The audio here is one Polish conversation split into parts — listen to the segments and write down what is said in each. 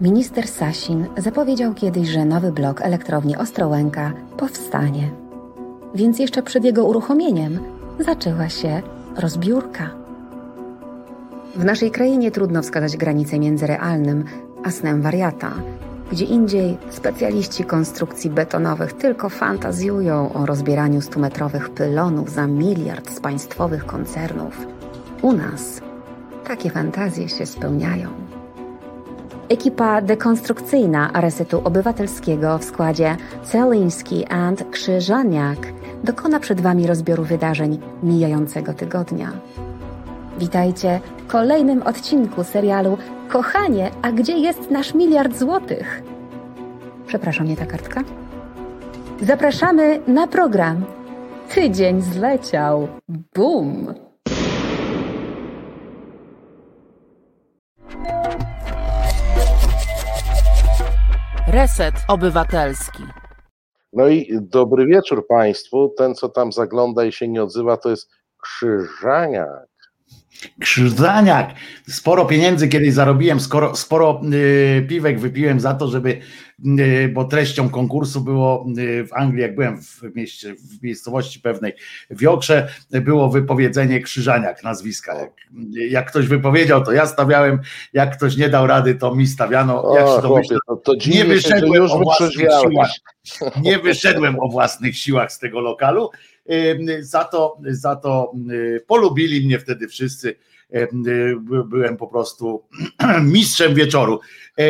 Minister Sasin zapowiedział kiedyś, że nowy blok elektrowni Ostrołęka powstanie. Więc jeszcze przed jego uruchomieniem zaczęła się rozbiórka. W naszej krainie trudno wskazać granicę między realnym a snem wariata. Gdzie indziej specjaliści konstrukcji betonowych tylko fantazjują o rozbieraniu stumetrowych pylonów za miliard z państwowych koncernów. U nas takie fantazje się spełniają. Ekipa dekonstrukcyjna Resetu Obywatelskiego w składzie Celiński and Krzyżaniak dokona przed Wami rozbioru wydarzeń mijającego tygodnia. Witajcie w kolejnym odcinku serialu Kochanie, a gdzie jest nasz miliard złotych? Przepraszam, nie ta kartka. Zapraszamy na program. Tydzień zleciał. Bum! Reset Obywatelski. No i dobry wieczór Państwu. Ten, co tam zagląda i się nie odzywa, to jest Krzyżaniak. Krzyżaniak. Sporo pieniędzy kiedyś zarobiłem, skoro, sporo y, piwek wypiłem za to, żeby, y, bo treścią konkursu było y, w Anglii, jak byłem w mieście, w miejscowości pewnej w Jokrze, było wypowiedzenie Krzyżaniak nazwiska. Jak, jak ktoś wypowiedział, to ja stawiałem, jak ktoś nie dał rady, to mi stawiano. O, jak się chłopie, to, to nie się, wyszedłem już o własnych siłach. Nie wyszedłem o własnych siłach z tego lokalu. Za to, za to polubili mnie wtedy wszyscy. Y, by- Byłem po prostu mistrzem wieczoru.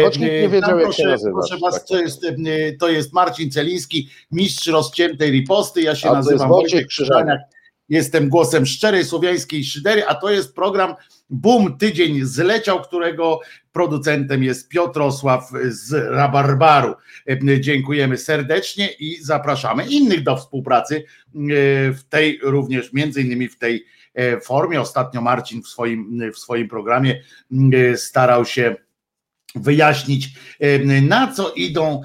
Nikt nie wiedział, tam jak się proszę, nazywasz, Proszę was, tak. to jest, y, to jest Marcin Celiński, mistrz rozciętej riposty. Ja się A nazywam Wojciech. Krzyżaniak. Jestem głosem szczerej słowiańskiej szydery, a to jest program Boom Tydzień zleciał, którego producentem jest Piotrosław z Rabarbaru. E, Dziękujemy serdecznie i zapraszamy innych do współpracy e, w tej również, między innymi w tej e, formie. Ostatnio Marcin w swoim, w swoim programie starał się wyjaśnić, na co idą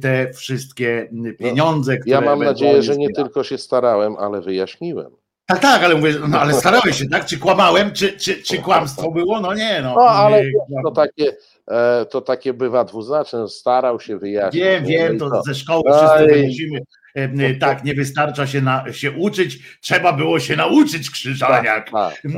te wszystkie pieniądze, które Ja mam nadzieję, że nie tylko się starałem, ale wyjaśniłem. Tak, tak, ale mówię, no ale starałeś się, tak? Czy kłamałem, czy, czy, czy kłamstwo było? No nie, no. No ale Nie, to takie, e, to takie bywa dwuznaczne. Starał się wyjaśnić. Wiem, No wiem, to ze szkoły No wszyscy e, Tak, nie wystarcza się, na, się uczyć, trzeba było się nauczyć, Krzyżaniak. Tak, tak.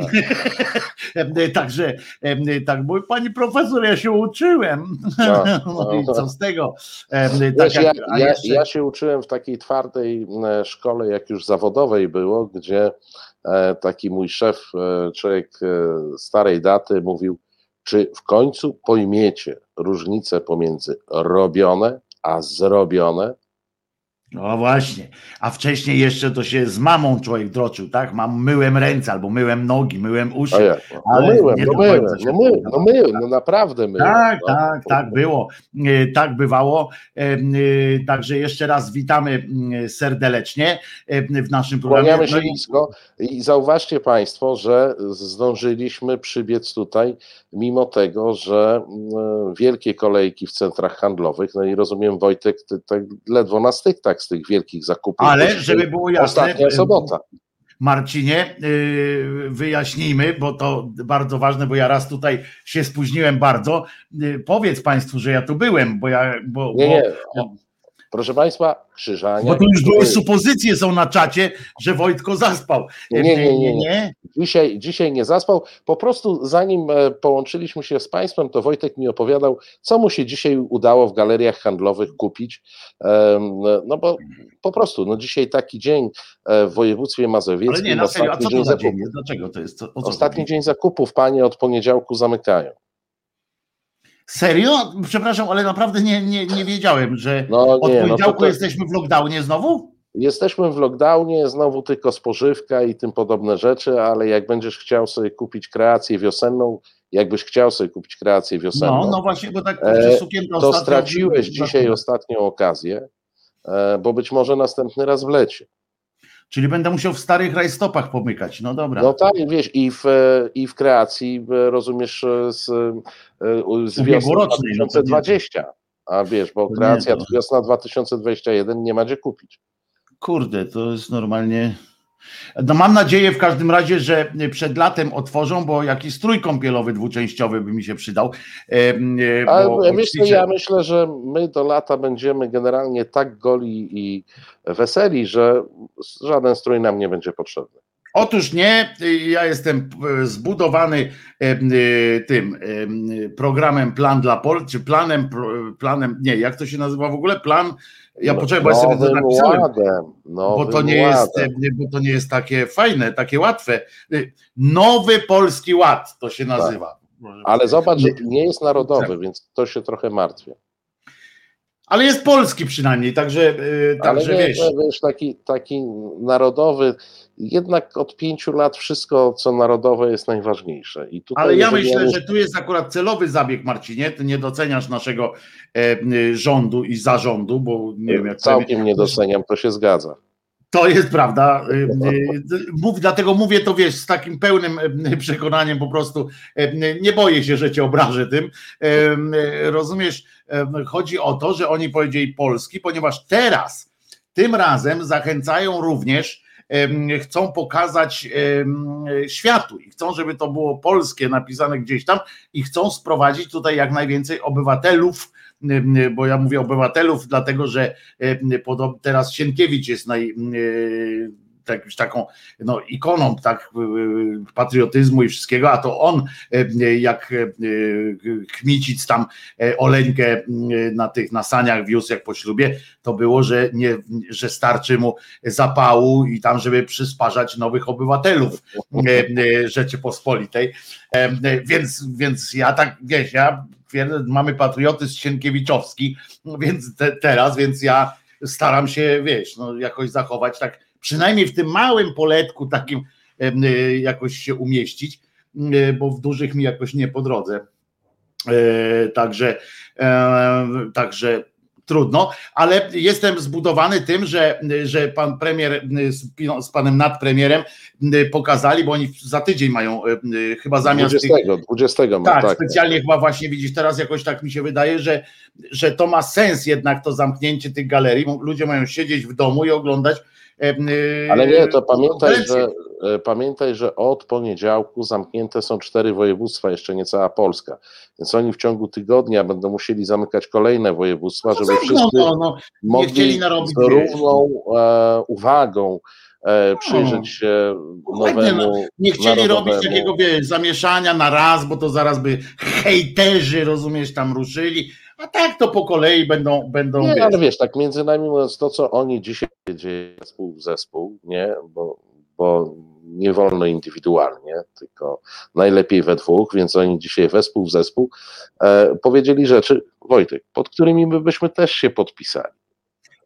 E, Także, e, tak, mój pani profesor, ja się uczyłem. No, No no. co z tego? E, Wiesz, Tak ja, ja, jeszcze, ja się uczyłem w takiej twardej e, szkole, jak już zawodowej było, gdzie e, taki mój szef, e, człowiek e, starej daty, mówił, czy w końcu pojmiecie różnicę pomiędzy robione a zrobione? No właśnie, a wcześniej jeszcze to się z mamą człowiek droczył, tak? Mam, myłem ręce albo myłem nogi, myłem uszy. No Ale myłem, nie no do myłem, no myłem, no myłem, no naprawdę myłem. Tak, no. tak, tak było. E, Tak bywało. E, e, Także jeszcze raz witamy serdecznie w naszym programie. Kłaniamy się No i- nisko i zauważcie Państwo, że zdążyliśmy przybiec tutaj, mimo tego, że wielkie kolejki w centrach handlowych, no i rozumiem Wojtek, ty tak ledwo na styk tak z tych wielkich zakupów. Ale bo żeby było jasne, Ostatnia e, sobota. Marcinie, y, wyjaśnijmy, bo to bardzo ważne, bo ja raz tutaj się spóźniłem bardzo. Y, Powiedz Państwu, że ja tu byłem, bo ja. Bo, Nie, nie. Proszę Państwa, Krzyżania. bo tu już były supozycje są na czacie, że Wojtko zaspał. Nie, nie, nie, nie. Dzisiaj, dzisiaj nie zaspał. Po prostu zanim e, połączyliśmy się z Państwem, to Wojtek mi opowiadał, co mu się dzisiaj udało w galeriach handlowych kupić. No bo po prostu, no dzisiaj taki dzień e, w województwie Ale mazowieckim. nie, na serio, a co to za dzień? Dlaczego to jest? Co, Ostatni dzień zakupów, panie od poniedziałku zamykają. Serio? Przepraszam, ale naprawdę nie, nie, nie wiedziałem, że No od nie, no to, poniedziałku to jesteśmy w lockdownie znowu? jesteśmy w lockdownie, znowu tylko spożywka i tym podobne rzeczy, ale jak będziesz chciał sobie kupić kreację wiosenną, jakbyś chciał sobie kupić kreację wiosenną, No, no właśnie, bo tak E, to straciłeś dzisiaj ostatnią okazję, e, bo być może następny raz wleci. Czyli będę musiał w starych rajstopach pomykać. No dobra. No tak, wiesz, i w, e, i w kreacji e, rozumiesz e, z, z wiosny no to nie. 2020, a wiesz, bo nie, kreacja to- wiosna 2021 nie ma gdzie kupić. Kurde, to jest normalnie. No mam nadzieję w każdym razie, że przed latem otworzą, bo jakiś strój kąpielowy dwuczęściowy by mi się przydał. Ale bo myślę, ja myślę, że my do lata będziemy generalnie tak goli i weseli, że żaden strój nam nie będzie potrzebny. Otóż nie, ja jestem zbudowany tym programem Plan dla Pol, czy planem, planem, nie, jak to się nazywa w ogóle? Plan ja no, poczekaj, bo ja sobie to napisałem, ładem, bo, to nie jest, bo to nie jest takie fajne, takie łatwe. Nowy Polski Ład to się nazywa. Tak. Ale zobacz, że nie jest narodowy, więc to się trochę martwię. Ale jest polski przynajmniej, także, także nie, wiesz. wiesz taki, taki narodowy, jednak od pięciu lat wszystko, co narodowe jest najważniejsze. Ale ja myślę, że tu jest akurat celowy zabieg, Marcinie, ty nie doceniasz naszego e, rządu i zarządu, bo nie wiem jak... Całkiem nie doceniam, to się zgadza. To jest prawda. Y, y, mów, dlatego mówię to wiesz z takim pełnym y, przekonaniem po prostu. Nie boję się, że cię obrażę tym. Rozumiesz? Chodzi o to, że oni powiedzieli Polski, ponieważ teraz, tym razem zachęcają również, chcą pokazać światu i chcą, żeby to było polskie napisane gdzieś tam i chcą sprowadzić tutaj jak najwięcej obywatelów bo ja mówię obywatelów, dlatego że teraz Sienkiewicz jest naj, jakąś taką no, ikoną tak, patriotyzmu i wszystkiego, a to on jak Kmicic tam Oleńkę na tych nasaniach wiózł jak po ślubie, to było, że, nie, że starczy mu zapału i tam, żeby przysparzać nowych obywatelów Rzeczypospolitej. Więc, więc ja tak, wiesz, ja mamy patriotyzm sienkiewiczowski, więc te, teraz, więc ja staram się, wiesz, no, jakoś zachować tak, przynajmniej w tym małym poletku takim y, jakoś się umieścić, y, bo w dużych mi jakoś nie po drodze. E, także, e, także trudno, ale jestem zbudowany tym, że, że pan premier z, z panem nadpremierem pokazali, bo oni za tydzień mają chyba zamiast 20, tych, 20 tak, tak, specjalnie chyba właśnie widzisz, teraz jakoś tak mi się wydaje, że, że to ma sens jednak to zamknięcie tych galerii, ludzie mają siedzieć w domu i oglądać ale nie, to pamiętaj, że E, pamiętaj, że od poniedziałku zamknięte są cztery województwa, jeszcze nie cała Polska. Więc oni w ciągu tygodnia będą musieli zamykać kolejne województwa, no żeby wszyscy no, no, mogli z równą e, uwagą e, przyjrzeć się nowemu. No, nie chcieli robić takiego wie, zamieszania na raz, bo to zaraz by hejterzy, rozumiesz, tam ruszyli. A tak to po kolei będą. będą nie, ale wiesz, tak między nami mówiąc, to co oni dzisiaj dzieje zespół w zespół, nie, bo, bo nie wolno indywidualnie, tylko najlepiej we dwóch, więc oni dzisiaj wespół w zespół e, powiedzieli rzeczy, Wojtek, pod którymi my byśmy też się podpisali.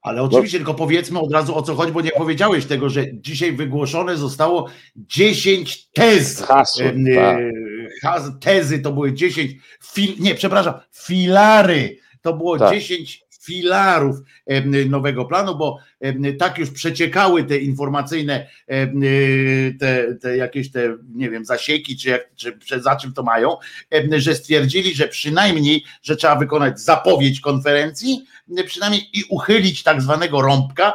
Ale oczywiście, no. tylko powiedzmy od razu o co chodzi, bo nie powiedziałeś tego, że dzisiaj wygłoszone zostało 10 tez. Hasło, tak. Tezy to były 10, fil, nie, przepraszam, filary. To było tak. 10 filarów nowego planu, bo tak już przeciekały te informacyjne, te, te jakieś te, nie wiem, zasieki, czy, jak, czy za czym to mają, że stwierdzili, że przynajmniej, że trzeba wykonać zapowiedź konferencji, przynajmniej i uchylić tak zwanego rąbka,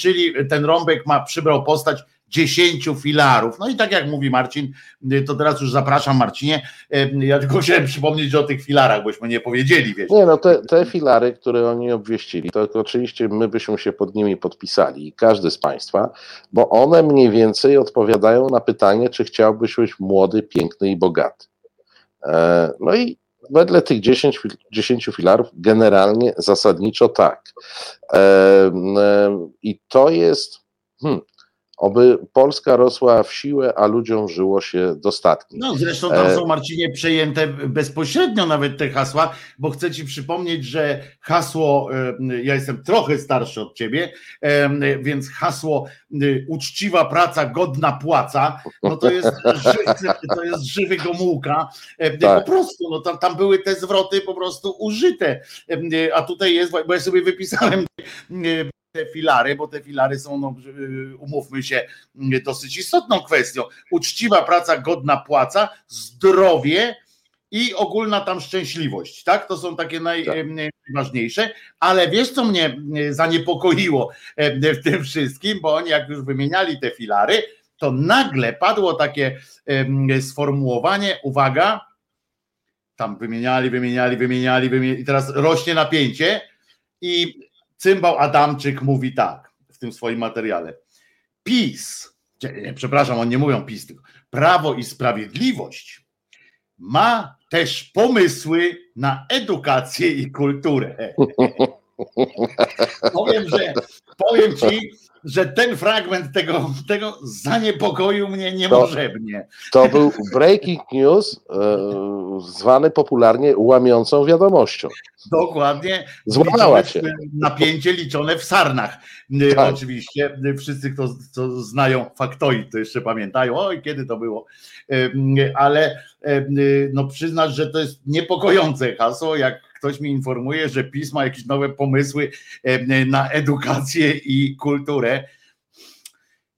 czyli ten rąbek ma przybrał postać dziesięciu filarów. No i tak jak mówi Marcin, to teraz już zapraszam Marcinie, ja tylko chciałem przypomnieć o tych filarach, bośmy nie powiedzieli. Wiesz. Nie, no te, te filary, które oni obwieścili, to oczywiście my byśmy się pod nimi podpisali, każdy z Państwa, bo one mniej więcej odpowiadają na pytanie, czy chciałbyś być młody, piękny i bogaty. E, no i wedle tych 10, 10 filarów generalnie zasadniczo tak. E, e, I to jest, hmm, Oby Polska rosła w siłę, a ludziom żyło się dostatnie. No zresztą tam e, są Marcinie przejęte bezpośrednio nawet te hasła, bo chcę ci przypomnieć, że hasło, e, ja jestem trochę starszy od ciebie, e, więc hasło uczciwa praca, godna płaca, no to jest, to jest żywy Gomułka. Tak. Po prostu, no tam, tam były te zwroty po prostu użyte, a tutaj jest, bo ja sobie wypisałem te filary, bo te filary są, no, y, umówmy się, dosyć istotną kwestią. Uczciwa praca, godna płaca, zdrowie i ogólna tam szczęśliwość, tak? To są takie naj, tak. najważniejsze, ale wiesz, co mnie zaniepokoiło w tym wszystkim, bo oni jak już wymieniali te filary, to nagle padło takie sformułowanie, uwaga, tam wymieniali, wymieniali, wymieniali, wymieniali i teraz rośnie napięcie i cymbał Adamczyk mówi tak w tym swoim materiale. PiS, nie, przepraszam, oni nie mówią PiS, tylko Prawo i Sprawiedliwość ma też pomysły na edukację i kulturę. powiem, że powiem ci, że ten fragment tego, tego zaniepokoił mnie niemożebnie. To, to był breaking news, e, zwany popularnie łamiącą wiadomością. Dokładnie. Złamała się. Napięcie liczone w sarnach. E, tak. Oczywiście e, wszyscy, kto, kto znają faktoid, to jeszcze pamiętają, oj, kiedy to było. E, ale no przyznać, że to jest niepokojące hasło, jak ktoś mi informuje, że PiS ma jakieś nowe pomysły na edukację i kulturę.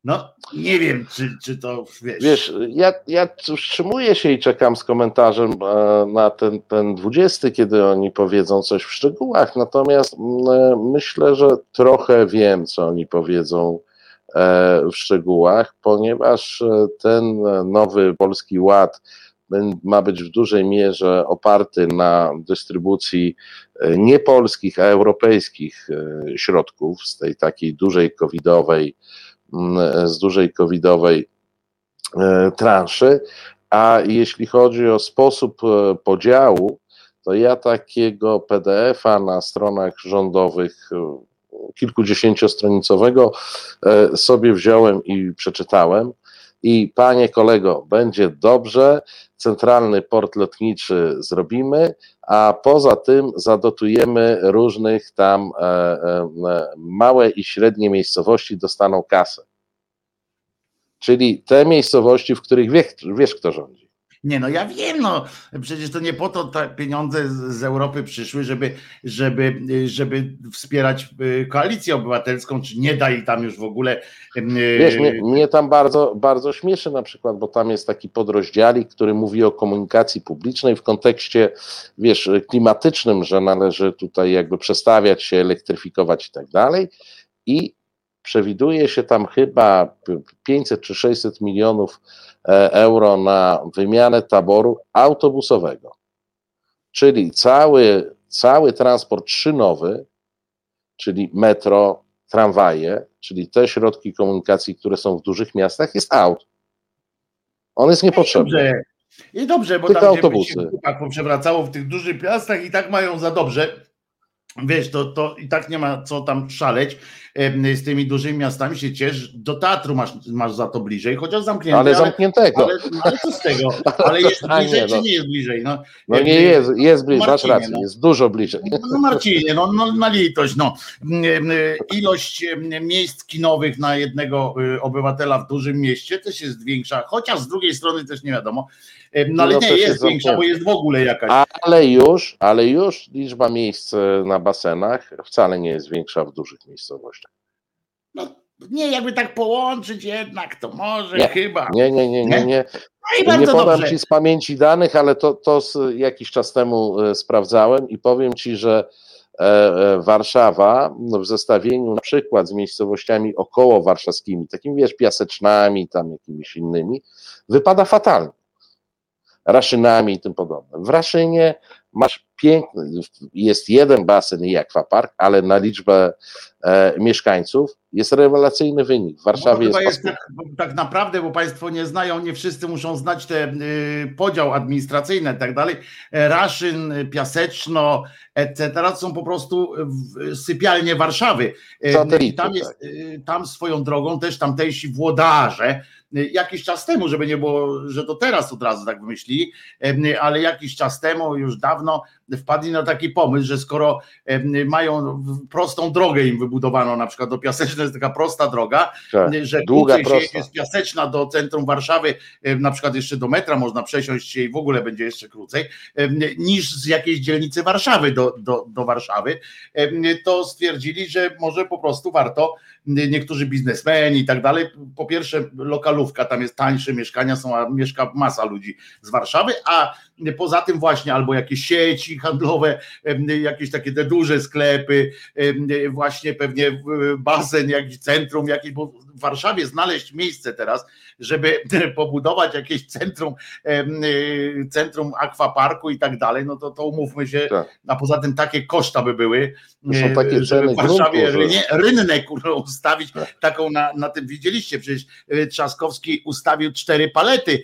No, nie wiem, czy, czy to wiesz. Wiesz, ja, ja wstrzymuję się i czekam z komentarzem e, na ten, ten 20, kiedy oni powiedzą coś w szczegółach. Natomiast e, myślę, że trochę wiem, co oni powiedzą e, w szczegółach, ponieważ ten nowy polski ład ma być w dużej mierze oparty na dystrybucji nie polskich, a europejskich środków z tej takiej dużej covidowej Mm, z dużej covidowej e, transzy, a jeśli chodzi o sposób e, podziału, to ja takiego PDF-a na stronach rządowych e, kilkudziesięciostronicowego sobie wziąłem i przeczytałem. I panie kolego, będzie dobrze, centralny port lotniczy zrobimy, a poza tym zadotujemy różnych tam e, e, małe i średnie miejscowości dostaną kasę. Czyli te miejscowości, w których wiesz, wiesz kto rządzi. Nie, no ja wiem, no przecież to nie po to te pieniądze z Europy przyszły, żeby, żeby, żeby wspierać y, koalicję obywatelską, czy nie da i tam już w ogóle. Y, wiesz, mnie, mnie, tam bardzo, bardzo śmieszy na przykład, bo tam jest taki podrozdziałik, który mówi o komunikacji publicznej w kontekście, wiesz, klimatycznym, że należy tutaj jakby przestawiać się, elektryfikować i tak dalej. I przewiduje się tam chyba 500 czy 600 milionów e, euro na wymianę taboru autobusowego. Czyli cały, cały transport szynowy, czyli metro, tramwaje, czyli te środki komunikacji, które są w dużych miastach, jest aut. On jest niepotrzebny. I dobrze, bo Tylko tam autobusy. się poprzewracało w tych dużych miastach i tak mają za dobrze. Wiesz, to, to i tak nie ma co tam szaleć z tymi dużymi miastami się ciesz, do teatru masz, masz za to bliżej, chociaż zamknięte. Ale zamkniętego. Ale, ale, ale co z tego? Ale jest bliżej, nie, no. czy nie jest bliżej? No, no nie jest, jest bliżej, Marcinie, masz rację, no. jest dużo bliżej. No Marcinie, no, no na litość, no. Ilość miejsc kinowych na jednego y, obywatela w dużym mieście też jest większa, chociaż z drugiej strony też nie wiadomo. No ale no, nie jest większa, bo jest w ogóle jakaś. Ale już, ale już liczba miejsc e, na basenach wcale nie jest większa w dużych miejscowościach. No nie, jakby tak połączyć jednak, to może nie, chyba. Nie, nie, nie, nie. nie. No nie podam dobrze. ci z pamięci danych, ale to, to jakiś czas temu e, sprawdzałem i powiem ci, że e, Warszawa w zestawieniu na przykład z miejscowościami około warszawskimi, takimi wiesz, piasecznami, tam jakimiś innymi, wypada fatalnie. Raszynami i tym podobne. W Raszynie masz piękny, jest jeden basen i akwapark, ale na liczbę e, mieszkańców jest rewelacyjny wynik. W Warszawie jest. jest tak, tak, naprawdę, bo Państwo nie znają, nie wszyscy muszą znać ten y, podział administracyjny i tak dalej. Raszyn, Piaseczno, etc. To są po prostu sypialnie Warszawy. E, I tam jest, tak. Y, tam swoją drogą też tamtejsi włodarze Y, jakiś czas temu, żeby nie było, że to teraz od razu tak wymyślili, ale jakiś czas temu, już dawno wpadli na taki pomysł, że skoro mają prostą drogę im wybudowano, na przykład do Piaseczna jest taka prosta droga, tak, że długa, się jest Piaseczna do centrum Warszawy, na przykład jeszcze do metra można przesiąść się i w ogóle będzie jeszcze krócej, niż z jakiejś dzielnicy Warszawy do, do, do Warszawy, to stwierdzili, że może po prostu warto niektórzy biznesmeni i tak dalej, po pierwsze lokal stalówka, tam jest tańsze mieszkania, są, a mieszka masa ludzi z Warszawy, a poza tym właśnie albo jakieś sieci handlowe, jakieś takie te duże sklepy, właśnie pewnie basen, jakiś centrum, jakieś, bo w Warszawie znaleźć miejsce teraz, żeby pobudować jakieś centrum, centrum akwaparku i tak dalej, no to, to umówmy się, tak. a poza tym takie koszta by były, są takie żeby w Warszawie gruntu, że... rynek ustawić tak. taką na, na tym, widzieliście przecież e, Trzaskowski ustawił cztery palety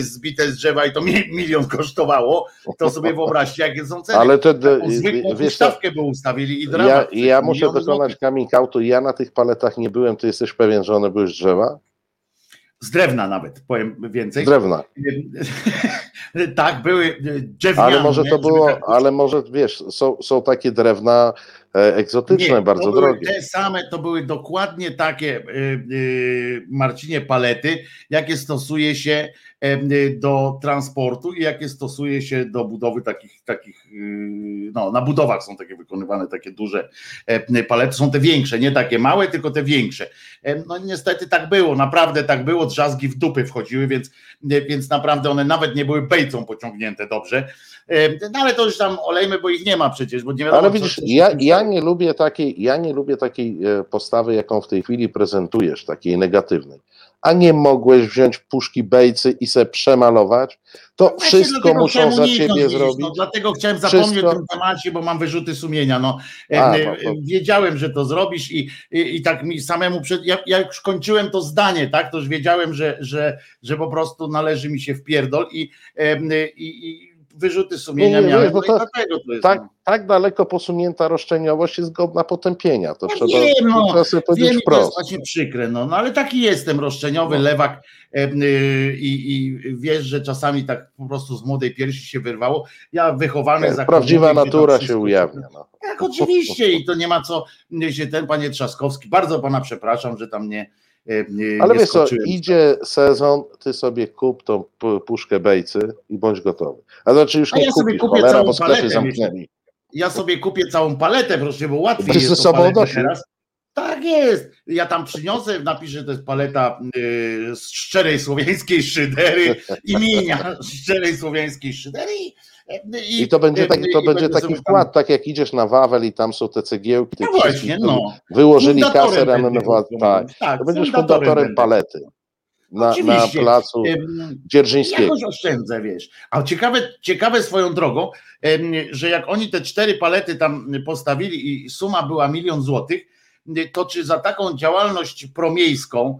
zbite z drzewa i to milion kosztowało, to sobie wyobraźcie jakie są ceny. Ale te, zwykłą wiesz, ustawkę by ustawili i dramat. Ja, ja muszę dokonać coming outu, ja na tych paletach nie byłem, ty jesteś pewien, że one były z drzewa? Z drewna nawet, powiem więcej. Z drewna. tak, były drewniane. Ale może to było, tak... ale może wiesz, są, są takie drewna e, egzotyczne, Nie, bardzo drogie. Te same to były dokładnie takie, e, e, Marcinie, palety, jakie stosuje się do transportu i jakie stosuje się do budowy takich, takich no na budowach są takie wykonywane takie duże palety, są te większe, nie takie małe, tylko te większe. No niestety tak było, naprawdę tak było, drzazgi w dupy wchodziły, więc, więc naprawdę one nawet nie były bejcą pociągnięte dobrze, no ale to już tam olejmy, bo ich nie ma przecież, bo nie wiadomo, Ale widzisz, ja, ja nie lubię takiej, ja nie lubię takiej e, postawy, jaką w tej chwili prezentujesz, takiej negatywnej a nie mogłeś wziąć puszki bejcy i se przemalować, to no wszystko muszą za ciebie zrobić. No, dlatego chciałem zapomnieć wszystko... o tym temacie, bo mam wyrzuty sumienia. No, a, no, no. Wiedziałem, że to zrobisz i, i, i tak mi samemu, przed, ja, ja, już kończyłem to zdanie, tak, to już wiedziałem, że, że, że po prostu należy mi się wpierdol i, i, i wyrzuty sumienia nie, nie, miałem. No to, dlatego to jest, tak, no. tak daleko posunięta roszczeniowość jest godna potępienia. To ja trzeba, wiem, no, trzeba sobie wiem, to jest właśnie przykre, no, no ale taki jestem, roszczeniowy, no. lewak y, i, i wiesz, że czasami tak po prostu z młodej piersi się wyrwało. Ja wychowany nie, za Prawdziwa natura się ujawnia. No. Tak, oczywiście i to nie ma co się ten panie Trzaskowski, bardzo pana przepraszam, że tam nie Ale wiesz co, idzie sezon, ty sobie kup tą puszkę bejcy i bądź gotowy. A znaczy już nie ja kupisz, kupię cholera, całą bo sklepy zamknęli. Ja sobie kupię całą paletę, proszę, bo łatwiej jest ze sobą teraz. Tak jest. Ja tam przyniosę, napiszę, to jest paleta y, z szczerej słowiańskiej szydery imienia szczerej słowiańskiej szydery i, I to będzie, taki, to będzie taki wkład, tak jak idziesz na Wawel i tam są te cegiełki, no właśnie, no. wyłożyli kasę ranowa, tak. tak. To będziesz fundatorem palety. Na, na placu Dzierżyńskiego. Jakoś oszczędzę, wiesz. A ciekawe, ciekawe swoją drogą, że jak oni te cztery palety tam postawili i suma była milion złotych, to czy za taką działalność promiejską,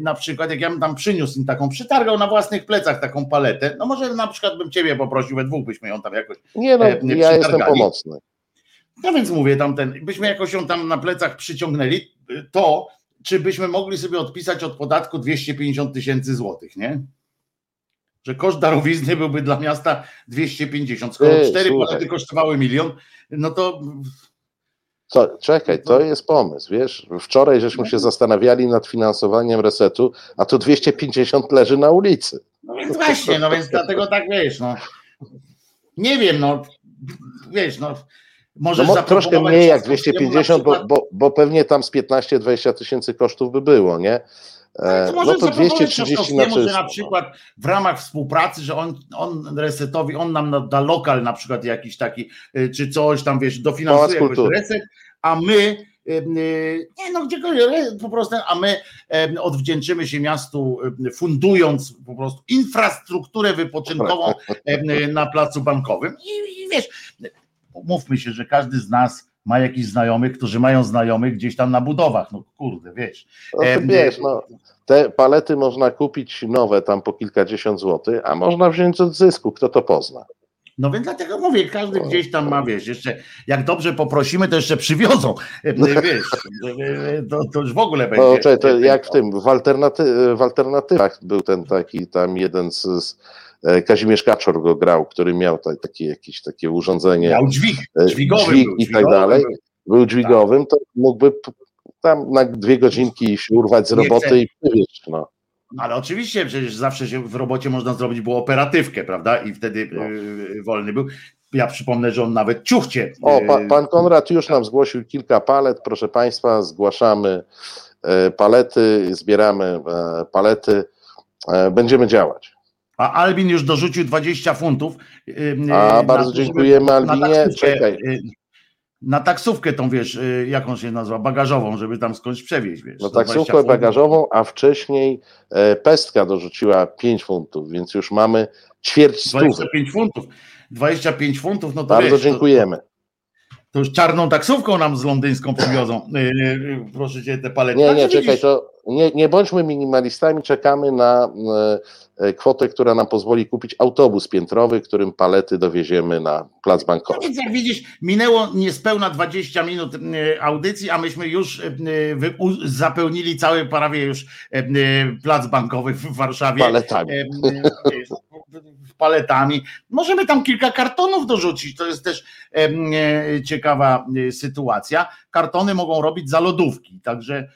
na przykład jak ja bym tam przyniósł im taką, przytargał na własnych plecach taką paletę, no może na przykład bym ciebie poprosił, we dwóch byśmy ją tam jakoś Nie no, ja jestem pomocny. No więc mówię tam ten, byśmy jakoś ją tam na plecach przyciągnęli, to czy byśmy mogli sobie odpisać od podatku 250 tysięcy złotych, nie? Że koszt darowizny byłby dla miasta 250. Skoro cztery słuchaj. palety kosztowały milion, no to co, czekaj, to jest pomysł, wiesz, wczoraj żeśmy się zastanawiali nad finansowaniem resetu, a tu 250 leży na ulicy. No więc właśnie, no więc dlatego tak wiesz, no. Nie wiem, no, wiesz, no, Możesz no, troszkę mniej jak 250, przykład... bo, bo, bo pewnie tam z 15-20 tysięcy kosztów by było, nie? E, no, no to 230 na na przykład w ramach współpracy, że on, on resetowi, on nam da lokal na przykład jakiś taki, y, czy coś tam, wiesz, dofinansuje jakoś reset, a my y, y, nie no, gdziekolwiek, po prostu, a my odwdzięczymy się miastu, fundując po prostu infrastrukturę wypoczynkową na placu bankowym. I, i wiesz, mówmy się, że każdy z nas ma jakichś znajomych, którzy mają znajomych gdzieś tam na budowach. No kurde, wiesz. No, wiesz, no, te palety można kupić nowe tam po kilkadziesiąt złotych, a można wziąć od zysku, kto to pozna. No więc dlatego mówię, każdy gdzieś tam ma, wiesz, jeszcze jak dobrze poprosimy, to jeszcze przywiozą, wiesz, to, to już w ogóle będzie. No, czekaj, to jak w tym, w, alternaty w alternatywach był ten taki tam jeden z, z E, Kazimierz Kaczor go grał, który miał takie jakieś takie urządzenie. Miał dźwig, e, dźwigowy dźwig był, i tak dalej. Był, był dźwigowym, to mógłby tam na dwie godzinki się urwać z roboty i przywieźć. No. Ale oczywiście, przecież zawsze się w robocie można zrobić było operatywkę, prawda? I wtedy no. yy, wolny był. Ja przypomnę, że on nawet ciuchcie. O, pa, pan Konrad już nam zgłosił kilka palet. Proszę Państwa, zgłaszamy e, palety, zbieramy e, palety, e, będziemy działać. A Albin już dorzucił 20 funtów. y, A, na bardzo to, dziękujemy, Albinie. Czekaj. y, Na taksówkę tą, wiesz, y, jaką się nazywa, bagażową, żeby tam skądś przewieźć, wiesz. No za 20 taksówkę bagażową, a wcześniej e, pestka dorzuciła 5 funtów, więc już mamy ćwierć stówy. 25 funtów. 25 funtów, no to Bardzo wiesz, to- dziękujemy. To, już czarną taksówką nam z londyńską przywiozą. Y, y, proszę cię, te palety. Nie, nie, czekaj, to nie, nie bądźmy minimalistami, czekamy na e, kwotę, która nam pozwoli kupić autobus piętrowy, którym palety dowieziemy na plac No bankowy. więc jak widzisz, minęło niespełna 20 minut y, audycji, a myśmy już u- zapełnili cały prawie już plac bankowy w Warszawie. Paletami. Paletami. Możemy tam kilka kartonów dorzucić. To jest też e, ciekawa e, sytuacja. Kartony mogą robić za lodówki, także e, e,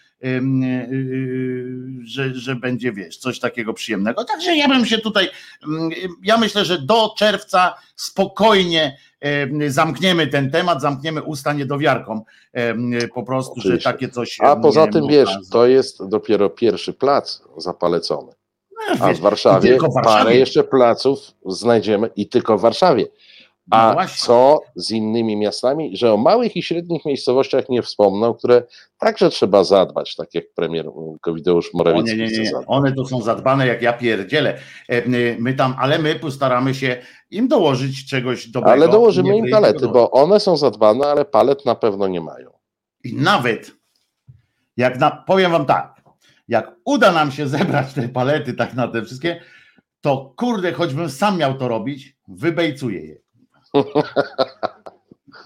że, że będzie, wiesz, coś takiego przyjemnego. Także ja bym się tutaj, ja myślę, że do czerwca spokojnie em, zamkniemy ten temat, zamkniemy usta niedowiarkom po prostu, że Oczywiście. takie coś A poza tym, wiesz, to jest dopiero pierwszy plac zapalecony. A Wiesz, w Warszawie, i tylko w Warszawie. parę jeszcze placów znajdziemy i tylko w Warszawie. No A właśnie. co z innymi miastami, że o małych i średnich miejscowościach nie wspomną, które także trzeba zadbać, tak jak premier Kowideusz O, Morawiecki nie, nie, nie. One to są zadbane jak ja pierdzielę. E, y, My tam, ale my postaramy się im dołożyć czegoś dobrego. Ale dołożymy im palety, bo one są zadbane, ale palet na pewno nie mają. I nawet, jak na, powiem wam tak, jak uda nam się zebrać te palety tak na te wszystkie, to kurde, choćbym sam miał to robić, wybejcuję je.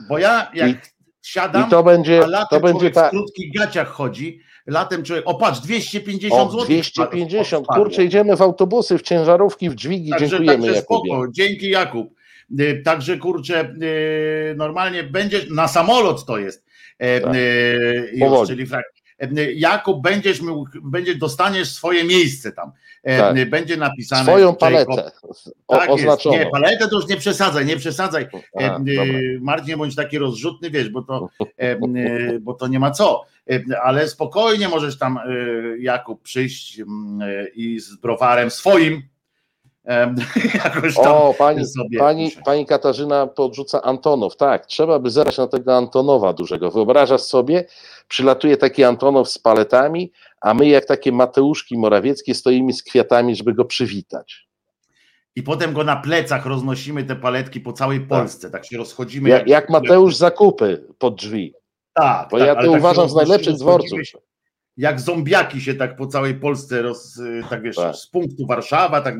Bo ja jak I- siadam, I to będzie, a latem to będzie ta. w krótkich gaciach chodzi, latem człowiek, o patrz, 250 O, zł. 250, kurczę, idziemy w autobusy, w ciężarówki, w dźwigi, Także, dziękujemy także Jakubie. spoko, dzięki Jakub. Y, Także kurczę, y, normalnie będziesz, na samolot to jest. E, Tak. y, już, czyli e, Jakub, będziesz, będziesz, dostaniesz swoje miejsce tam. E, Tak. y, Będzie napisane. Swoją Jacob. paletę o, Tak jest. Nie, paletę to już nie przesadzaj, nie przesadzaj. A, E, Marcin, bądź taki rozrzutny, wiesz, bo to, e, bo to nie ma co. E, Ale spokojnie możesz tam, Jakub, przyjść mm, i z browarem swoim em, jakoś tam O, pani, sobie. pani, pani Katarzyna podrzuca Antonow. Tak, trzeba by zerać na tego Antonowa dużego. Wyobrażasz sobie, przylatuje taki Antonow z paletami, a my jak takie Mateuszki Morawieckie stoimy z kwiatami, żeby go przywitać. I potem go na plecach roznosimy te paletki po całej Polsce, tak się rozchodzimy. Jak, jak Mateusz zakupy pod drzwi. tak, Bo tak, ja to tak uważam z najlepszych dworców. się Jak zombiaki się tak po całej Polsce roz, y, tak wiesz, Tak. z punktu Warszawa, tak,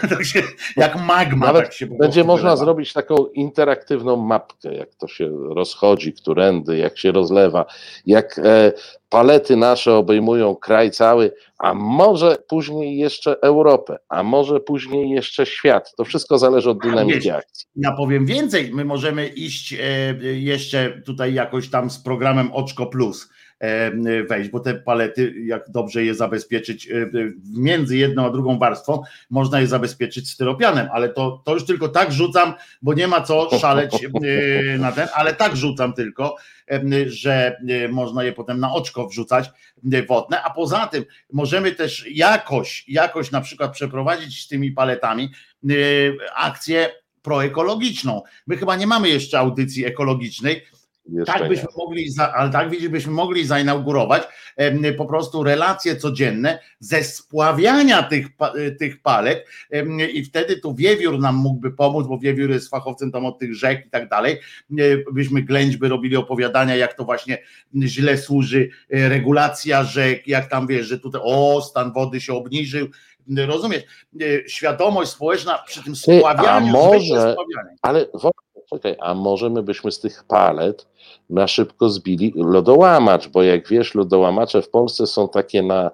tak się, jak magma Nawet tak się Będzie można wylewa. zrobić taką interaktywną mapkę, jak to się rozchodzi, którędy, jak się rozlewa, jak e, palety nasze obejmują kraj cały, a może później jeszcze Europę, a może później jeszcze świat. To wszystko zależy od dynamiki wiesz, akcji. Ja powiem więcej, my możemy iść e, jeszcze tutaj jakoś tam z programem Oczko Plus wejść, bo te palety, jak dobrze je zabezpieczyć e, między jedną a drugą warstwą, można je zabezpieczyć styropianem, ale to, to już tylko tak rzucam, bo nie ma co szaleć e, na ten, ale tak rzucam tylko, e, że e, można je potem na oczko wrzucać e, wodne, a poza tym możemy też jakoś, jakoś na przykład przeprowadzić z tymi paletami e, akcję proekologiczną. My chyba nie mamy jeszcze audycji ekologicznej, Jeszcze tak nie. byśmy mogli, ale tak widzisz, byśmy mogli zainaugurować po prostu relacje codzienne ze spławiania tych, e, tych palet i wtedy tu Wiewiór nam mógłby pomóc, bo Wiewiór jest fachowcem tam od tych rzek i tak dalej. E, Byśmy ględźby robili opowiadania, jak to właśnie źle służy e, regulacja rzek, jak tam wiesz, że tutaj o, stan wody się obniżył. Rozumiesz? E, Świadomość społeczna przy tym Ty, a spławianiu, może-. Ale czekaj, a może my byśmy z tych palet na szybko zbili lodołamacz, bo jak wiesz, lodołamacze w Polsce są takie na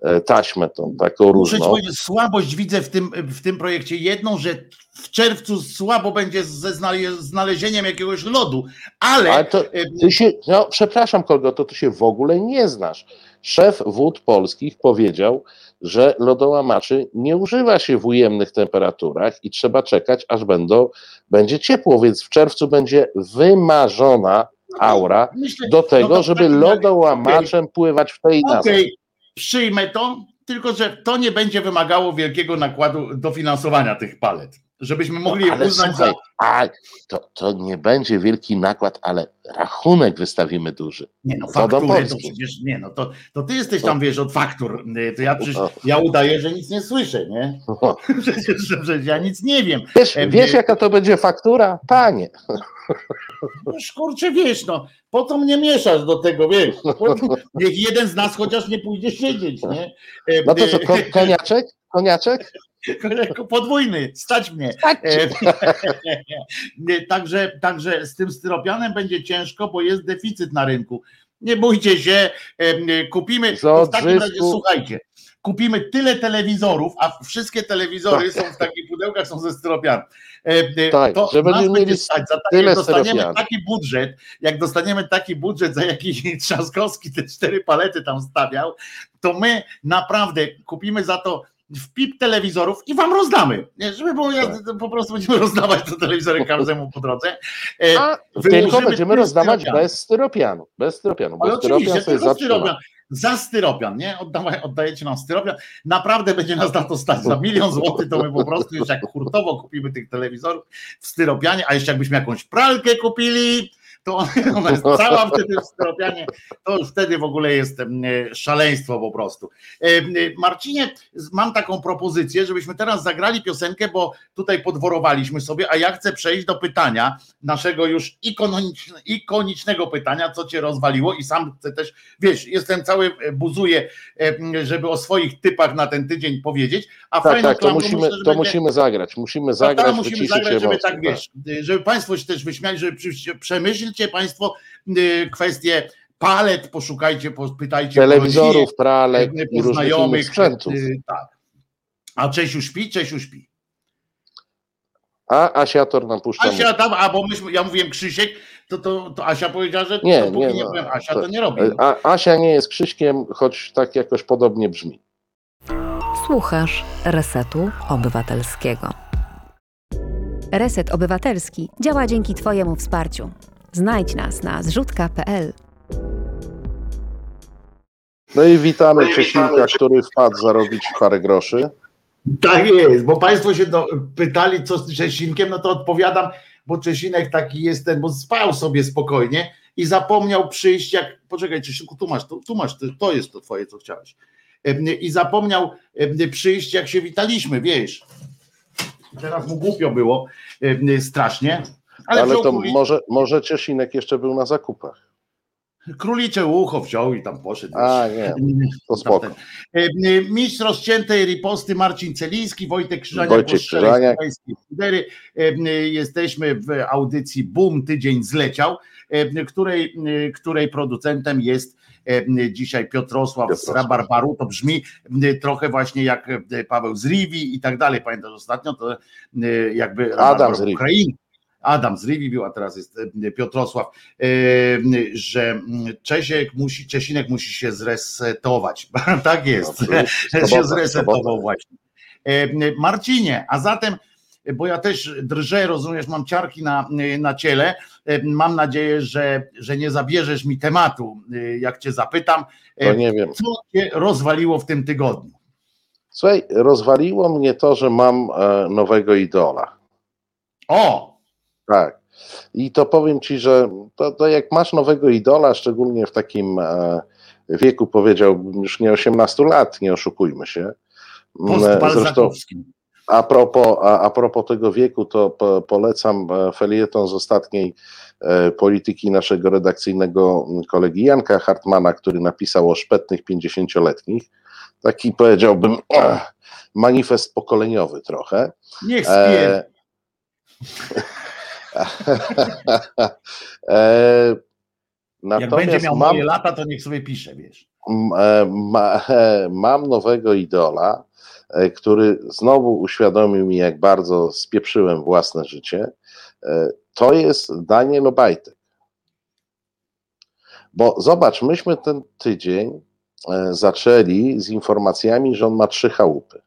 e, taśmę tą taką Muszę różną. powiedzieć, słabość widzę w tym, w tym projekcie jedną, że w czerwcu słabo będzie ze znale- znalezieniem jakiegoś lodu, ale, Ale to e, ty się, no przepraszam kogo, to ty się w ogóle nie znasz. Szef wód polskich powiedział, że lodołamaczy nie używa się w ujemnych temperaturach i trzeba czekać, aż będą, będzie ciepło, więc w czerwcu będzie wymarzona aura Myślę, do tego, no to w żeby lodołamaczem pływać w tej nazwie. Okej, przyjmę to, tylko że to nie będzie wymagało wielkiego nakładu dofinansowania tych palet. Żebyśmy mogli je No, ale uznać słuchaj, za. a to, to nie będzie wielki nakład, ale rachunek wystawimy duży. Nie no, Co faktury to Polski. przecież nie no, to, to ty jesteś tam, wiesz, od faktur. y, To ja przecież No. ja udaję, że nic nie słyszę, nie? Przecież, że, że ja nic nie wiem. Wiesz, E, wiesz jaka to będzie faktura? Panie. No, kurczę, wiesz, no, po co mnie mieszasz do tego, wiesz? Niech jeden z nas chociaż nie pójdzie siedzieć, nie? E, No to co, e, ko- koniaczek? Koniaczek? Podwójny, stać mnie. E, nie, Także, także z tym styropianem będzie ciężko, bo jest deficyt na rynku. Nie bójcie się, kupimy. W takim razie słuchajcie, kupimy tyle telewizorów, a wszystkie telewizory Tak. są w takich pudełkach, są ze styropianu. E, Tak, to że nas będziemy będzie stać za takie, tyle dostaniemy styropianu. taki budżet, jak dostaniemy taki budżet, za jaki Trzaskowski te cztery palety tam stawiał, to my naprawdę kupimy za to w pip telewizorów i wam rozdamy. Nie, żeby było jasne, to po prostu będziemy rozdawać te telewizory każdemu po drodze. E, A tylko będziemy rozdawać styropianu. bez styropianu. Bez styropianu, Ale bo styropian oczywiście, tylko styropian. Za styropian, nie? Oddawaj, oddajecie nam styropian. Naprawdę będzie nas na to stać. Za milion złotych to my po prostu już jak hurtowo kupimy tych telewizorów w styropianie, a jeszcze jakbyśmy jakąś pralkę kupili, to ona jest cała wtedy w styropianie, to już wtedy w ogóle jest e, szaleństwo po prostu. Em, e, Marcinie, mam taką propozycję, żebyśmy teraz zagrali piosenkę, bo tutaj podworowaliśmy sobie, a ja chcę przejść do pytania, naszego już ikoniczne- ikonicznego pytania, co cię rozwaliło i sam chcę też, wiesz, jestem cały, e, buzuję, e, żeby o swoich typach na ten tydzień powiedzieć, a Tak, tak, to musimy, myślę, to będzie- musimy zagrać. Musimy no zagrać, tak, musimy wyciszyć zagrać, żeby emocje, tak wiesz, żeby Państwo się też wyśmiali, żeby przy- przemyślcie Państwo y, kwestie palet, poszukajcie, pytajcie Telewizorów, pralek i po różnych znajomych. sprzętów. y, Tak. A Czesiu śpi? Czesiu śpi. A Asiator nam puszcza. Asia tam, a bo myśmy, ja mówiłem Krzysiek, to, to, to Asia powiedziała, że Nie, dopóki nie, nie, no, powiem Asia, to- to nie robi. A, Asia nie jest Krzyśkiem, choć tak jakoś podobnie brzmi. Słuchasz Resetu Obywatelskiego. Reset Obywatelski działa dzięki Twojemu wsparciu. Znajdź nas na zrzutka.pl. No i witamy Czesinka, który wpadł zarobić parę groszy. Tak jest, bo Państwo się do, pytali, co z Czesinkiem, no to odpowiadam, bo Czesinek taki jest ten, bo spał sobie spokojnie i zapomniał przyjść, jak, poczekaj Czesinku, tu masz, tu, tu masz, to, jest to twoje, co chciałeś. I zapomniał przyjść, jak się witaliśmy, wiesz. Teraz mu głupio było, strasznie, ale, Ale to króli, może, może Czesinek jeszcze był na zakupach. królicze ucho wziął i tam poszedł. A nie, to spoko. E, Mistrz rozciętej riposty Marcin Celiński, Wojtek Krzyżaniak, Wojciech Krzyżaniak. E, Jesteśmy w audycji Boom, tydzień zleciał, e, której, której producentem jest dzisiaj Piotrosław z Piotrosław. Rabarbaru. To brzmi trochę właśnie jak Paweł z Rivi i tak dalej. Pamiętasz ostatnio, to jakby Rabarbar z Rivi. Ukrainy. Adam z był, a teraz jest e, Piotrosław, e, że Czesiek musi, Czesinek musi się zresetować. tak jest, No, się zresetował właśnie. E, Marcinie, a zatem, bo ja też drżę, rozumiesz, mam ciarki na, na ciele, e, mam nadzieję, że, że nie zabierzesz mi tematu, e, jak cię zapytam, To nie wiem. co cię rozwaliło w tym tygodniu? Słuchaj, rozwaliło mnie to, że mam e, nowego idola. O, Tak. I to powiem ci, że to, to jak masz nowego idola, szczególnie w takim e, wieku, powiedziałbym już nie 18 lat, nie oszukujmy się. Mm, Zresztą a propos, a, a propos tego wieku, to po, polecam e, felieton z ostatniej e, polityki naszego redakcyjnego kolegi Janka Hartmana, który napisał o szpetnych 50-letnich. Taki powiedziałbym manifest pokoleniowy trochę. Niech spie. E, e, jak będzie natomiast miał mam, moje lata, to niech sobie pisze, wiesz. e, ma, e, mam nowego idola, e, który znowu uświadomił mi, jak bardzo spieprzyłem własne życie. To jest Daniel Obajtek. Bo zobacz, myśmy ten tydzień zaczęli z informacjami, że on ma trzy chałupy.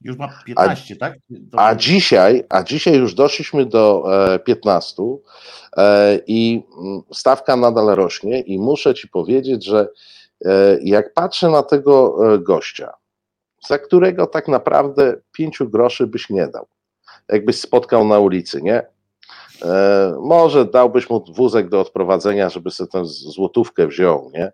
Już ma 15, a, tak? To... A dzisiaj, a dzisiaj już doszliśmy do 15 e, e, i mm, stawka nadal rośnie i muszę ci powiedzieć, że e, jak patrzę na tego gościa, za którego tak naprawdę pięciu groszy byś nie dał, jakbyś spotkał na ulicy, nie? E, może dałbyś mu wózek do odprowadzenia, żeby sobie tę złotówkę wziął, nie?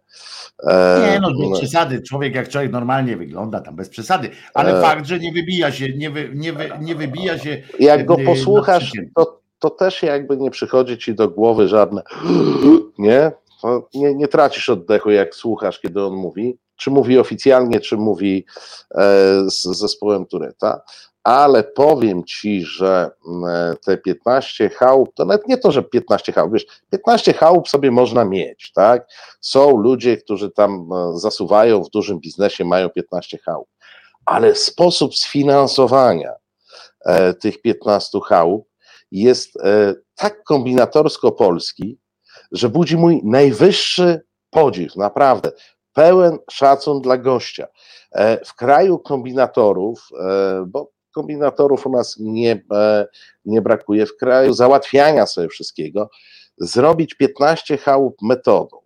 E, nie, no bez no. przesady. Człowiek jak człowiek normalnie wygląda, tam bez przesady. Ale e... fakt, że nie wybija się, nie, wy, nie, wy, nie wybija się. Jak go posłuchasz, to, to też jakby nie przychodzi ci do głowy żadne, nie? nie, nie tracisz oddechu, jak słuchasz, kiedy on mówi. Czy mówi oficjalnie, czy mówi e, z zespołem Tureta ale powiem ci, że mm, te 15 chałup, to nawet nie to, że 15 chałup, wiesz, 15 chałup sobie można mieć, tak? Są ludzie, którzy tam e, zasuwają w dużym biznesie, mają 15 chałup, ale sposób sfinansowania e, tych 15 chałup jest e, tak kombinatorsko polski, że budzi mój najwyższy podziw, naprawdę, pełen szacun dla gościa. W kraju kombinatorów, bo kombinatorów u nas nie, e, nie brakuje w kraju, załatwiania sobie wszystkiego, zrobić 15 chałup metodą.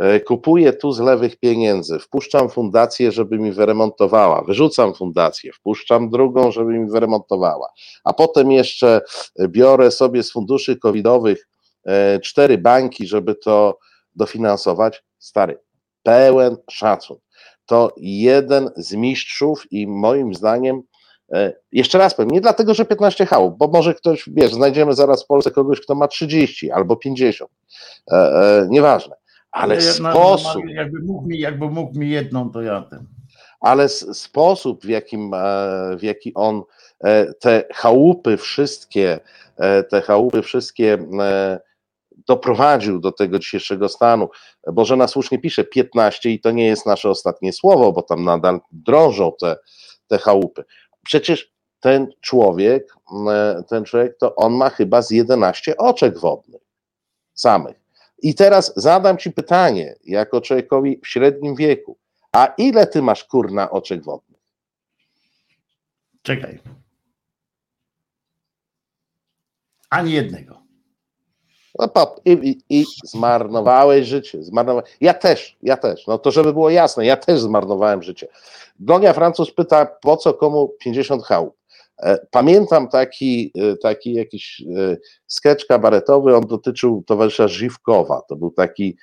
E, kupuję tu z lewych pieniędzy, wpuszczam fundację, żeby mi wyremontowała, wyrzucam fundację, wpuszczam drugą, żeby mi wyremontowała, a potem jeszcze biorę sobie z funduszy covidowych e, cztery banki, żeby to dofinansować. Stary, pełen szacun. To jeden z mistrzów i moim zdaniem E, jeszcze raz powiem, nie dlatego, że 15 chałup, bo może ktoś, wiesz, znajdziemy zaraz w Polsce kogoś, kto ma 30 albo 50, e, e, nieważne, ale ja, sposób... No, jakby, mógł mi, jakby mógł mi jedną, to ja ten... Ale sposób, w jakim, e, w jaki on te chałupy wszystkie, te chałupy wszystkie doprowadził do tego dzisiejszego stanu. Bożena słusznie pisze 15 i to nie jest nasze ostatnie słowo, bo tam nadal drążą te, te chałupy. Przecież ten człowiek, e, ten człowiek, to on ma chyba z 11 oczek wodnych samych. I teraz zadam ci pytanie, jako człowiekowi w średnim wieku, a ile ty masz kurna oczek wodnych? Czekaj. Ani jednego. No, pop, i, i, i, zmarnowałeś życie. Zmarnowałeś. Ja też, ja też. No to żeby było jasne, ja też zmarnowałem życie. Glonia Francuz pyta, po co komu 50 chałup? E, pamiętam taki, e, taki jakiś e, sketch kabaretowy, on dotyczył towarzysza Żywkowa. To był taki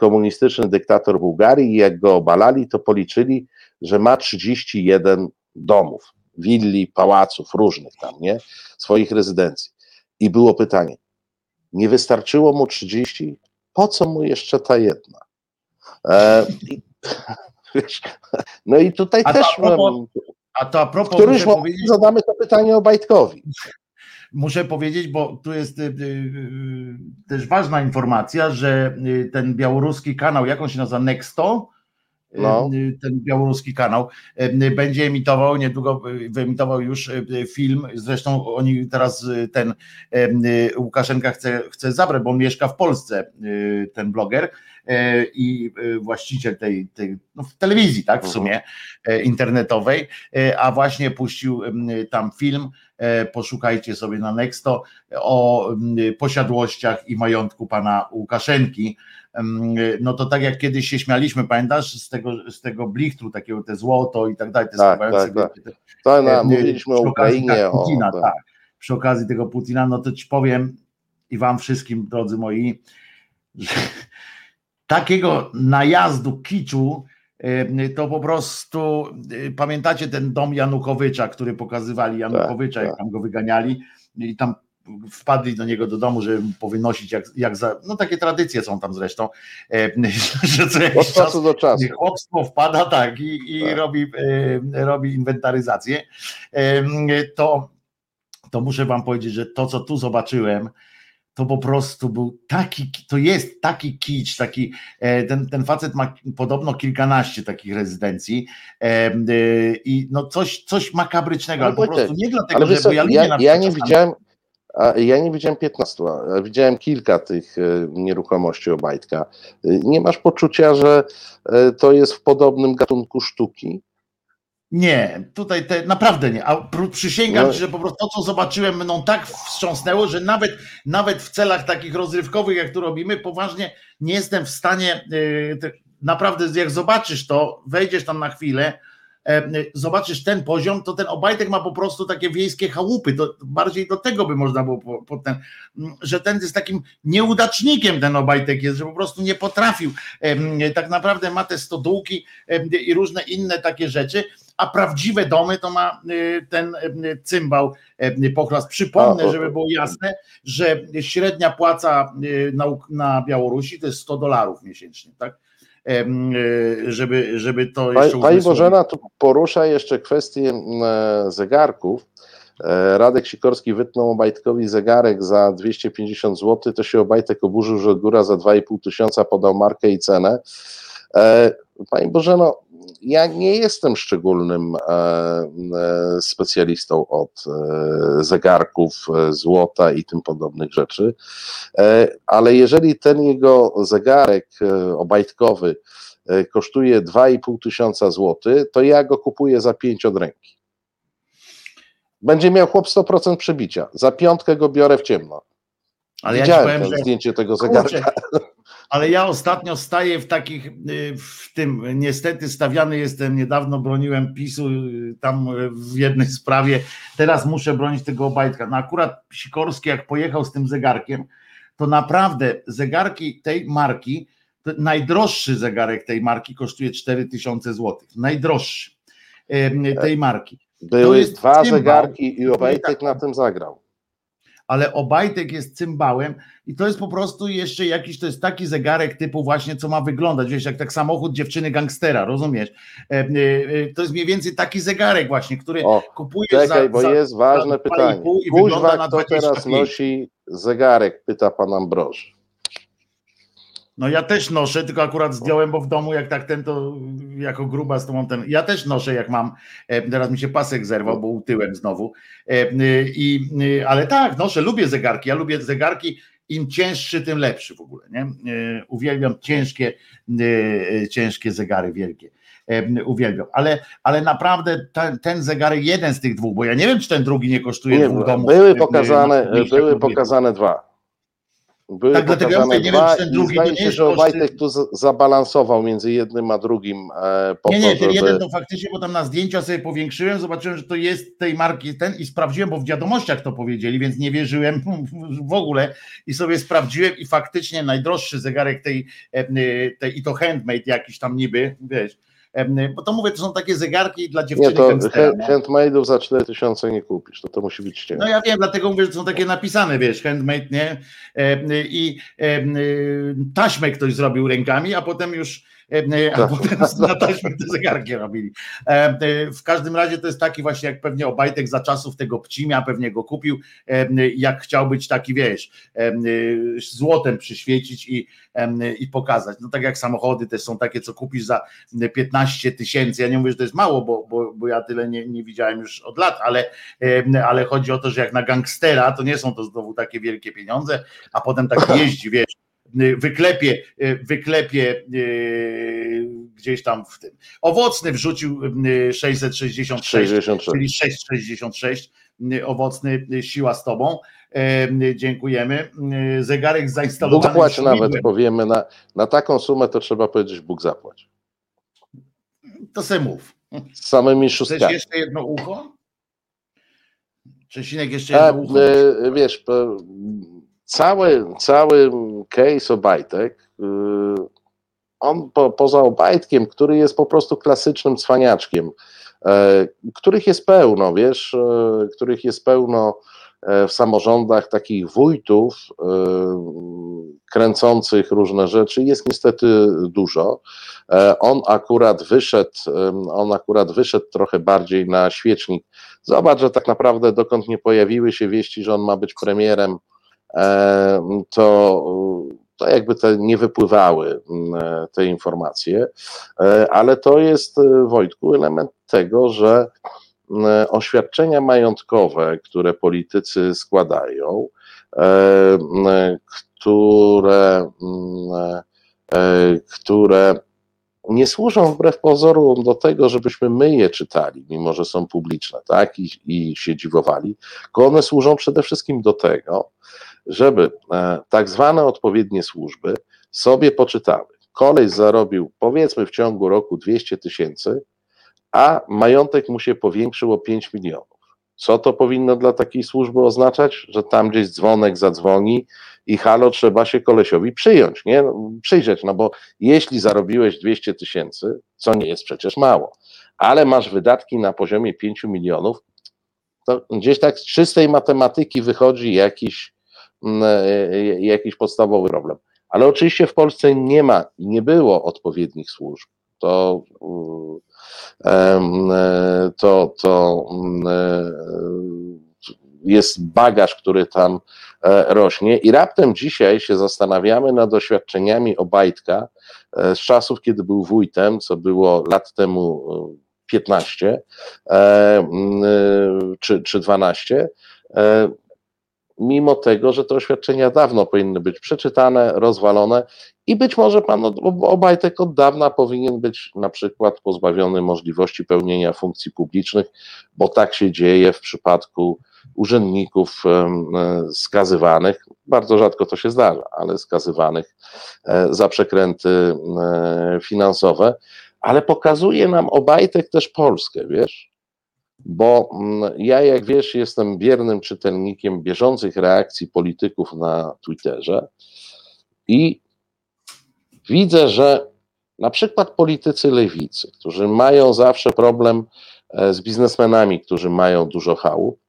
komunistyczny dyktator Bułgarii i jak go obalali, to policzyli, że ma 31 domów, willi, pałaców różnych tam, nie? Swoich rezydencji. I było pytanie, nie wystarczyło mu 30? Po co mu jeszcze ta jedna? E, i, wiesz, no i tutaj a też. A, propos, a to a propos. Któryś powiedzieć, zadamy to pytanie o Bajtkowi. Muszę powiedzieć, bo tu jest y, y, y, też ważna informacja, że y, ten białoruski kanał, jak on się nazywa, Nexto, no. ten białoruski kanał, będzie emitował, niedługo wyemitował już film, zresztą oni teraz ten Łukaszenka chce, chce zabrać, bo on mieszka w Polsce, ten bloger i właściciel tej, tej no w telewizji, tak, w mhm. sumie internetowej, a właśnie puścił tam film, poszukajcie sobie na Nexto, o posiadłościach i majątku pana Łukaszenki, no to tak jak kiedyś się śmialiśmy, pamiętasz, z tego, z tego blichtru, takiego te złoto i tak dalej, te tak, tak, tak. To na, mówiliśmy o Ukrainie. Tak, Putina, o, tak. tak. Przy okazji tego Putina, no to ci powiem i wam wszystkim, drodzy moi, że takiego najazdu kiczu, to po prostu y, pamiętacie ten dom Janukowycza, który pokazywali Janukowycza, tak, jak tak. tam go wyganiali i tam wpadli do niego do domu, żeby mu powynosić, jak, jak za, no takie tradycje są tam zresztą, e, że co jakiś Od czas do czasu. chłopstwo wpada tak i, i tak. Robi, e, robi inwentaryzację, e, to, to muszę wam powiedzieć, że to, co tu zobaczyłem, to po prostu był taki, to jest taki kicz, taki, ten, ten facet ma podobno kilkanaście takich rezydencji i no coś, coś makabrycznego, ale po prostu nie dlatego, że bo ja, ja, ja nie widziałem, a ja nie widziałem 15, a widziałem kilka tych e, nieruchomości Obajtka. E, nie masz poczucia, że e, to jest w podobnym gatunku sztuki? Nie, tutaj te, naprawdę nie. A przysięgam no. że po prostu to, co zobaczyłem, mną tak wstrząsnęło, że nawet, nawet w celach takich rozrywkowych, jak tu robimy, poważnie nie jestem w stanie. Naprawdę, jak zobaczysz to, wejdziesz tam na chwilę, zobaczysz ten poziom, to ten Obajtek ma po prostu takie wiejskie chałupy, to bardziej do tego by można było, po, po ten, że ten jest takim nieudacznikiem ten Obajtek jest, że po prostu nie potrafił, tak naprawdę ma te stodółki i różne inne takie rzeczy, a prawdziwe domy to ma y, ten cymbał pochlas. Przypomnę, żeby było jasne, że średnia płaca y, na, na Białorusi to jest 100 dolarów miesięcznie, tak? E, żeby, żeby to jeszcze Pani Bożena tu porusza jeszcze kwestię zegarków. E, Radek Sikorski wytnął Obajtkowi zegarek za 250 zł, to się Obajtek oburzył, że góra za 2,5 tysiąca podał markę i cenę. Pani Bożeno, ja nie jestem szczególnym e, e, specjalistą od e, zegarków, złota i tym podobnych rzeczy, ale jeżeli ten jego zegarek obajtkowy kosztuje 2,5 tysiąca złotych, to ja go kupuję za 5 od ręki. Będzie miał chłop 100% przebicia. Za piątkę go biorę w ciemno. Ale Widziałem ja powiem, zdjęcie tego zegarka. Kurczę, ale ja ostatnio staję w takich, y, w tym, niestety stawiany jestem, niedawno broniłem PiSu y, tam w jednej sprawie, teraz muszę bronić tego Obajtka. No akurat Sikorski jak pojechał z tym zegarkiem, to naprawdę zegarki tej marki, najdroższy zegarek tej marki kosztuje 4000 zł, najdroższy tej marki. Były dwa zegarki i Obajtek tak. na tym zagrał ale Obajtek jest cymbałem i to jest po prostu jeszcze jakiś, to jest taki zegarek typu właśnie, co ma wyglądać, wiesz, jak tak samochód dziewczyny gangstera, rozumiesz? E, e, to jest mniej więcej taki zegarek właśnie, który o, kupujesz czekaj, za, bo za, jest ważne pytanie. Kuźwa, kto teraz nosi zegarek, pyta pan Ambroży. No ja też noszę, tylko akurat zdjąłem, bo w domu jak tak ten to jako gruba z tą ten. Ja też noszę jak mam. E, teraz mi się pasek zerwał, bo utyłem znowu. E, I, ale tak, noszę, lubię zegarki. Ja lubię zegarki. Im cięższy, tym lepszy w ogóle. Nie? E, uwielbiam ciężkie, ciężkie zegary wielkie. Uwielbiam, ale, ale naprawdę ten, ten zegarek, jeden z tych dwóch, bo ja nie wiem, czy ten drugi nie kosztuje nie, dwóch domów. Były pokazane, były pokazane dwa. Były tak, dlatego ja mówię, nie wiem, czy ten drugi zdaje się, że Wojtek tu zabalansował między jednym a drugim. E, po nie, nie, ten żeby... jeden to faktycznie, bo tam na zdjęcia sobie powiększyłem, zobaczyłem, że to jest tej marki ten i sprawdziłem, bo w wiadomościach to powiedzieli, więc nie wierzyłem w ogóle i sobie sprawdziłem i faktycznie najdroższy zegarek tej, e, tej i to handmade jakiś tam niby, wiesz, bo to mówię, to są takie zegarki dla dziewczyny Nie, to handmade'ów za 4000 nie kupisz, to to musi być ciężko. No ja wiem, dlatego mówię, że są takie napisane, wiesz, handmade, nie? I taśmę ktoś zrobił rękami, a potem już a tak. potem na taśmę te zegarki robili. W każdym razie to jest taki właśnie, jak pewnie Obajtek za czasów tego Pcimia pewnie go kupił, jak chciał być taki, wiesz, złotem przyświecić i, i pokazać. No tak jak samochody też są takie, co kupisz za 15 tysięcy. Ja nie mówię, że to jest mało, bo, bo, bo ja tyle nie, nie widziałem już od lat, ale, ale chodzi o to, że jak na gangstera, to nie są to znowu takie wielkie pieniądze, a potem tak jeździ, wiesz, wyklepie, wyklepie gdzieś tam w tym. Owocny wrzucił 666, 66. czyli 666. Owocny, siła z tobą. Dziękujemy. Zegarek zainstalowany. Bóg płać nawet, powiemy, na, na taką sumę to trzeba powiedzieć, Bóg zapłać. To se mów. Z samymi szóstkami. Chcesz jeszcze jedno ucho? Czesinek jeszcze jedno A, ucho? Wiesz, cały, cały case Obajtek, y, on po, poza Obajtkiem, który jest po prostu klasycznym cwaniaczkiem, e, których jest pełno, wiesz, e, których jest pełno e, w samorządach takich wójtów kręcących różne rzeczy jest niestety dużo. On akurat wyszedł, on akurat wyszedł trochę bardziej na świecznik. Zobacz, że tak naprawdę dokąd nie pojawiły się wieści, że on ma być premierem to, to jakby te nie wypływały e, te informacje, e, ale to jest, Wojtku, element tego, że oświadczenia majątkowe, które politycy składają, które, które nie służą wbrew pozorom do tego, żebyśmy my je czytali, mimo że są publiczne, tak, i, i się dziwowali, tylko one służą przede wszystkim do tego, żeby e, tak zwane odpowiednie służby sobie poczytały. Koleś zarobił powiedzmy w ciągu roku 200 tysięcy, a majątek mu się powiększył o 5 milionów. Co to powinno dla takiej służby oznaczać? Że tam gdzieś dzwonek zadzwoni i halo, trzeba się kolesiowi przyjąć, nie? No, przyjrzeć, no bo jeśli zarobiłeś 200 tysięcy, co nie jest przecież mało, ale masz wydatki na poziomie 5 milionów, to gdzieś tak z czystej matematyki wychodzi jakiś, jakiś podstawowy problem. Ale oczywiście w Polsce nie ma i nie było odpowiednich służb. To mm, E, to, to mm, e, jest bagaż, który tam e, rośnie. I raptem dzisiaj się zastanawiamy nad doświadczeniami Obajtka z czasów, kiedy był wójtem, co było lat temu 15 mm, czy, czy 12 mimo tego, że te oświadczenia dawno powinny być przeczytane, rozwalone i być może pan Obajtek od dawna powinien być na przykład pozbawiony możliwości pełnienia funkcji publicznych, bo tak się dzieje w przypadku urzędników skazywanych, bardzo rzadko to się zdarza, ale skazywanych e, za przekręty e, finansowe, ale pokazuje nam Obajtek też Polskę, wiesz? Bo mm, ja, jak wiesz, jestem biernym czytelnikiem bieżących reakcji polityków na Twitterze i widzę, że na przykład politycy lewicy, którzy mają zawsze problem e, z biznesmenami, którzy mają dużo chałup,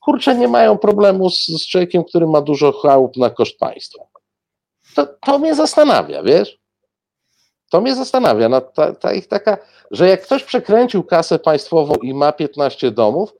kurczę, nie mają problemu z, z człowiekiem, który ma dużo chałup na koszt państwa. To, to mnie zastanawia, wiesz? To mnie zastanawia, no, ta, ta ich taka, że jak ktoś przekręcił kasę państwową i ma 15 domów,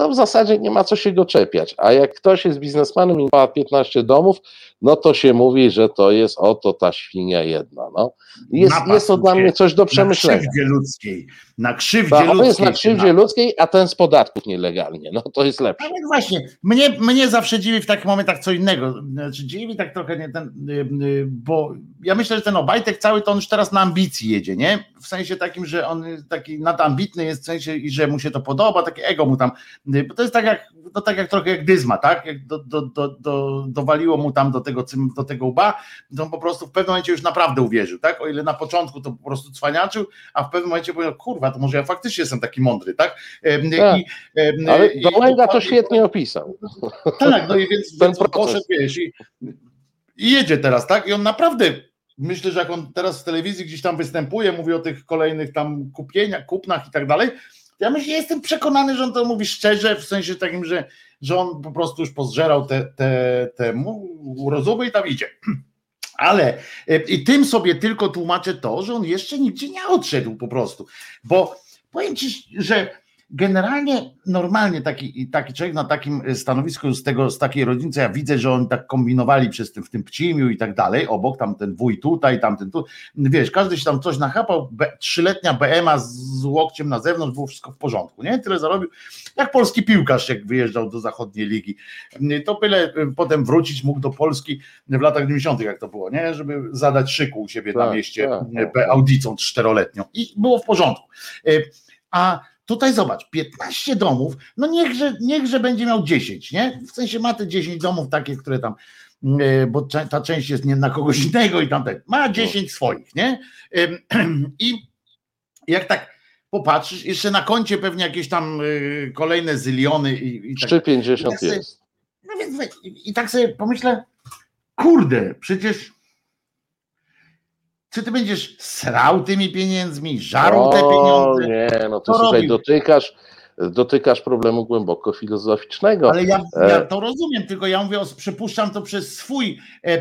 to w zasadzie nie ma co się go czepiać. A jak ktoś jest biznesmenem i ma 15 domów, no to się mówi, że to jest oto ta świnia jedna. No. Jest, jest to dla mnie coś do przemyślenia. Ludzkiej. Na krzywdzie tak, ludzkiej. jest na krzywdzie ludzkiej, a ten z podatków nielegalnie. No to jest lepsze. Właśnie, mnie, mnie zawsze dziwi w takich momentach co innego. Znaczy dziwi tak trochę, nie ten, y, y, bo ja myślę, że ten Obajtek cały to on już teraz na ambicji jedzie, nie? W sensie takim, że on taki nadambitny jest w sensie i że mu się to podoba, takie ego mu tam, y, bo to jest tak jak, to tak jak trochę jak dyzma, tak? Jak do, do, do, do, dowaliło mu tam do tego, do tego łba, to on po prostu w pewnym momencie już naprawdę uwierzył, tak? O ile na początku to po prostu cwaniaczył, a w pewnym momencie powiedział, kurwa, to może ja faktycznie jestem taki mądry, tak? tak. I, Ale Dołęga to świetnie opisał. Tak, no i więc, więc poszedł, wiesz, i, i jedzie teraz, tak? I on naprawdę myślę, że jak on teraz w telewizji gdzieś tam występuje, mówi o tych kolejnych tam kupieniach, kupnach i tak dalej, ja myślę, jestem przekonany, że on to mówi szczerze, w sensie takim, że, że on po prostu już pozżerał te, te, te rozumy i tam idzie. Ale e, i tym sobie tylko tłumaczę to, że on jeszcze nigdzie nie odszedł po prostu. Bo powiem ci, że generalnie normalnie taki, taki człowiek na takim stanowisku z, tego, z takiej rodziny, ja widzę, że oni tak kombinowali przez tym, w tym Pcimiu i tak dalej, obok tam ten wuj tutaj, tamten tu, wiesz, każdy się tam coś nachapał, trzyletnia BMA z łokciem na zewnątrz, było wszystko w porządku, nie? Tyle zarobił, jak polski piłkarz, jak wyjeżdżał do zachodniej ligi, to byle potem wrócić mógł do Polski w latach 90., jak to było, nie? Żeby zadać szyku u siebie tak, na mieście tak, tak. audicą czteroletnią i było w porządku. A Tutaj zobacz, 15 domów, no niechże, niechże będzie miał 10, nie? W sensie ma te 10 domów takie, które tam, e, bo ta część jest nie na kogoś innego i tam ma 10 no. swoich, nie? I jak tak popatrzysz, jeszcze na koncie pewnie jakieś tam e, kolejne zyliony i, i tak. 350 jest. No więc i tak sobie pomyślę, kurde, przecież czy ty będziesz srał tymi pieniędzmi, żarł te pieniądze? Nie, no to słuchaj, dotykasz, dotykasz problemu głęboko filozoficznego. Ale ja, ja, e, to rozumiem, tylko ja mówię, przypuszczam to przez swój e,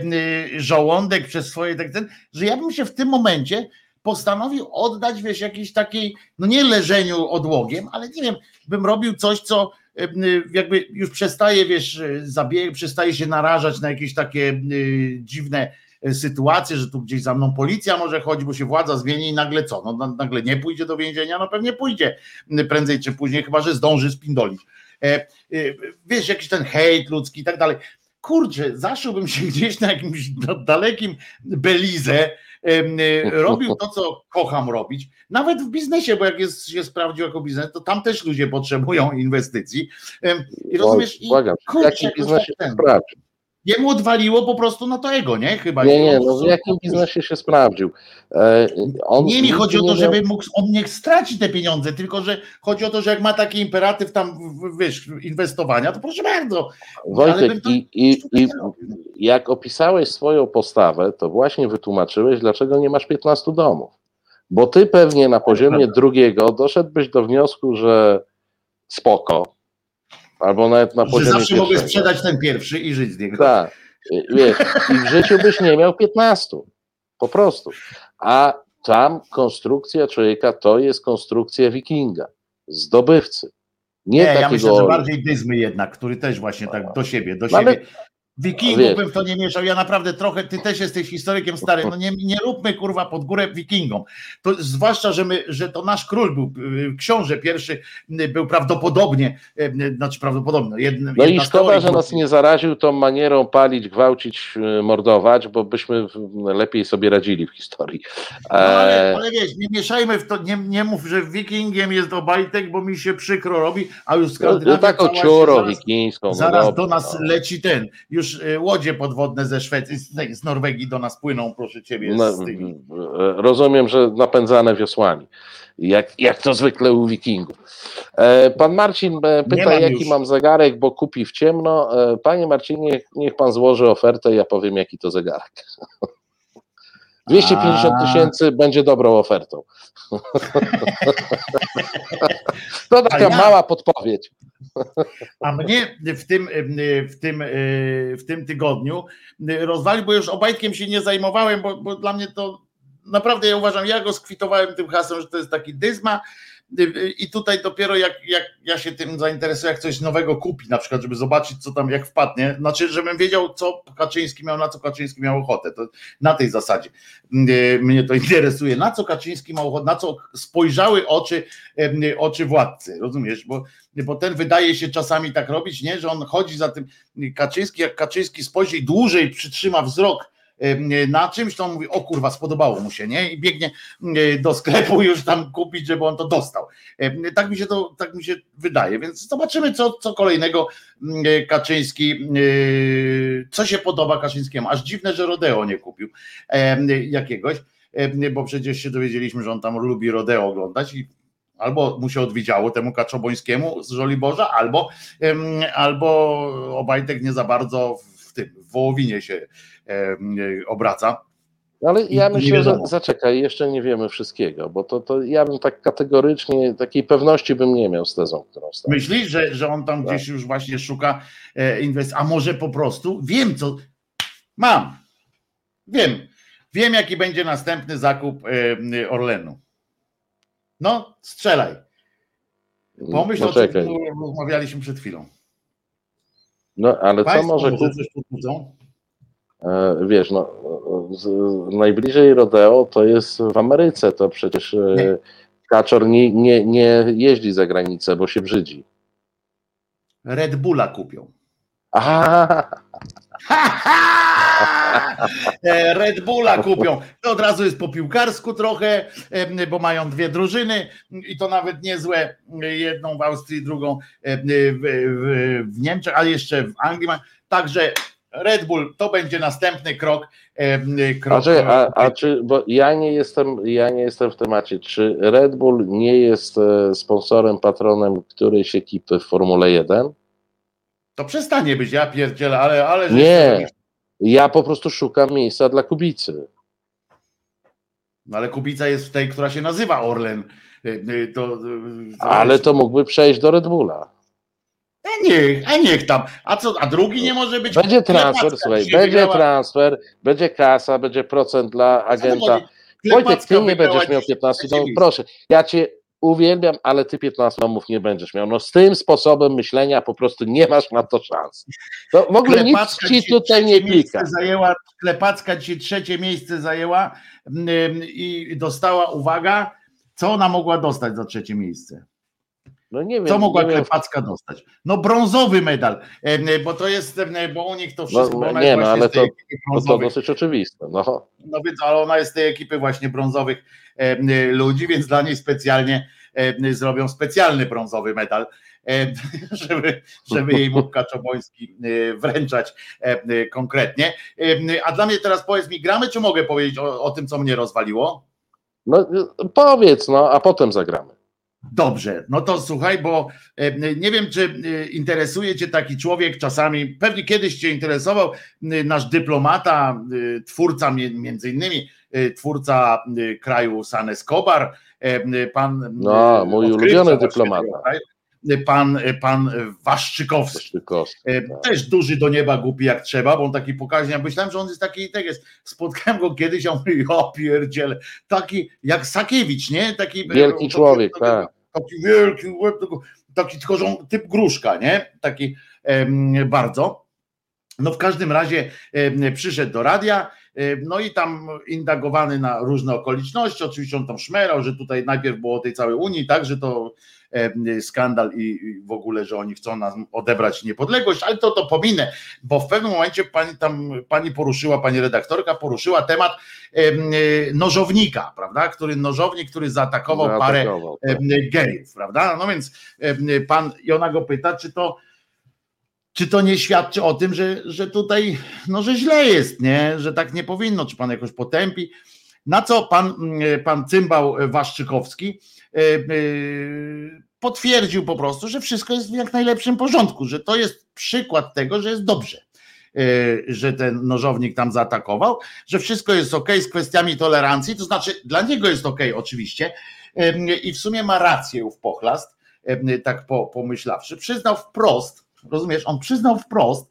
żołądek, przez swoje tak ten, że ja bym się w tym momencie postanowił oddać, wiesz, jakiejś takiej, no nie leżeniu odłogiem, ale nie wiem, bym robił coś, co e, jakby już przestaje, wiesz, zabieg, przestaje się narażać na jakieś takie dziwne E, sytuację, że tu gdzieś za mną policja może chodzi, bo się władza zmieni i nagle co? No nagle nie pójdzie do więzienia? No pewnie pójdzie prędzej czy później, chyba że zdąży spindolić. E, e, wiesz, jakiś ten hejt ludzki i tak dalej. Kurczę, zaszyłbym się gdzieś na jakimś dalekim Belize, robił to, co kocham robić, nawet w biznesie, bo jak jest, się sprawdził jako biznes, to tam też ludzie potrzebują inwestycji. I rozumiesz, i Błagam, w jakim biznesie sprawdzi? Jemu odwaliło po prostu na to ego, nie? Chyba. Nie, nie, no w jakim biznesie się sprawdził. E, on nie mi chodzi o to, żeby mógł, on niech straci te pieniądze, tylko że chodzi o to, że jak ma taki imperatyw tam, wiesz, inwestowania, to proszę bardzo. Wojtek, i, i, i jak opisałeś swoją postawę, to właśnie wytłumaczyłeś, dlaczego nie masz 15 domów. Bo ty pewnie na poziomie drugiego doszedłbyś do wniosku, że spoko, Albo nawet na poziomie Zawsze mogę sprzedać ten pierwszy i żyć z niego. Tak. Wiesz, i w życiu byś nie miał 15. Po prostu. A tam konstrukcja człowieka to jest konstrukcja wikinga, zdobywcy. Nie, nie takiego... ja myślę, że bardziej dyzmy jednak, który też właśnie tak do siebie, do no, siebie. Wikingów bym w to nie mieszał. Ja naprawdę trochę, ty też jesteś historykiem stary. No nie, nie róbmy kurwa pod górę Wikingom. To, zwłaszcza, że, my, że to nasz król był, książę pierwszy był prawdopodobnie, y, znaczy prawdopodobnie. Jedna, no i szkoda, że nas nie zaraził tą manierą palić, gwałcić, mordować, bo byśmy lepiej sobie radzili w historii. No, ale, e, ale wiesz, nie mieszajmy w to, nie, nie mów, że Wikingiem jest Obajtek, bo mi się przykro robi, a już Skandynawia... No, taką ciurą wikińską. No zaraz no, do nas leci ten, już y, łodzie podwodne ze Szwecji, z Norwegii do nas płyną, proszę ciebie. No, rozumiem, że napędzane wiosłami. Jak, jak to zwykle u wikingów. E, pan Marcin e, pyta, mam jaki już. mam zegarek, bo kupi w ciemno. E, panie Marcinie, niech pan złoży ofertę, ja powiem, jaki to zegarek. 250 tysięcy będzie dobrą ofertą. to taka ja, mała podpowiedź. A mnie w tym, w tym, w tym tygodniu rozwalił, bo już obajtkiem się nie zajmowałem, bo, bo dla mnie to naprawdę ja uważam, ja go skwitowałem tym hasłem, że to jest taki dyzma, i tutaj dopiero jak, jak ja się tym zainteresuję, jak coś nowego kupi, na przykład, żeby zobaczyć, co tam jak wpadnie, znaczy, żebym wiedział, co Kaczyński miał, na co Kaczyński miał ochotę. To na tej zasadzie mnie to interesuje. Na co Kaczyński miał ochotę, na co spojrzały oczy, oczy władcy, rozumiesz? Bo, bo ten wydaje się czasami tak robić, nie? że on chodzi za tym Kaczyński, jak Kaczyński spojrzy i dłużej przytrzyma wzrok na czymś, to on mówi, o kurwa, spodobało mu się, nie? I biegnie do sklepu już tam kupić, żeby on to dostał. Tak mi się to, tak mi się wydaje, więc zobaczymy, co, co kolejnego Kaczyński, co się podoba Kaczyńskiemu. Aż dziwne, że Rodeo nie kupił jakiegoś, bo przecież się dowiedzieliśmy, że on tam lubi Rodeo oglądać i albo mu się odwiedziało temu Kaczobońskiemu z Żoliborza, albo, albo Obajtek nie za bardzo w tym, w Wołowinie się E, obraca. Ale ja myślę, że zaczekaj, jeszcze nie wiemy wszystkiego, bo to, to ja bym tak kategorycznie, takiej pewności bym nie miał z tezą, którą stawiam. Myślisz, że, że on tam tak. gdzieś już właśnie szuka e, inwestycji, a może po prostu wiem, co mam. Wiem. Wiem, jaki będzie następny zakup e, Orlenu. No, strzelaj. Pomyśl no, o tym, rozmawialiśmy przed chwilą. No, ale Państwo co może... Coś E, wiesz, no, najbliżej rodeo to jest w Ameryce, to przecież e, nie. kaczor nie, nie, nie jeździ za granicę, bo się brzydzi. Red Bulla kupią. Aha. E, Red Bulla kupią. To od razu jest po piłkarsku trochę, bo mają dwie drużyny i to nawet niezłe. Jedną w Austrii, drugą w, w, w Niemczech, ale jeszcze w Anglii. Także Red Bull to będzie następny krok. krok a, czy, a, a, czy, bo ja nie jestem, ja nie jestem w temacie, czy Red Bull nie jest e, sponsorem, patronem którejś ekipy w Formule 1? To przestanie być, ja pierdzielę, ale. ale nie, ja po prostu szukam miejsca dla Kubicy. No ale Kubica jest w tej, która się nazywa Orlen. E, e, to, to ale jest... to mógłby przejść do Red Bulla. A niech, a niech tam. A co, a drugi nie może być. Będzie transfer, słuchaj, będzie transfer, będzie kasa, będzie procent dla agenta. Wojtek, ty nie będziesz miał 15 domów. Proszę, ja cię uwielbiam, ale ty 15 domów nie będziesz miał. No z tym sposobem myślenia po prostu nie masz na to szans. To w ogóle nic ci tutaj nie klika. Zajęła, Klepacka ci trzecie miejsce zajęła i dostała, uwaga, co ona mogła dostać za trzecie miejsce? No nie wiem. Co mogła nie. Klepacka dostać? No brązowy medal, e, bo to jest, bo u nich to wszystko, No, bo ona nie, no, ale to- No to brązowych. dosyć oczywiste. No. No więc, ale ona jest z tej ekipy właśnie brązowych e, ludzi, więc dla niej specjalnie e, zrobią specjalny brązowy medal, żeby, żeby jej mógł Kaczoboński wręczać konkretnie. A dla mnie teraz powiedz mi, gramy, czy mogę powiedzieć o, o tym, co mnie rozwaliło? no powiedz, no, a potem zagramy. Dobrze, no to słuchaj, bo nie wiem, czy e, interesuje Cię taki człowiek czasami, pewnie kiedyś Cię interesował nasz dyplomata, e, twórca między innymi, e, twórca kraju San Escobar, pan No, mój ulubiony dyplomata. e, Pan, pan Waszczykowski. Sztykowski. E, Też duży do nieba głupi jak trzeba, bo on taki pokaźny. Ja myślałem, że on jest taki, tak jest. Spotkałem go kiedyś, a on mówi, o pierdziele, taki jak Sakiewicz, nie? Taki e, Wielki taki- człowiek, taki- tak. Taki wielki łeb, taki tylko że on, typ gruszka, nie? Taki em, bardzo. No w każdym razie przyszedł do radia, no i tam indagowany na różne okoliczności, oczywiście on tam szmerał, że tutaj najpierw było o tej całej Unii, tak, że to skandal i, w ogóle, że oni chcą nam odebrać niepodległość, ale to to pominę, bo w pewnym momencie pani tam, pani poruszyła, pani redaktorka poruszyła temat em, nożownika, prawda, który nożownik, który zaatakował parę Zaatakował, tak. em, gejów, prawda? No więc pan, i ona go pyta, czy to, czy to nie świadczy o tym, że, że tutaj, no, że źle jest, nie? Że tak nie powinno, czy pan jakoś potępi. Na co pan, mm, pan cymbał Waszczykowski e, e, potwierdził po prostu, że wszystko jest w jak najlepszym porządku, że to jest przykład tego, że jest dobrze, e, że ten nożownik tam zaatakował, że wszystko jest ok z kwestiami tolerancji, to znaczy dla niego jest ok oczywiście i w sumie ma rację ów pochlast, tak po, pomyślawszy, przyznał wprost, rozumiesz, on przyznał wprost,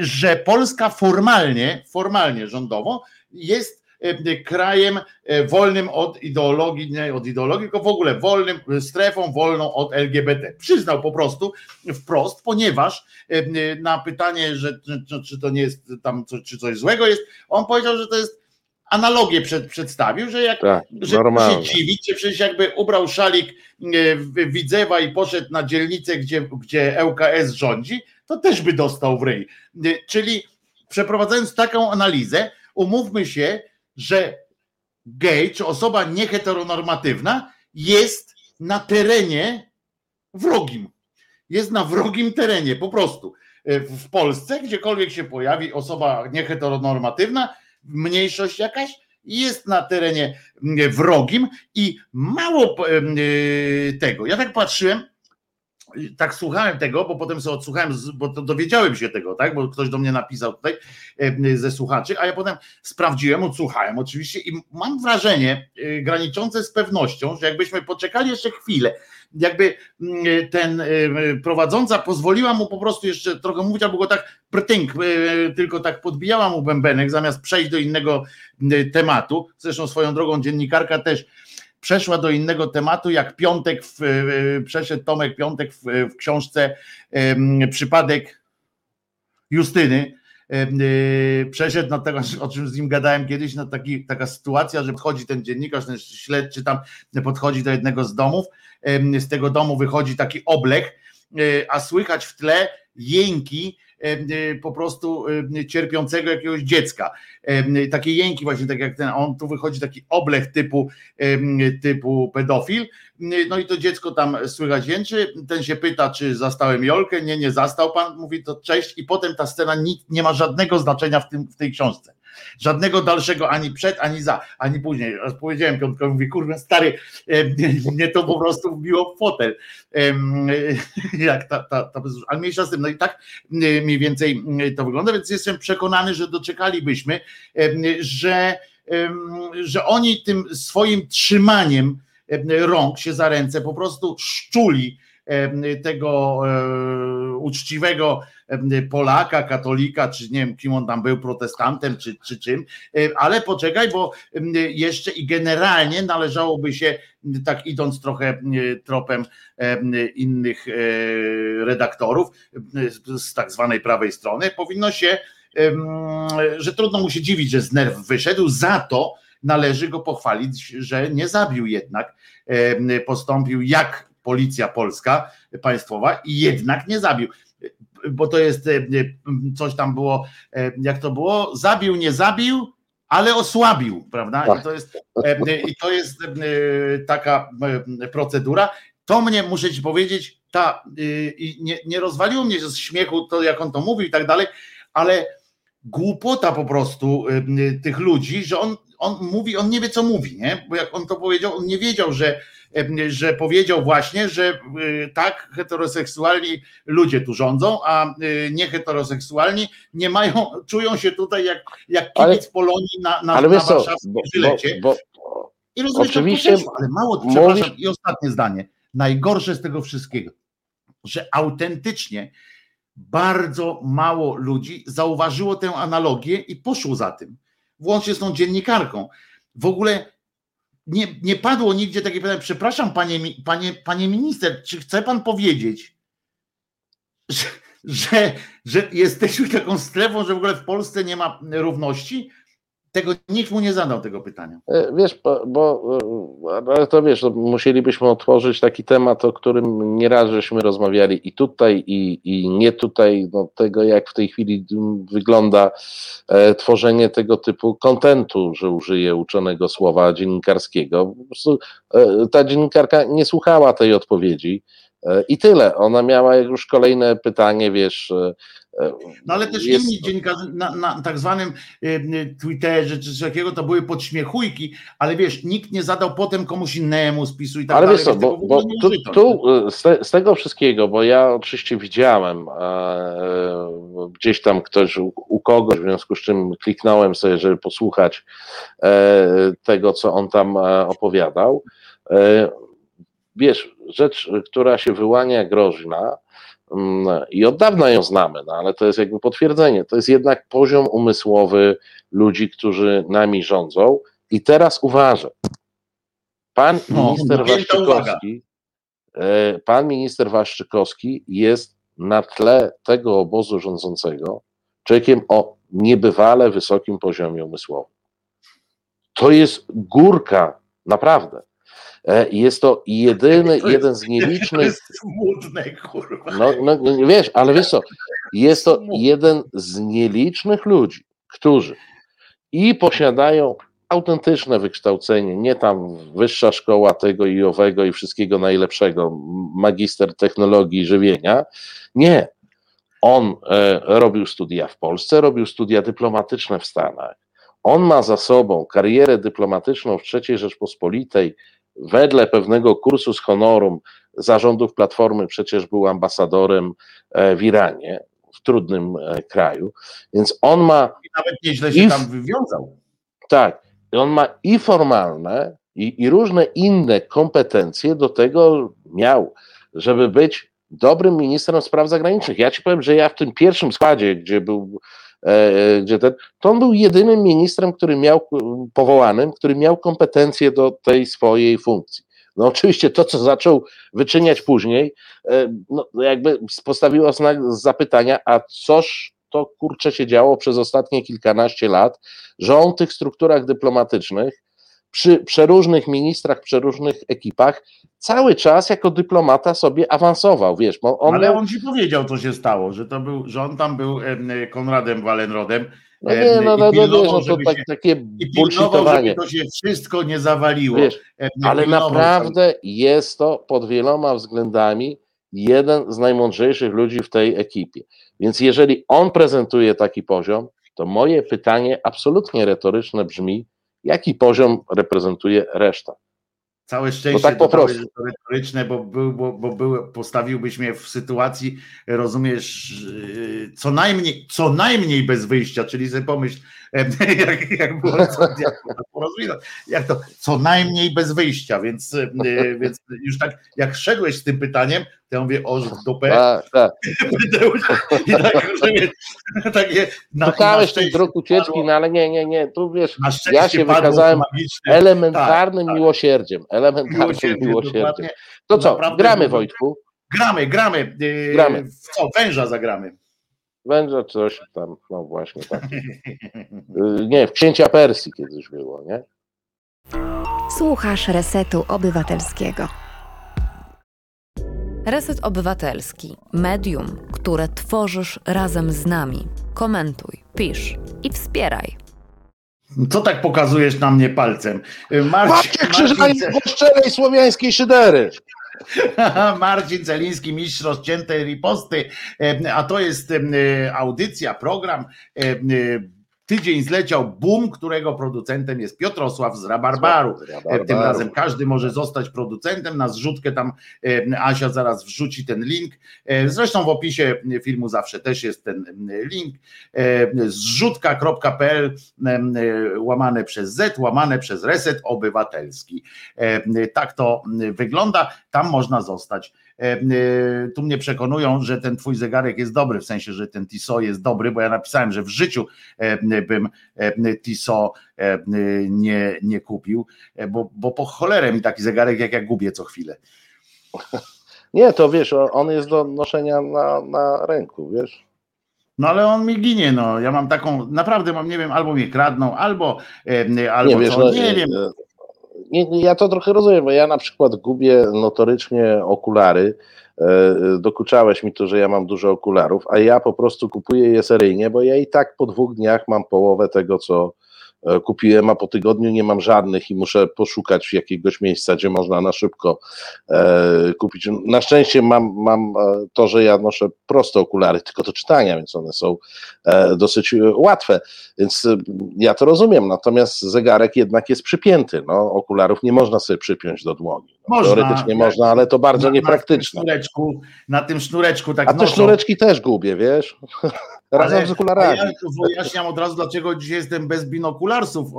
że Polska formalnie, formalnie rządowo jest em, krajem e, wolnym od ideologii, nie od ideologii, tylko w ogóle wolnym, strefą wolną od LGBT. Przyznał po prostu wprost, ponieważ em, na pytanie, że, że, czy to nie jest tam, czy coś złego jest, on powiedział, że to jest analogię przed, przedstawił, że jak Tak, że normalne. się dziwić, że przecież jakby ubrał szalik e, Widzewa i poszedł na dzielnicę, gdzie, gdzie ŁKS rządzi, to też by dostał w ryj. E, Czyli przeprowadzając taką analizę, umówmy się, że gej, czy osoba nieheteronormatywna jest na terenie wrogim. Jest na wrogim terenie, po prostu. E, W Polsce, gdziekolwiek się pojawi osoba nieheteronormatywna, mniejszość jakaś, jest na terenie mm, wrogim i mało em, y, tego. Ja tak patrzyłem, tak słuchałem tego, bo potem sobie odsłuchałem, bo dowiedziałem się tego, tak? Bo ktoś do mnie napisał tutaj em, ze słuchaczy, a ja potem sprawdziłem, odsłuchałem oczywiście i mam wrażenie graniczące z pewnością, że jakbyśmy poczekali jeszcze chwilę, jakby mm, ten y, prowadząca pozwoliła mu po prostu jeszcze trochę mówić, albo go tak prtynk, y, tylko tak podbijała mu bębenek, zamiast przejść do innego y, tematu. Zresztą swoją drogą dziennikarka też przeszła do innego tematu, jak Piątek, w, y, przeszedł Tomek Piątek w, w książce Przypadek Justyny, y, przeszedł na tego, o czym z nim gadałem kiedyś, na taki, taka sytuacja, że podchodzi ten dziennikarz, ten śledczy tam podchodzi do jednego z domów, z tego domu wychodzi taki oblech, y, a słychać w tle jęki y, po prostu cierpiącego jakiegoś dziecka. Takie jęki właśnie, tak jak ten, on tu wychodzi taki oblech typu, typu pedofil, no i to dziecko tam słychać jęczy, ten się pyta, czy zastałem Jolkę, nie, nie zastał pan, mówi to cześć. I potem ta scena nie ma żadnego znaczenia w, tym, w tej książce. Żadnego dalszego ani przed, ani za, ani później. Raz powiedziałem Piątkowi, mówię, kurwa stary, mnie to po prostu wbiło w fotel. Jak ta, ta, ta, ale mniejsza z tym, no i tak mniej więcej to wygląda, więc jestem przekonany, że doczekalibyśmy, że, że oni tym swoim trzymaniem em, rąk się za ręce po prostu szczuli tego e, uczciwego Polaka, katolika, czy nie wiem, kim on tam był, protestantem, czy, czy czym, E, ale poczekaj, bo jeszcze i generalnie należałoby się, tak idąc trochę tropem em, innych e, redaktorów z- tak zwanej prawej strony, powinno się, że trudno mu się dziwić, że z nerw wyszedł, za to należy go pochwalić, że nie zabił jednak, postąpił jak policja polska państwowa i jednak nie zabił. Bo to jest coś tam było, jak to było? Zabił, nie zabił, ale osłabił, prawda? I Tak. to jest, i to jest taka procedura. To mnie, muszę ci powiedzieć, ta, i nie, nie rozwaliło mnie z śmiechu to, jak on to mówił i tak dalej, ale głupota po prostu y, tych ludzi, że on, on mówi, on nie wie co mówi, nie? Bo jak on to powiedział, on nie wiedział, że, y, że powiedział właśnie, że y, tak, heteroseksualni ludzie tu rządzą, a nieheteroseksualni nie mają, czują się tutaj jak, jak kibic Ale- Polonii na, na, Ale na warszawskim bo, żylecie. bo, I rozumiesz, Oczywiście Oczywiście, ale mało, mówisz- przepraszam, i ostatnie zdanie. Najgorsze z tego wszystkiego, że autentycznie bardzo mało ludzi zauważyło tę analogię i poszło za tym. Włącznie z tą dziennikarką. W ogóle nie, nie padło nigdzie takie pytanie, przepraszam panie, panie, panie minister, czy chce pan powiedzieć, że, że, że jesteśmy taką strefą, że w ogóle w Polsce nie ma równości? Tego nikt mu nie zadał tego pytania. E, Wiesz, bo, bo e, ale to wiesz, no, musielibyśmy otworzyć taki temat, o którym nieraz żeśmy rozmawiali i tutaj, i, i nie tutaj, no, tego jak w tej chwili wygląda e, tworzenie tego typu kontentu, że użyję uczonego słowa dziennikarskiego. Po prostu e, ta dziennikarka nie słuchała tej odpowiedzi. e, I tyle. Ona miała już kolejne pytanie, wiesz. E, e, No ale też jest- inni dziennikarze na, na tak zwanym y, Twitterze czy coś takiego to były podśmiechujki, ale wiesz, nikt nie zadał potem komuś innemu spisu i tak Ale dalej. wiesz co, bo, bo tu, tu y, z, te, z tego wszystkiego, bo ja oczywiście widziałem e, e, gdzieś tam ktoś u, u kogoś, w związku z czym kliknąłem sobie, żeby posłuchać e, tego, co on tam e, opowiadał. E, wiesz, rzecz, która się wyłania groźna i od dawna ją znamy, no, ale to jest jakby potwierdzenie, to jest jednak poziom umysłowy ludzi, którzy nami rządzą i teraz uważaj. Pan No, minister napięta uwaga. Waszczykowski, e, pan minister Waszczykowski jest na tle tego obozu rządzącego człowiekiem o niebywale wysokim poziomie umysłowym. To jest górka, naprawdę. E, Jest to jedyny, To jeden z To nielicznych jest smutne, kurwa. no, no wiesz, ale wiesz co, jest to jeden z nielicznych ludzi, którzy i posiadają autentyczne wykształcenie, nie tam wyższa szkoła tego i owego i wszystkiego najlepszego, magister technologii żywienia. Nie. On e, robił studia w Polsce, robił studia dyplomatyczne w Stanach. On ma za sobą karierę dyplomatyczną w III Rzeczpospolitej, wedle pewnego kursu z honorum zarządów Platformy, przecież był ambasadorem e, w Iranie, w trudnym e, kraju, więc on ma I nawet nieźle się I tam wywiązał. tak, i on ma i formalne, i, i różne inne kompetencje do tego miał, żeby być dobrym ministrem spraw zagranicznych. Ja ci powiem, że ja w tym pierwszym składzie, gdzie był, gdzie ten, to on był jedynym ministrem, który miał powołanym, który miał kompetencje do tej swojej funkcji. No oczywiście to, co zaczął wyczyniać później, e, no jakby postawiło znak zapytania, a coż to kurczę się działo przez ostatnie kilkanaście lat, że on w tych strukturach dyplomatycznych, przy przeróżnych ministrach, przeróżnych ekipach, cały czas jako dyplomata sobie awansował, wiesz, on Ale on ci powiedział, co się stało, że to był, że on tam był em, Konradem Wallenrodem no nie, no, no, no, pilnował, wiesz, no to tak, się- takie bullshitowanie, to się wszystko nie zawaliło. wiesz, ale naprawdę jest to pod wieloma względami jeden z najmądrzejszych ludzi w tej ekipie. Więc jeżeli on prezentuje taki poziom, to moje pytanie absolutnie retoryczne brzmi, jaki poziom reprezentuje reszta? Całe szczęście tak po dodałeś, prostu. to retoryczne, bo, był, bo, bo był, postawiłbyś mnie w sytuacji, rozumiesz, co najmniej, co najmniej bez wyjścia, czyli sobie pomyśl, jak, jak było, co, jak, jak to, co najmniej bez wyjścia, więc, yy, więc już tak, jak szedłeś z tym pytaniem, to ja mówię, o, w dupę, Tak, tak. i tak, rozumiesz, takie, na, na szczęście dróg ucieczki, padło- no ale nie, nie, nie, tu wiesz, ja się wykazałem magiczne elementarnym tak. miłosierdziem, elementarnym miłosierdzie, miłosierdziem. dokładnie. To co, gramy Wojtku? Gramy, gramy. Yy, Gramy. W co? Węża zagramy. Będzie coś tam, no właśnie tak. Y, Nie, w księcia Persji kiedyś było, nie? Słuchasz Resetu Obywatelskiego. Reset Obywatelski, medium, które tworzysz razem z nami. Komentuj, pisz i wspieraj. Co tak pokazujesz na mnie palcem? Marcin, Marcin, szczerej słowiańskiej szydery. Marcin Celiński, mistrz rozciętej riposty, e, a to jest e, audycja, program e, Tydzień zleciał boom, którego producentem jest Piotrosław z Rabarbaru. Tym razem każdy może zostać producentem. Na zrzutkę tam e, Asia zaraz wrzuci ten link. E, zresztą w opisie filmu zawsze też jest ten link. E, zrzutka.pl łamane przez Z, łamane przez Reset Obywatelski. Tak to wygląda. Tam można zostać E, e, tu mnie przekonują, że ten twój zegarek jest dobry, w sensie, że ten Tissot jest dobry, bo ja napisałem, że w życiu e, bym Tissot nie, nie kupił, bo, bo po cholerę mi taki zegarek, jak ja gubię co chwilę. Nie, to wiesz, on jest do noszenia na, na ręku, wiesz. No ale on mi ginie, no. Ja mam taką, naprawdę mam, nie wiem, albo mnie kradną, albo, albo nie, wiesz, co, no, nie wiem ja to trochę rozumiem, bo ja na przykład gubię notorycznie okulary. E, dokuczałeś mi to, że ja mam dużo okularów, a ja po prostu kupuję je seryjnie, bo ja i tak po dwóch dniach mam połowę tego, co, E, kupiłem, a po tygodniu nie mam żadnych i muszę poszukać jakiegoś miejsca, gdzie można na szybko e, kupić. Na szczęście mam, mam e, to, że ja noszę proste okulary tylko do czytania, więc one są dosyć łatwe, więc ja to rozumiem, natomiast zegarek jednak jest przypięty, no, okularów nie można sobie przypiąć do dłoni. No, można, teoretycznie można, ale to bardzo na, niepraktyczne. Na tym sznureczku, na tym sznureczku tak A te sznureczki też gubię, wiesz? Razem z okularami. Ja wyjaśniam od razu, dlaczego dzisiaj jestem bez binokularsów,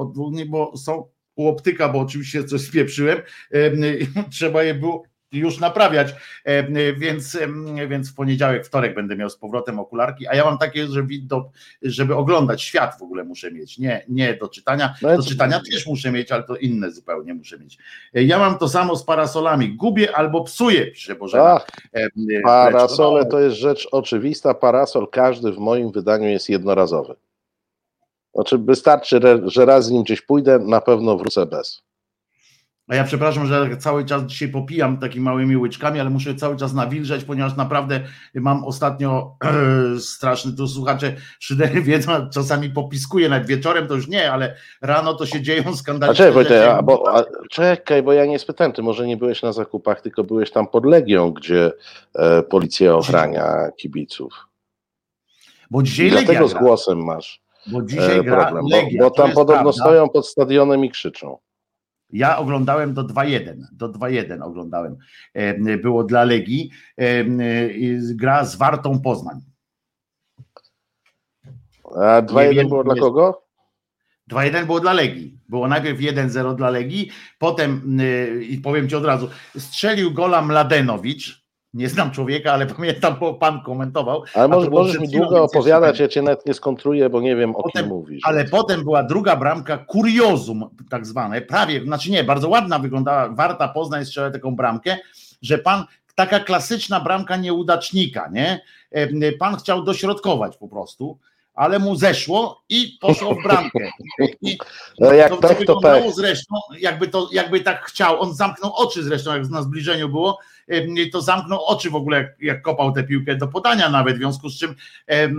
bo są u optyka, bo oczywiście coś spieprzyłem. Trzeba je było już naprawiać, więc, więc w poniedziałek, wtorek będę miał z powrotem okularki, a ja mam takie, że do, żeby oglądać świat w ogóle muszę mieć, nie, nie do czytania, no do czytania też muszę mieć, ale to inne zupełnie muszę mieć. Ja mam to samo z parasolami, gubię albo psuję, pisze Bożena. Ach, parasole to jest rzecz oczywista, parasol każdy w moim wydaniu jest jednorazowy. Znaczy wystarczy, że raz z nim gdzieś pójdę, na pewno wrócę bez. A ja przepraszam, że cały czas dzisiaj popijam takimi małymi łyczkami, ale muszę cały czas nawilżać, ponieważ naprawdę mam ostatnio e, straszny, tu słuchacze szydery wiedzą, czasami popiskuję nad wieczorem, to już nie, ale rano to się dzieją skandaliczne a czekaj, a, bo, a, czekaj, bo ja nie spytałem, ty może nie byłeś na zakupach, tylko byłeś tam pod Legią, gdzie e, policja ochrania kibiców. Bo dzisiaj I Legia dlatego z głosem masz bo dzisiaj e, problem, gra Legia, bo, bo tam podobno prawda. stoją pod stadionem i krzyczą. Ja oglądałem do 2-1, do 2-1 oglądałem. Było dla Legii. Gra z Wartą Poznań. A 2-1 było dla kogo? 2-1 było dla Legii. Było najpierw 1-0 dla Legii, potem, i powiem Ci od razu, strzelił gola Mladenowicz, nie znam człowieka, ale pamiętam, bo pan komentował. Ale może, możesz mi długo opowiadać, ja cię nawet nie skontruję, bo nie wiem o potem, kim mówisz. Ale potem była druga bramka, kuriozum tak zwane, prawie, znaczy nie, bardzo ładna wyglądała, warta Poznań strzela taką bramkę, że pan, taka klasyczna bramka nieudacznika, nie? Pan chciał dośrodkować po prostu, ale mu zeszło i poszło w bramkę. I no jak to, tak, to tak. zresztą, jakby, to, jakby tak chciał, on zamknął oczy zresztą, jak na zbliżeniu było, to zamknął oczy w ogóle, jak, kopał tę piłkę do podania nawet, w związku z czym e,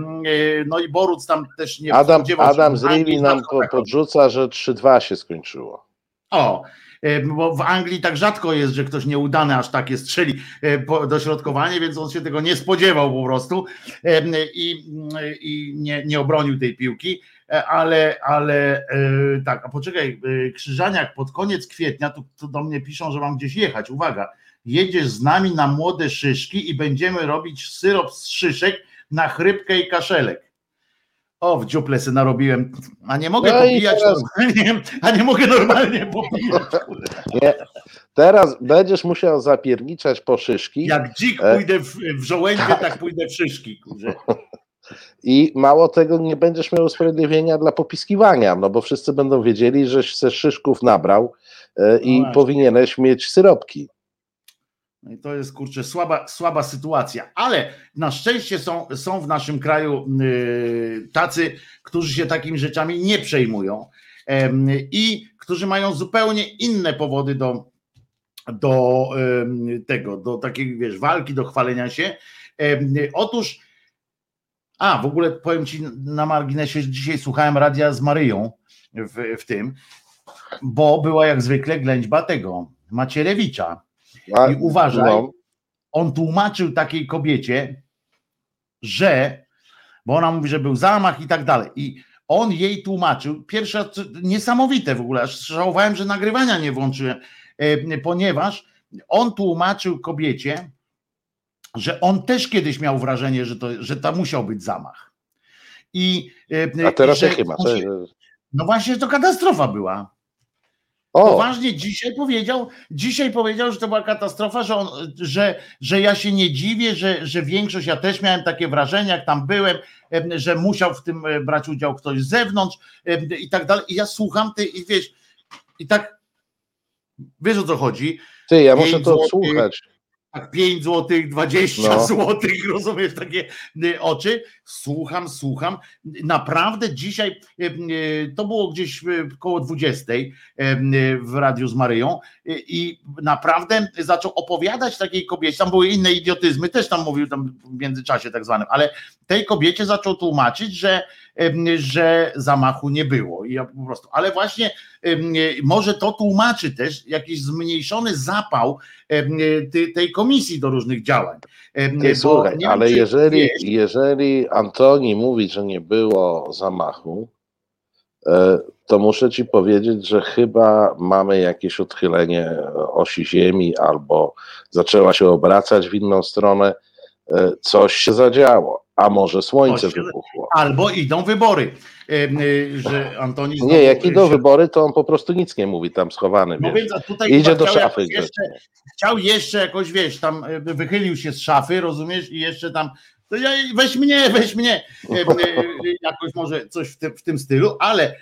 no i Boruc tam też nie Adam, Adam z Rili nam podrzuca, że 3-2 się skończyło. O, bo w Anglii tak rzadko jest, że ktoś nieudany aż takie strzeli dośrodkowanie, więc on się tego nie spodziewał po prostu i, i nie, nie obronił tej piłki, e, ale, ale e, tak, a poczekaj, e, Krzyżaniak pod koniec kwietnia, tu, tu do mnie piszą, że mam gdzieś jechać, uwaga, jedziesz z nami na młode szyszki i będziemy robić syrop z szyszek na chrypkę i kaszelek. O, w dziuple se narobiłem, a nie mogę no popijać teraz... normalnie, a nie mogę normalnie popijać. Nie. Teraz będziesz musiał zapierniczać po szyszki. Jak dzik e, pójdę w, w żołędzie, tak. tak pójdę w szyszki. Kurze. I mało tego, nie będziesz miał usprawiedliwienia dla popiskiwania, no bo wszyscy będą wiedzieli, żeś ze szyszków nabrał e, i no powinieneś mieć syropki. No to jest kurczę słaba, słaba sytuacja, ale na szczęście są, są w naszym kraju yy, tacy, którzy się takimi rzeczami nie przejmują i którzy mają zupełnie inne powody do, do tego, do takiej wiesz, walki, do chwalenia się. Otóż, a w ogóle powiem ci na marginesie, dzisiaj słuchałem radia z Maryją w, w tym, bo była jak zwykle ględźba tego Macierewicza. I uważaj, no. on tłumaczył takiej kobiecie, że, bo ona mówi, że był zamach i tak dalej. I on jej tłumaczył, pierwsze niesamowite w ogóle, aż żałowałem, że nagrywania nie włączyłem, e, ponieważ on tłumaczył kobiecie, że on też kiedyś miał wrażenie, że to, że to musiał być zamach. I, e, A teraz że, jakie ma? No właśnie, że to katastrofa była. O. Poważnie dzisiaj powiedział, dzisiaj powiedział, że to była katastrofa, że, on, że, że ja się nie dziwię, że, że większość, ja też miałem takie wrażenie, jak tam byłem, że musiał w tym e, brać udział ktoś z zewnątrz i tak dalej. I ja słucham ty i wiesz, i tak wiesz o co chodzi. Ty, ja muszę to słuchać tak 5 złotych, 20 no. złotych, rozumiesz, takie oczy. Słucham, słucham. Naprawdę dzisiaj, y, y, to było gdzieś koło 20 w Radiu z Maryją i naprawdę zaczął opowiadać takiej kobiecie, tam były inne idiotyzmy, też tam mówił tam w międzyczasie tak zwanym, ale tej kobiecie zaczął tłumaczyć, że że zamachu nie było. I ja po prostu, ale właśnie może to tłumaczy też jakiś zmniejszony zapał tej komisji do różnych działań. Nie, słuchaj, ale jeżeli, jeżeli Antoni mówi, że nie było zamachu, e, to muszę ci powiedzieć, że chyba mamy jakieś odchylenie osi Ziemi albo zaczęła się obracać w inną stronę. E, coś się zadziało, a może słońce wybuchło. Albo idą wybory. Y, że Antoni Nie, jak idą wybory, to on po prostu nic nie mówi tam schowany. No więc, tutaj Idzie do szafy. Jeszcze, chciał jeszcze jakoś, wiesz, tam y, wychylił się z szafy, rozumiesz, i jeszcze tam to ja, weź mnie, weź mnie, jakoś może coś w, w tym stylu, ale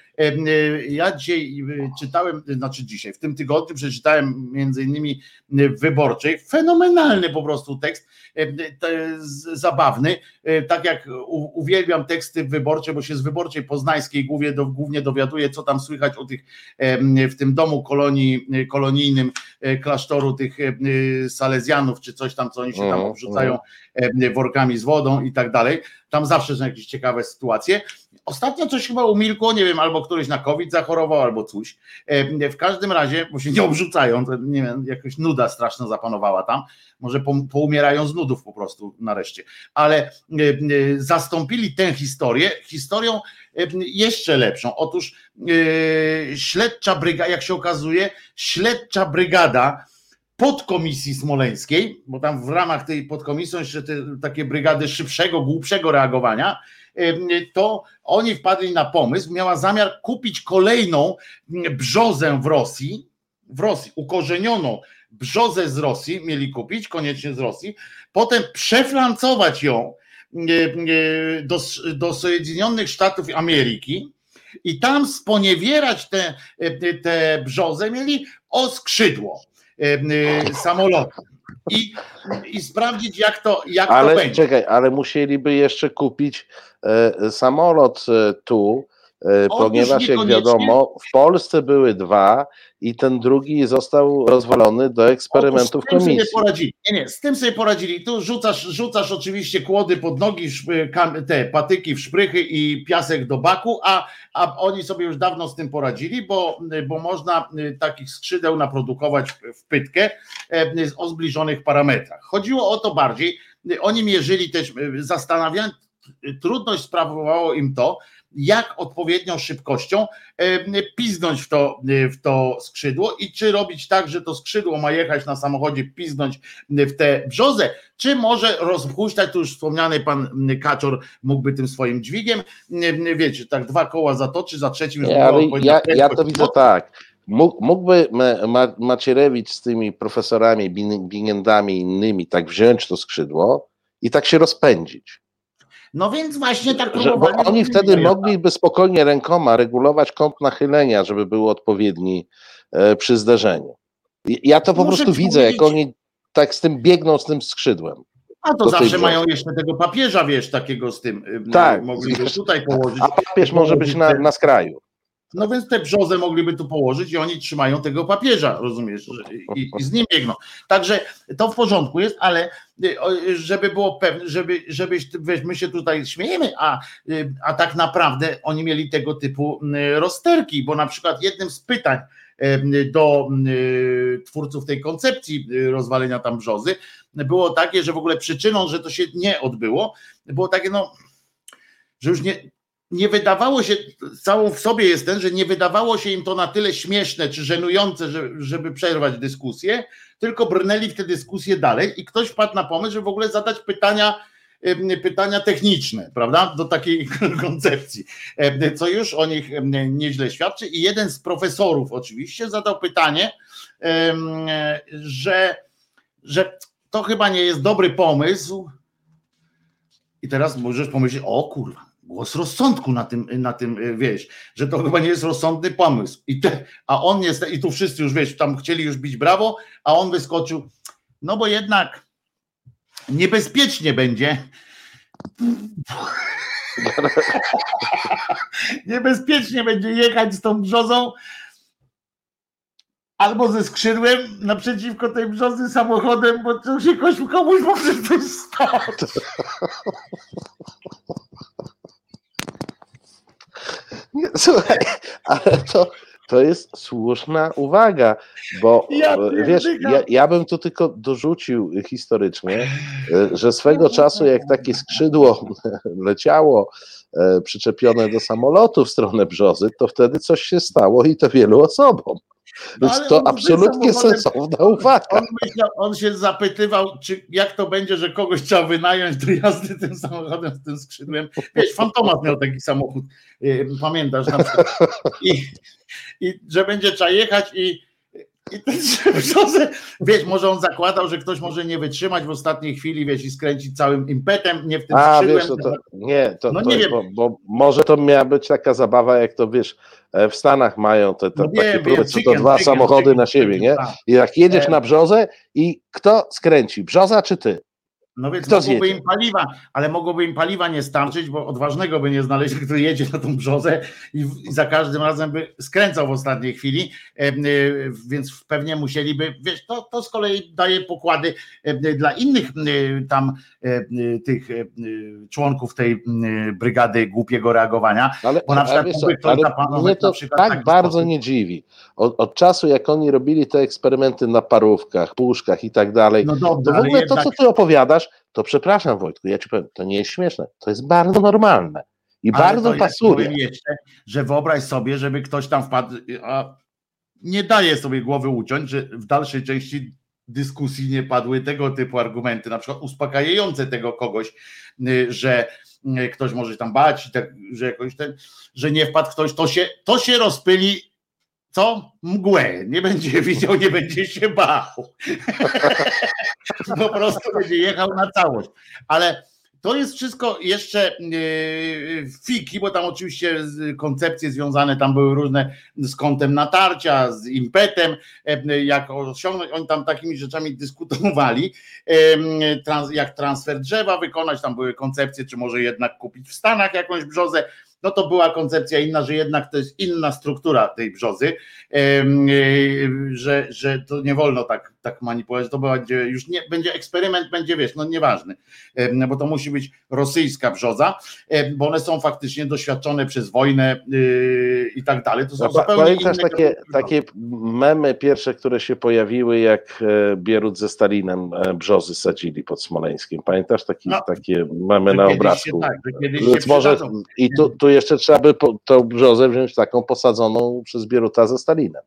ja dzisiaj czytałem, znaczy dzisiaj, w tym tygodniu przeczytałem między innymi w Wyborczej, fenomenalny po prostu tekst, zabawny, e, tak jak uwielbiam teksty wyborcze, bo się z Wyborczej Poznańskiej głównie, głównie dowiaduję, co tam słychać o tych, w tym domu kolonii, kolonijnym e, klasztoru tych Salezjanów, czy coś tam, co oni się tam obrzucają workami z wodą i tak dalej. Tam zawsze są jakieś ciekawe sytuacje. Ostatnio coś chyba umilkło, nie wiem, albo któryś na COVID zachorował, albo coś. W każdym razie, bo się nie obrzucają, to nie wiem, jakoś nuda straszna zapanowała tam. Może poumierają z nudów po prostu nareszcie. Ale zastąpili tę historię historią jeszcze lepszą. Otóż śledcza brygada, jak się okazuje, śledcza brygada podkomisji smoleńskiej, bo tam w ramach tej podkomisji są jeszcze te, takie brygady szybszego, głupszego reagowania, to oni wpadli na pomysł, miała zamiar kupić kolejną brzozę w Rosji, w Rosji, ukorzenioną brzozę z Rosji, mieli kupić, koniecznie z Rosji, potem przeflancować ją do, do Sojedinionych Sztatów Ameryki i tam sponiewierać te, te brzozę mieli o skrzydło samolotu i, i sprawdzić, jak to, jak ale, to będzie. Czekaj, ale musieliby jeszcze kupić e, samolot e, tu, e, ponieważ jak wiadomo, w Polsce były dwa i ten drugi został rozwalony do eksperymentów Otóż komisji. Sobie poradzili. Nie, nie, z tym sobie poradzili. Tu rzucasz, rzucasz oczywiście kłody pod nogi, te patyki w szprychy i piasek do baku, a, a oni sobie już dawno z tym poradzili, bo, bo można y, takich skrzydeł naprodukować w pytkę e, o zbliżonych parametrach. Chodziło o to bardziej, y, oni mierzyli też, y, zastanawiając, trudność sprawowało im to, jak odpowiednią szybkością e, piznąć w to, e, w to skrzydło i czy robić tak, że to skrzydło ma jechać na samochodzie, piznąć w tę brzozę, czy może rozpuszczać, tu już wspomniany pan Kaczor mógłby tym swoim dźwigiem, wiecie, tak dwa koła zatoczy, za trzecim już ja, ja, ja to widzę tak, Mógłby Macierewicz z tymi profesorami, Bingendami i innymi tak wziąć to skrzydło i tak się rozpędzić. No więc właśnie tak bo Oni wtedy mogliby spokojnie rękoma regulować kąt nachylenia, żeby był odpowiedni e, przy zderzeniu. Ja to po Muszę prostu widzę, jak oni tak z tym biegną, z tym skrzydłem. A to zawsze mają jeszcze tego papieża, wiesz, takiego z tym. Tak. Mogliby tutaj położyć. A papież może być na, na skraju. No więc te brzozy mogliby tu położyć i oni trzymają tego papieża, rozumiesz? I, i z nim biegną. Także to w porządku jest, ale y, żeby było pewne, żeby, wiesz, my się tutaj śmiejemy, a, y, a tak naprawdę oni mieli tego typu y, rozterki, bo na przykład jednym z pytań do twórców tej koncepcji rozwalenia tam brzozy było takie, że w ogóle przyczyną, że to się nie odbyło, było takie, no, że już nie, nie wydawało się, całą w sobie jest ten, że nie wydawało się im to na tyle śmieszne czy żenujące, żeby przerwać dyskusję, tylko brnęli w te dyskusje dalej i ktoś wpadł na pomysł, żeby w ogóle zadać pytania, pytania techniczne, prawda, do takiej koncepcji, co już o nich nieźle świadczy. I jeden z profesorów oczywiście zadał pytanie, że, że to chyba nie jest dobry pomysł. I teraz możesz pomyśleć, o kurwa, głos rozsądku na tym, na tym, wieś, że to chyba nie jest rozsądny pomysł. I te, a on jest, i tu wszyscy już wiesz, tam chcieli już bić brawo, a on wyskoczył, no bo jednak niebezpiecznie będzie. niebezpiecznie będzie jechać z tą brzozą, albo ze skrzydłem naprzeciwko tej brzozy samochodem, bo to się komuś może coś stać. Nie, słuchaj, ale to, to jest słuszna uwaga, bo ja wiesz, ja, ja bym tu tylko dorzucił historycznie, że swego czasu jak takie skrzydło leciało e, przyczepione do samolotu w stronę brzozy, to wtedy coś się stało i to wielu osobom. No, to absolutnie sensowna uwaga. On, myślał, on, się zapytywał, czy jak to będzie, że kogoś trzeba wynająć do jazdy tym samochodem z tym skrzydłem. Wiesz, Fantomas miał taki samochód, y, pamiętasz? Na I, I że będzie trzeba jechać i i ten wiesz, może on zakładał, że ktoś może nie wytrzymać w ostatniej chwili, wiesz, i skręcić całym impetem, nie w tym A, skrzydłem. Wiesz, to, to, nie, to, no to, nie wiem. Bo, bo, może to miała być taka zabawa, jak to wiesz, e, w Stanach mają te, te no takie wiem, próby, co to dwa samochody na siebie, nie? Tak. I jak jedziesz e. na brzozę i kto skręci, brzoza czy ty? No więc Kto mogłoby zjedzie? im paliwa, ale mogłoby im paliwa nie starczyć, bo odważnego by nie znaleźli, który jedzie na tą brzozę i, i za każdym razem by skręcał w ostatniej chwili, e, e, więc pewnie musieliby, wiesz, to, to z kolei daje pokłady e, dla innych e, tam tych członków tej brygady głupiego reagowania, ale, bo na przykład wiesz, ale mnie to tak bardzo sposób. nie dziwi. Od, od, czasu jak oni robili te eksperymenty na parówkach, puszkach i tak dalej, no dobrze, to w ogóle to, co ty opowiadasz, to przepraszam Wojtku, ja ci powiem, to nie jest śmieszne, to jest bardzo normalne i Ale bardzo pasuje. Ja jeszcze, że wyobraź sobie, żeby ktoś tam wpadł, a nie daje sobie głowy uciąć, że w dalszej części dyskusji nie padły tego typu argumenty, na przykład uspokajające tego kogoś, y, że y, ktoś może tam bać, tak, że jakoś ten, że nie wpadł ktoś, to się, to się rozpyli co? Mgłę. Nie będzie widział, nie będzie się bał. po prostu będzie jechał na całość. Ale to jest wszystko jeszcze yy, fiki, bo tam oczywiście koncepcje związane tam były różne z kątem natarcia, z impetem, yy, jak osiągnąć, oni tam takimi rzeczami dyskutowali, yy, jak transfer drzewa wykonać, tam były koncepcje, czy może jednak kupić w Stanach jakąś brzozę, no to była koncepcja inna, że jednak to jest inna struktura tej brzozy, że, że to nie wolno tak, tak manipulować, to będzie już nie, będzie eksperyment, będzie wiesz, no nieważny, bo to musi być rosyjska brzoza, bo one są faktycznie doświadczone przez wojnę yy, i tak dalej. To są no, Pamiętasz takie, takie memy pierwsze, które się pojawiły, jak e, Bierut ze Stalinem e, brzozy sadzili pod Smoleńskiem. Pamiętasz taki, no, takie memy na obrazku? Tak, Więc może i tu, tu jeszcze trzeba by tą brzozę wziąć taką posadzoną przez Bieruta ze Stalinem.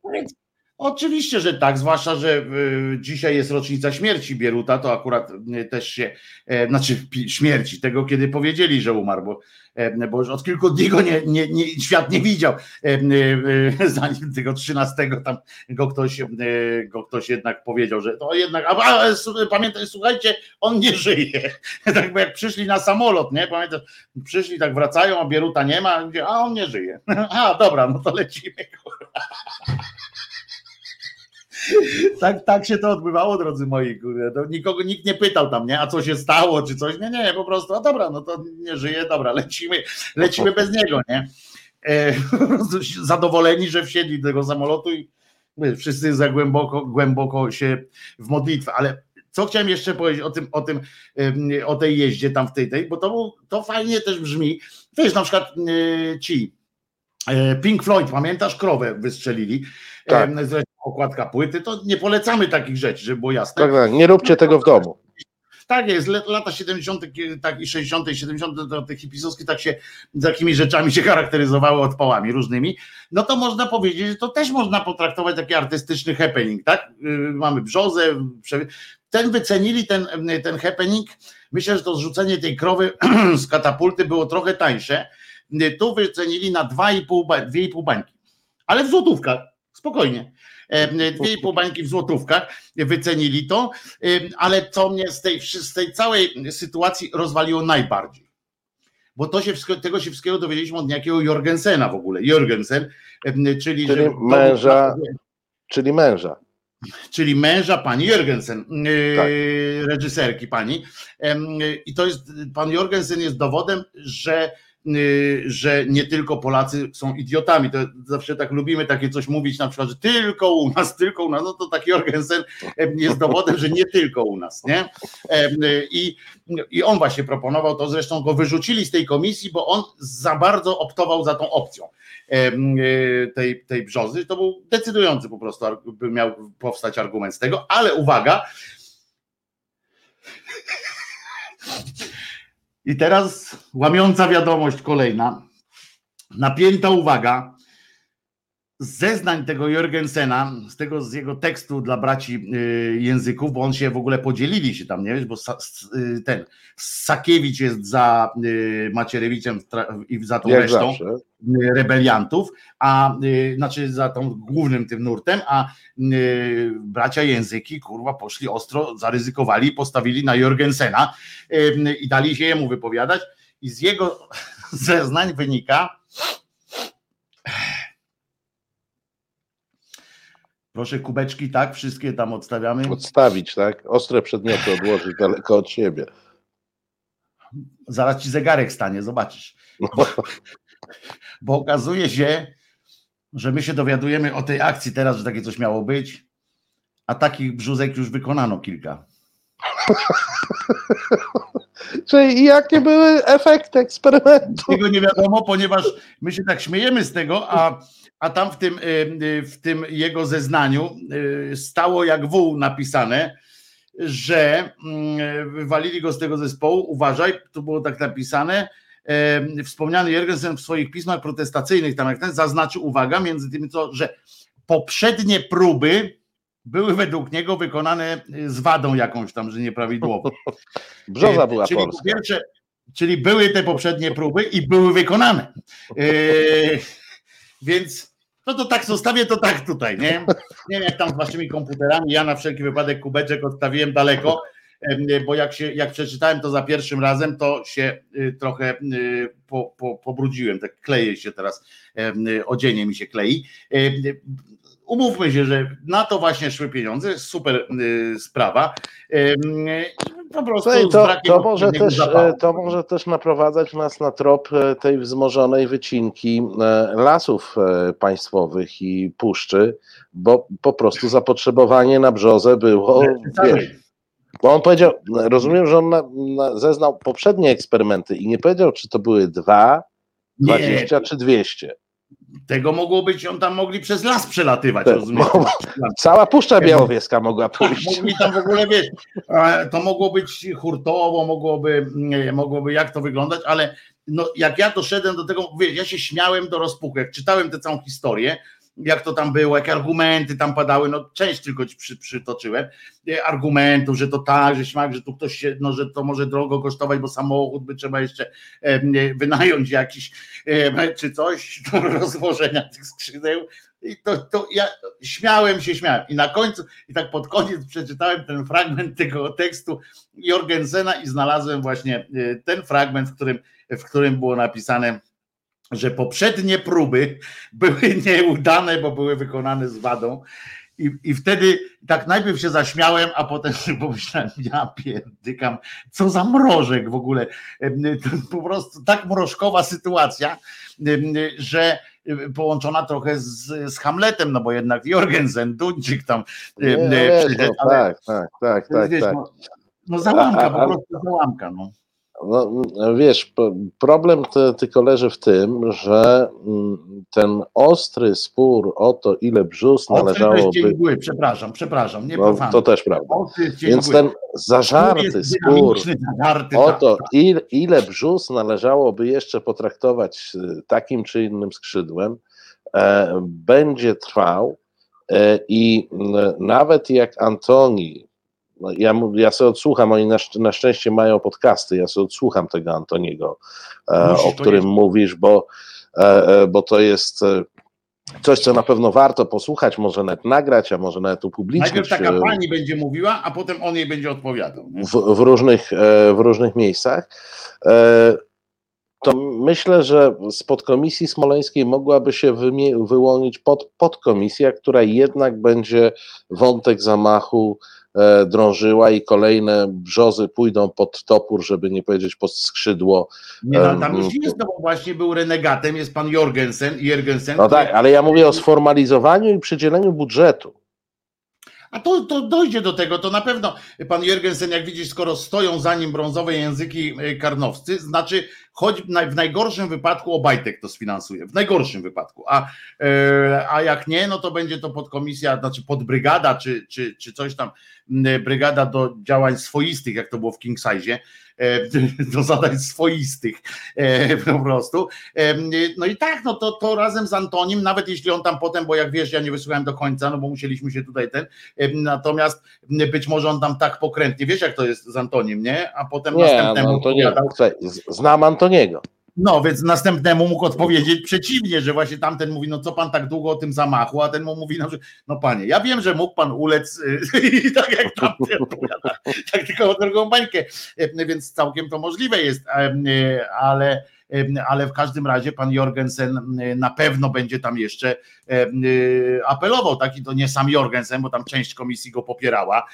Oczywiście, że tak, zwłaszcza, że y, dzisiaj jest rocznica śmierci Bieruta, to akurat y, też się, e, znaczy śmierci, tego kiedy powiedzieli, że umarł, bo, e, bo już od kilku dni go nie, nie, nie, świat nie widział, e, zanim tego 13 tam go ktoś, go ktoś jednak powiedział, że to jednak, a, a pamiętaj, słuchajcie, on nie żyje. Tak jak przyszli na samolot, nie, pamiętasz, przyszli, tak wracają, a Bieruta nie ma, a on nie żyje. A, dobra, no to lecimy. tak, tak się to odbywało, drodzy moi. To nikogo nikt nie pytał tam, nie? A co się stało, czy coś? Nie, nie, po prostu, a dobra, no to nie żyje, dobra, lecimy, lecimy bez niego, nie? e, zadowoleni, że wsiedli do tego samolotu i wszyscy za głęboko, głęboko się w modlitwę, ale co chciałem jeszcze powiedzieć o tym, o tym, o tej jeździe tam w tej, tej bo to, to fajnie też brzmi. Wiesz, na przykład ci e, Pink Floyd, pamiętasz, krowę wystrzelili. Tak. Okładka płyty, to nie polecamy takich rzeczy, żeby było jasne. Tak, tak. nie róbcie tego w domu. Tak jest, lata 70. Tak i 60. i 70. to te hipisowskie tak się takimi rzeczami się charakteryzowały odpałami różnymi. No to można powiedzieć, że to też można potraktować taki artystyczny happening, tak? Y, mamy brzozę, ten wycenili ten, ten happening. Myślę, że to zrzucenie tej krowy z katapulty było trochę tańsze. Tu wycenili na 2,5 bańki, ale w złotówkach, spokojnie. Dwie i pół bańki w złotówkach wycenili to, ale co mnie z tej, z tej całej sytuacji rozwaliło najbardziej. Bo to się tego się wszystkiego dowiedzieliśmy od niejakiego Jorgensena w ogóle. Jorgensen, czyli, czyli że męża, czyli męża czyli męża pani Jorgensen, tak. reżyserki pani. I to jest, pan Jorgensen jest dowodem, że że nie tylko Polacy są idiotami. To zawsze tak lubimy takie coś mówić, na przykład, że tylko u nas, tylko u nas. No to taki Jorgensen jest dowodem, że nie tylko u nas. Nie? I, I on właśnie proponował to, zresztą go wyrzucili z tej komisji, bo on za bardzo optował za tą opcją y, tej, tej brzozy. To był decydujący po prostu, by miał powstać argument z tego, ale uwaga, i teraz łamiąca wiadomość kolejna. Napięta uwaga. Z zeznań tego Jorgensena, z tego z jego tekstu dla braci y, języków, bo on się w ogóle podzielili się tam, nie wiesz, bo y, ten Sakiewicz jest za y, Macierewiczem i za tą Jak resztą. Zawsze rebeliantów, a znaczy za tą głównym tym nurtem, a bracia języki, kurwa, poszli ostro, zaryzykowali, postawili na Jorgensena i dali się jemu wypowiadać i z jego zeznań wynika Proszę kubeczki, tak? Wszystkie tam odstawiamy. Odstawić, tak? Ostre przedmioty odłożyć daleko od siebie. Zaraz ci zegarek stanie, zobaczysz. No. Bo okazuje się, że my się dowiadujemy o tej akcji teraz, że takie coś miało być, a takich brzuzek już wykonano kilka. Czyli jakie były efekty eksperymentu? Tego nie wiadomo, ponieważ my się tak śmiejemy z tego, a, a tam w tym, w tym jego zeznaniu y, stało jak wół napisane, że mm, wywalili go z tego zespołu. Uważaj, tu było tak napisane, wspomniany Jergensen w swoich pismach protestacyjnych, tam jak ten, zaznaczył, uwaga, między tym, co, że poprzednie próby były według niego wykonane y, z wadą jakąś tam, że nieprawidłowo. Brzoza była czyli polska. Pierwsze, czyli były te poprzednie próby i były wykonane. Więc no to tak zostawię to tak tutaj, nie? Nie wiem jak tam z waszymi komputerami, ja na wszelki wypadek kubeczek odstawiłem daleko, bo jak, się, jak przeczytałem to za pierwszym razem, to się y, trochę y, po, po, pobrudziłem, tak kleje się teraz, odzienie mi się klei. Umówmy się, że na to właśnie szły pieniądze, super y, sprawa. Po prostu to, to, może też, e, to może też naprowadzać nas na trop e, tej wzmożonej wycinki e, lasów państwowych i puszczy, bo po prostu zapotrzebowanie na brzozę było. Wiesz, bo on powiedział, rozumiem, że on na, na, zeznał poprzednie eksperymenty i nie powiedział, czy to były dwa, dwadzieścia czy dwieście. Tego mogło być, on tam mogli przez las przelatywać, tak, rozumiesz? Cała Puszcza Białowieska mogła tak, pójść. Mogli tam w ogóle, wiesz, to mogło być hurtowo, mogłoby, mogłoby jak to wyglądać, ale no, jak ja doszedłem do tego, wiesz, ja się śmiałem do rozpuku, jak czytałem tę całą historię, jak to tam było, jakie argumenty tam padały, no część tylko ci przy, przytoczyłem, argumentów, że to tak, że śmak, że tu ktoś się, no że to może drogo kosztować, bo samochód by trzeba jeszcze e, wynająć jakiś, e, czy coś do rozłożenia tych skrzydeł, i to, to ja śmiałem się, śmiałem. I na końcu, i tak pod koniec przeczytałem ten fragment tego tekstu Jorgensena i znalazłem właśnie e, ten fragment, w którym, w którym było napisane, że poprzednie próby były nieudane, bo były wykonane z wadą I, I wtedy tak najpierw się zaśmiałem, a potem pomyślałem, ja pierdykam, co za mrożek w ogóle. To po prostu tak mrożkowa sytuacja, że połączona trochę z, z Hamletem, no bo jednak Jorgensen, Duńczyk tam Nie, no wiesz, no, tak, tak, tak, tak, wiesz, tak. No, no załamka, A- a- po prostu załamka. No. No, wiesz, problem ty, tylko leży w tym, że mm, ten ostry spór o to, ile brzus należałoby, dzień mgły, przepraszam, przepraszam, nie no, to też prawda. Więc ten zażarty spór zażarty, o tak, to, tak. ile, ile brzus należałoby jeszcze potraktować y, takim czy innym skrzydłem, e, będzie trwał e, i m, nawet jak Antoni, ja, mu- ja sobie odsłucham, oni na, na szczęście mają podcasty, ja sobie odsłucham tego Antoniego, e, Musisz o którym koniecznie. mówisz, bo, e, e, bo to jest coś, co na pewno warto posłuchać, może nawet nagrać, a może nawet upublicznić. Najpierw taka pani będzie mówiła, a potem on jej będzie odpowiadał. w, w, różnych, w różnych miejscach. To myślę, że z podkomisji smoleńskiej mogłaby się wyłonić pod, podkomisja, która jednak będzie wątek zamachu drążyła i kolejne brzozy pójdą pod topór, żeby nie powiedzieć pod skrzydło. Nie, no, tam już jest, no bo właśnie był renegatem, jest pan Jorgensen, Jorgensen. No tak, ale ja mówię o sformalizowaniu i przydzieleniu budżetu. A to, to dojdzie do tego, to na pewno pan Jorgensen, jak widzisz, skoro stoją za nim brązowe języki e, karnowscy, znaczy choć w naj- w najgorszym wypadku Obajtek to sfinansuje, w najgorszym wypadku, a, e, a jak nie, no to będzie to podkomisja, znaczy podbrygada, czy, czy, czy coś tam, brygada do działań swoistych, jak to było w King Size, do zadań swoistych e, po prostu. E, No i tak, no to, to razem z Antonim, nawet jeśli on tam potem, bo jak wiesz, ja nie wysłuchałem do końca, no bo musieliśmy się tutaj ten, e, natomiast być może on tam tak pokrętnie, wiesz jak to jest z Antonim, nie? A potem Nie, następnemu no Znam Antoniego. No, więc następnemu mógł odpowiedzieć przeciwnie, że właśnie tamten mówi, no co pan tak długo o tym zamachu, a ten mu mówi, no, że, no panie, ja wiem, że mógł pan ulec y, i tak jak tamten tak tylko o drugą bańkę, Y, więc całkiem to możliwe jest, y, ale ale w każdym razie pan Jorgensen na pewno będzie tam jeszcze apelował, tak? I to nie sam Jorgensen, bo tam część komisji go popierała,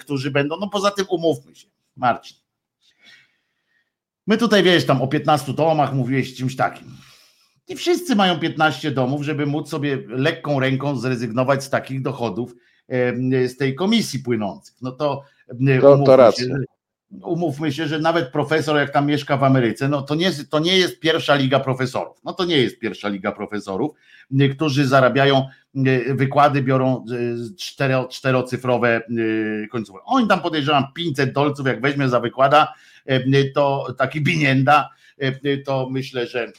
którzy będą, no poza tym umówmy się, Marcin, My tutaj wiesz, tam o 15 domach mówiłeś czymś takim. Nie wszyscy mają 15 domów, żeby móc sobie lekką ręką zrezygnować z takich dochodów z tej komisji płynących. No to, To- to racja. się, umówmy się, że nawet profesor, jak tam mieszka w Ameryce, no to nie, to nie jest pierwsza liga profesorów. No to nie jest pierwsza liga profesorów, e, którzy zarabiają, e, wykłady biorą e, cztero, czterocyfrowe e, końcówki. Oni tam podejrzewam 500 dolców, jak weźmie za wykłada, to taki binienda, to myślę, że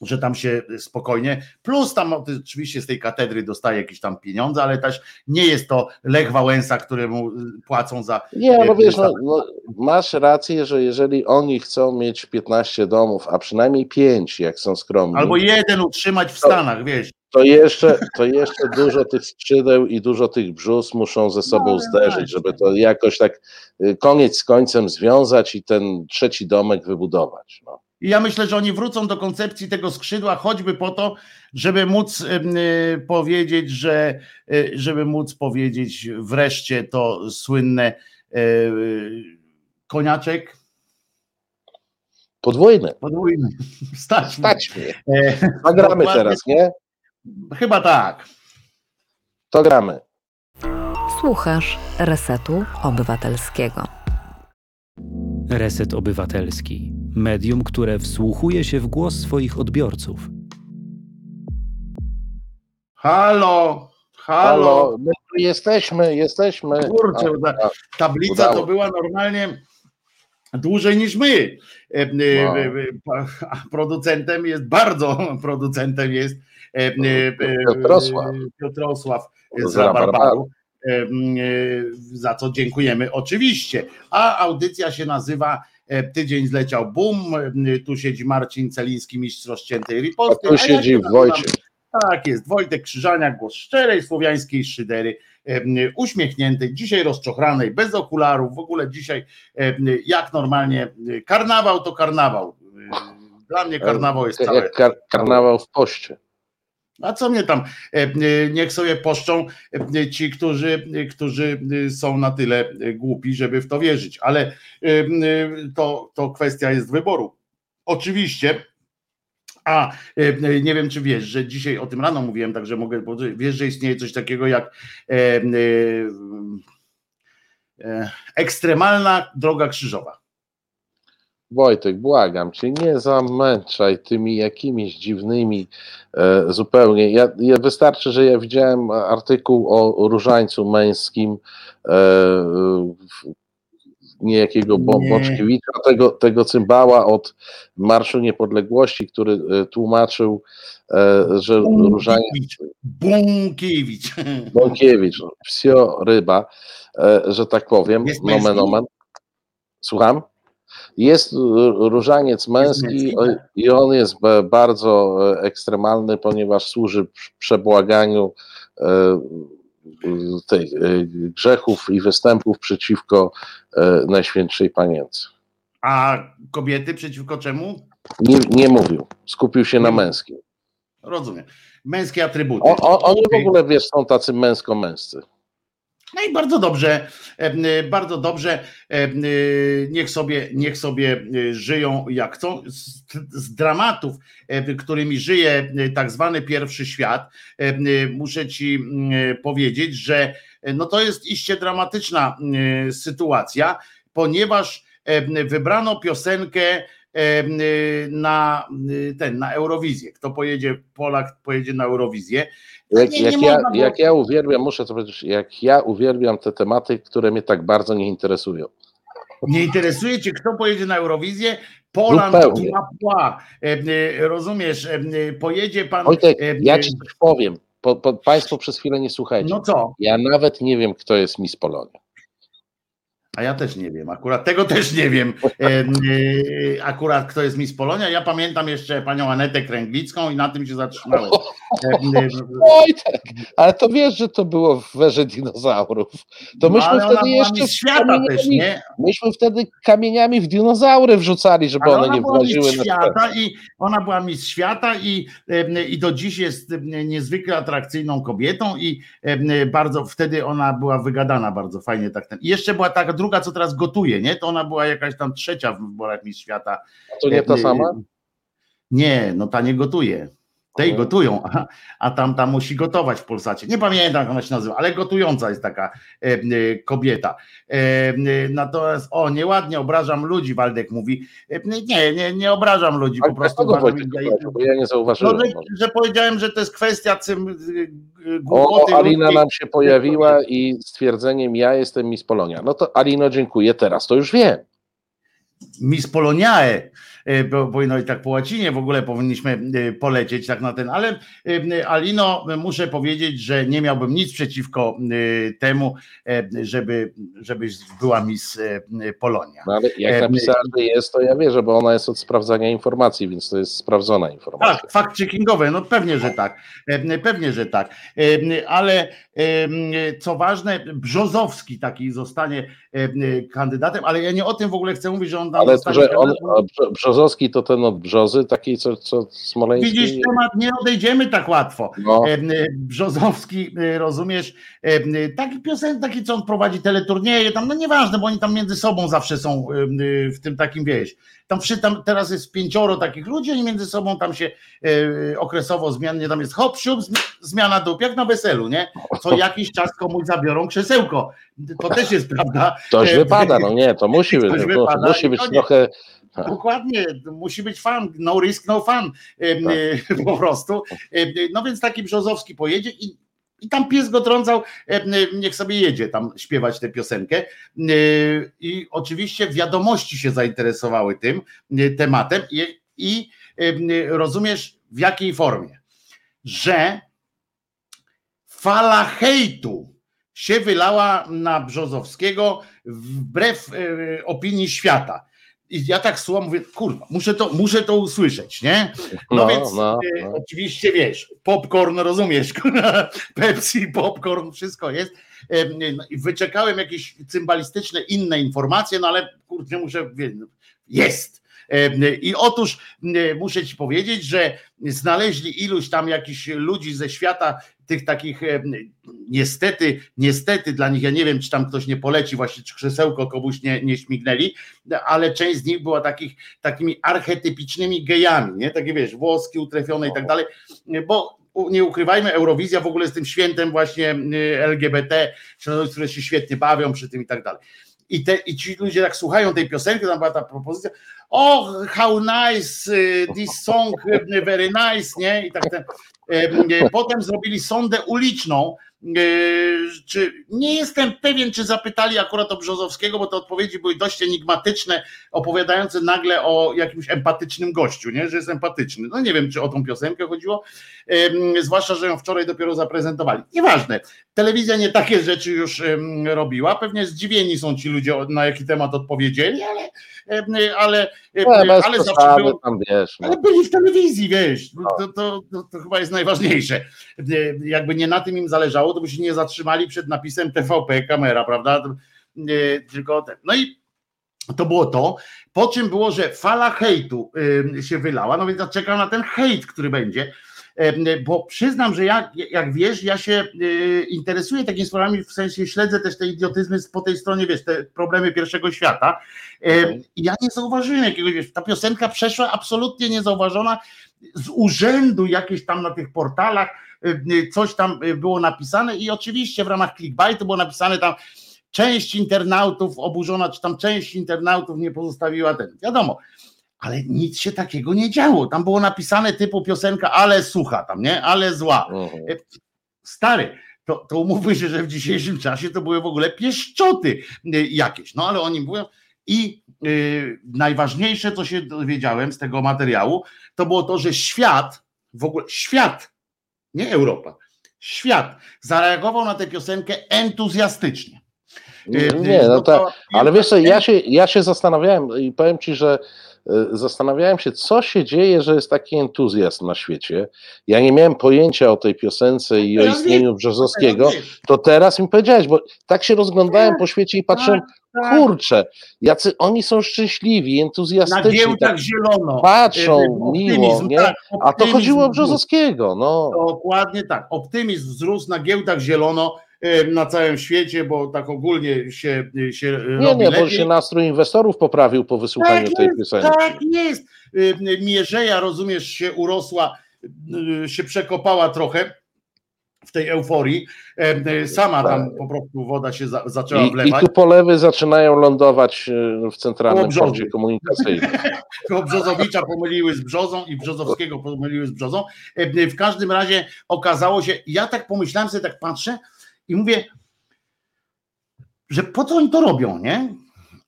że tam się spokojnie, plus tam oczywiście z tej katedry dostaje jakieś tam pieniądze, ale też nie jest to Lech Wałęsa, któremu płacą za Nie, no e, wiesz, no, no, masz rację, że jeżeli oni chcą mieć 15 domów, a przynajmniej 5, jak są skromni, albo jeden utrzymać w Stanach, wiesz. to jeszcze, to jeszcze dużo tych skrzydeł i dużo tych brzus muszą ze sobą No, zderzyć, właśnie. żeby to jakoś tak y, koniec z końcem związać i ten trzeci domek wybudować. No. I ja myślę, że oni wrócą do koncepcji tego skrzydła, choćby po to, żeby móc y, powiedzieć, że y, żeby móc powiedzieć wreszcie to słynne y, koniaczek Podwójny. podwójny. Stać. Stać mnie. E, To gramy dokładnie. teraz, nie? Chyba tak. To gramy. Słuchasz Resetu Obywatelskiego. Reset Obywatelski. Medium, które wsłuchuje się w głos swoich odbiorców. Halo, halo. Halo, my tu jesteśmy, jesteśmy. Kurczę, A, ta- a, Tablica Udało. to była normalnie dłużej niż my. E, e, No. e, Producentem jest bardzo, producentem jest Piotrosław. Piotrosław z Rabarbaru. Za co dziękujemy oczywiście. A audycja się nazywa Tydzień zleciał bum. E, Tu siedzi Marcin Celiński, mistrz rozciętej a riposty. tu ja siedzi się nazywam Wojciech. tak jest, Wojtek Krzyżania, głos szczerej słowiańskiej szydery, em, uśmiechniętej, dzisiaj rozczochranej, bez okularów, w ogóle dzisiaj jak normalnie, e, karnawał to karnawał. E, Dla mnie karnawał jest Jak kar karnawał w poście. A co mnie tam, niech sobie poszczą ci, którzy, którzy są na tyle głupi, żeby w to wierzyć, ale to, to kwestia jest wyboru. Oczywiście a nie wiem, czy wiesz, że dzisiaj o tym rano mówiłem, także mogę powiedzieć, wiesz, że istnieje coś takiego jak e, e, ekstremalna droga krzyżowa. Wojtek, błagam cię, nie zamęczaj tymi jakimiś dziwnymi e, zupełnie. Ja, ja, wystarczy, że ja widziałem artykuł o różańcu męskim, e, niejakiego Boczkiewicza, tego, tego cymbała od Marszu Niepodległości, który e, tłumaczył, e, że różaniec... Bąkiewicz. Bąkiewicz, psio ryba, e, że tak powiem, jest nomen omen. Słucham? Jest różaniec męski jest i on jest bardzo ekstremalny, ponieważ służy przebłaganiu tej, e, grzechów i występów przeciwko e, Najświętszej Panience. A kobiety przeciwko czemu? Nie, nie mówił. Skupił się na męskim. Rozumiem. Męskie atrybuty. O, o, oni w ogóle, wiesz, są tacy męsko-męscy. No i bardzo dobrze, y, bardzo dobrze, y, niech sobie, niech sobie y, żyją jak chcą. Z, dramatów, którymi żyje tak zwany pierwszy świat, muszę ci powiedzieć, że no to jest iście dramatyczna sytuacja, ponieważ wybrano piosenkę na ten, na Eurowizję. Kto pojedzie, Polak pojedzie na Eurowizję. Jak, nie, jak, nie ja, jak ja uwielbiam, muszę to powiedzieć, jak ja uwielbiam te tematy, które mnie tak bardzo nie interesują. Nie interesuje cię, kto pojedzie na Eurowizję? Poland Pła. Rozumiesz, pojedzie pan. Wojtek, ja ci coś powiem. Po, po, państwo przez chwilę nie słuchajcie. No co? Ja nawet nie wiem, kto jest Miss Polonia. A ja też nie wiem, akurat tego też nie wiem. E, akurat kto jest Miss Polonia. Ja pamiętam jeszcze panią Anetę Kręglicką i na tym się zatrzymałem. Oj, tak. Ale to wiesz, że to było w werze dinozaurów. To no, myśmy wtedy jeszcze. Świata też, nie? Myśmy wtedy kamieniami w dinozaury wrzucali, żeby ale one ona nie na świata i Ona była Miss Świata i, i do dziś jest niezwykle atrakcyjną kobietą i bardzo wtedy ona była wygadana bardzo fajnie. tak ten. I jeszcze była taka druga, co teraz gotuje, nie? To ona była jakaś tam trzecia w wyborach Miss Świata. A to nie ta sama? Nie, no ta nie gotuje. Tej gotują, a, a tam ta musi gotować w Polsacie. Nie pamiętam, jak ona się nazywa, ale gotująca jest taka e, kobieta. E, natomiast, o, nieładnie obrażam ludzi, Waldek mówi. E, nie, nie, nie obrażam ludzi, po prostu. Wojtek, bo ja nie zauważyłem. No, że, że, powiedziałem, że to jest kwestia cym, głupoty. O, Alina nam się pojawiła i stwierdzeniem ja jestem Miss Polonia. No to Alino, dziękuję, teraz to już wiem. Miss Poloniae E, powinno i tak po łacinie w ogóle powinniśmy e, polecieć tak na ten, ale e, Alino, muszę powiedzieć, że nie miałbym nic przeciwko temu, żeby, żebyś była Miss Polonia. No ale jak napisała, że jest, to ja wierzę, bo ona jest od sprawdzania informacji, więc to jest sprawdzona informacja. Tak, fakt checkingowy, no pewnie, że tak, pewnie, że tak, ale co ważne, Brzozowski taki zostanie kandydatem, ale ja nie o tym w ogóle chcę mówić, że on tam ale że on, Brzozowski to ten od Brzozy, taki co, co Smoleński. Widzisz, temat nie odejdziemy tak łatwo. No. Brzozowski, e, rozumiesz, taki piosen, taki co on prowadzi teleturnieje, tam, no nieważne, bo oni tam między sobą zawsze są w tym takim, wieś. Tam, tam teraz jest pięcioro takich ludzi, oni między sobą tam się e, okresowo zmiennie, tam jest hop, siup, zmiana dup, jak na weselu, nie? Co jakiś czas komuś zabiorą krzesełko. To też jest prawda. Toś wypada, no nie, to musi być, to musi być trochę. Dokładnie, musi być fan, no risk, no fun tak. po prostu. No więc taki Brzozowski pojedzie i, i tam pies go trącał, niech sobie jedzie tam śpiewać tę piosenkę. I oczywiście wiadomości się zainteresowały tym tematem i, i rozumiesz w jakiej formie, że fala hejtu się wylała na Brzozowskiego wbrew opinii świata. I ja tak słucham, mówię, kurwa, muszę to, muszę to usłyszeć, nie? No, no więc no, e, no. oczywiście wiesz, popcorn, rozumiesz, Pepsi, popcorn, wszystko jest. E, no, wyczekałem jakieś cymbalistyczne inne informacje, no ale kurczę, muszę, jest. E, I otóż muszę ci powiedzieć, że znaleźli iluś tam jakichś ludzi ze świata tych takich e, niestety, niestety dla nich, ja nie wiem, czy tam ktoś nie poleci, właśnie czy krzesełko komuś nie, nie śmignęli, ale część z nich była takich, takimi archetypicznymi gejami, nie? Takie wiesz, włoski utrafione i tak dalej, bo nie ukrywajmy, Eurowizja w ogóle jest tym świętem właśnie LGBT, które się świetnie bawią przy tym i tak dalej. I, te, I ci ludzie tak słuchają tej piosenki, tam była ta propozycja, oh, how nice, this song, very nice, nie? I tak ten, potem zrobili sondę uliczną, czy nie jestem pewien, czy zapytali akurat o Brzozowskiego, bo te odpowiedzi były dość enigmatyczne, opowiadające nagle o jakimś empatycznym gościu, nie? że jest empatyczny. No nie wiem, czy o tą piosenkę chodziło, zwłaszcza, że ją wczoraj dopiero zaprezentowali. Nieważne, telewizja nie takie rzeczy już robiła, pewnie zdziwieni są ci ludzie, na jaki temat odpowiedzieli, ale ale, no, ale zawsze wiesz, no. ale byli w telewizji, wiesz, no, to, to, to, to, chyba jest najważniejsze. Jakby nie na tym im zależało, to by się nie zatrzymali przed napisem TVP kamera, prawda? Tylko ten. No i to było to, po czym było, że fala hejtu się wylała, no więc czekam na ten hejt, który będzie bo przyznam, że ja, jak wiesz, ja się y, interesuję takimi sprawami, w sensie śledzę też te idiotyzmy po tej stronie, wiesz, te problemy pierwszego świata. Mhm. I ja nie zauważyłem jakiegoś, wiesz, ta piosenka przeszła absolutnie niezauważona z urzędu jakieś tam na tych portalach, y, y, coś tam było napisane i oczywiście w ramach clickbaitu było napisane tam część internautów oburzona, czy tam część internautów nie pozostawiła ten. Wiadomo, ale nic się takiego nie działo. Tam było napisane typu piosenka, ale sucha tam, nie? Ale zła. Mhm. Stary, to, to umówmy się, że w dzisiejszym czasie to były w ogóle pieszczoty jakieś. No ale oni mówią. I yy, najważniejsze, co się dowiedziałem z tego materiału, to było to, że świat, w ogóle świat, nie Europa, świat zareagował na tę piosenkę entuzjastycznie. Nie, nie no to, ale wiesz co, ja się, ja się zastanawiałem i powiem ci, że E, zastanawiałem się, co się dzieje, że jest taki entuzjazm na świecie. Ja nie miałem pojęcia o tej piosence i o istnieniu Brzozowskiego, to teraz mi powiedziałeś, bo tak się rozglądałem po świecie i patrzyłem, tak, tak. Kurczę, jacy oni są szczęśliwi, entuzjastyczni. Na tak zielono. Patrzą e, miło, nie? Tak, a to chodziło o Brzozowskiego. No. Dokładnie tak. Optymizm wzrósł na giełdach zielono na całym świecie, bo tak ogólnie się, się nie, robi Nie, bo się nastrój inwestorów poprawił po wysłuchaniu tak tej jest, piosenki. Tak jest. Mierzeja, rozumiesz, się urosła, się przekopała trochę w tej euforii. Sama tam po prostu woda się za, zaczęła I, wlewać. I tu polewy zaczynają lądować w centralnym porcie komunikacyjnym. Brzozowicza pomyliły z Brzozą i Brzozowskiego pomyliły z Brzozą. W każdym razie okazało się, ja tak pomyślałem sobie, tak patrzę, i mówię, że po co oni to robią, nie?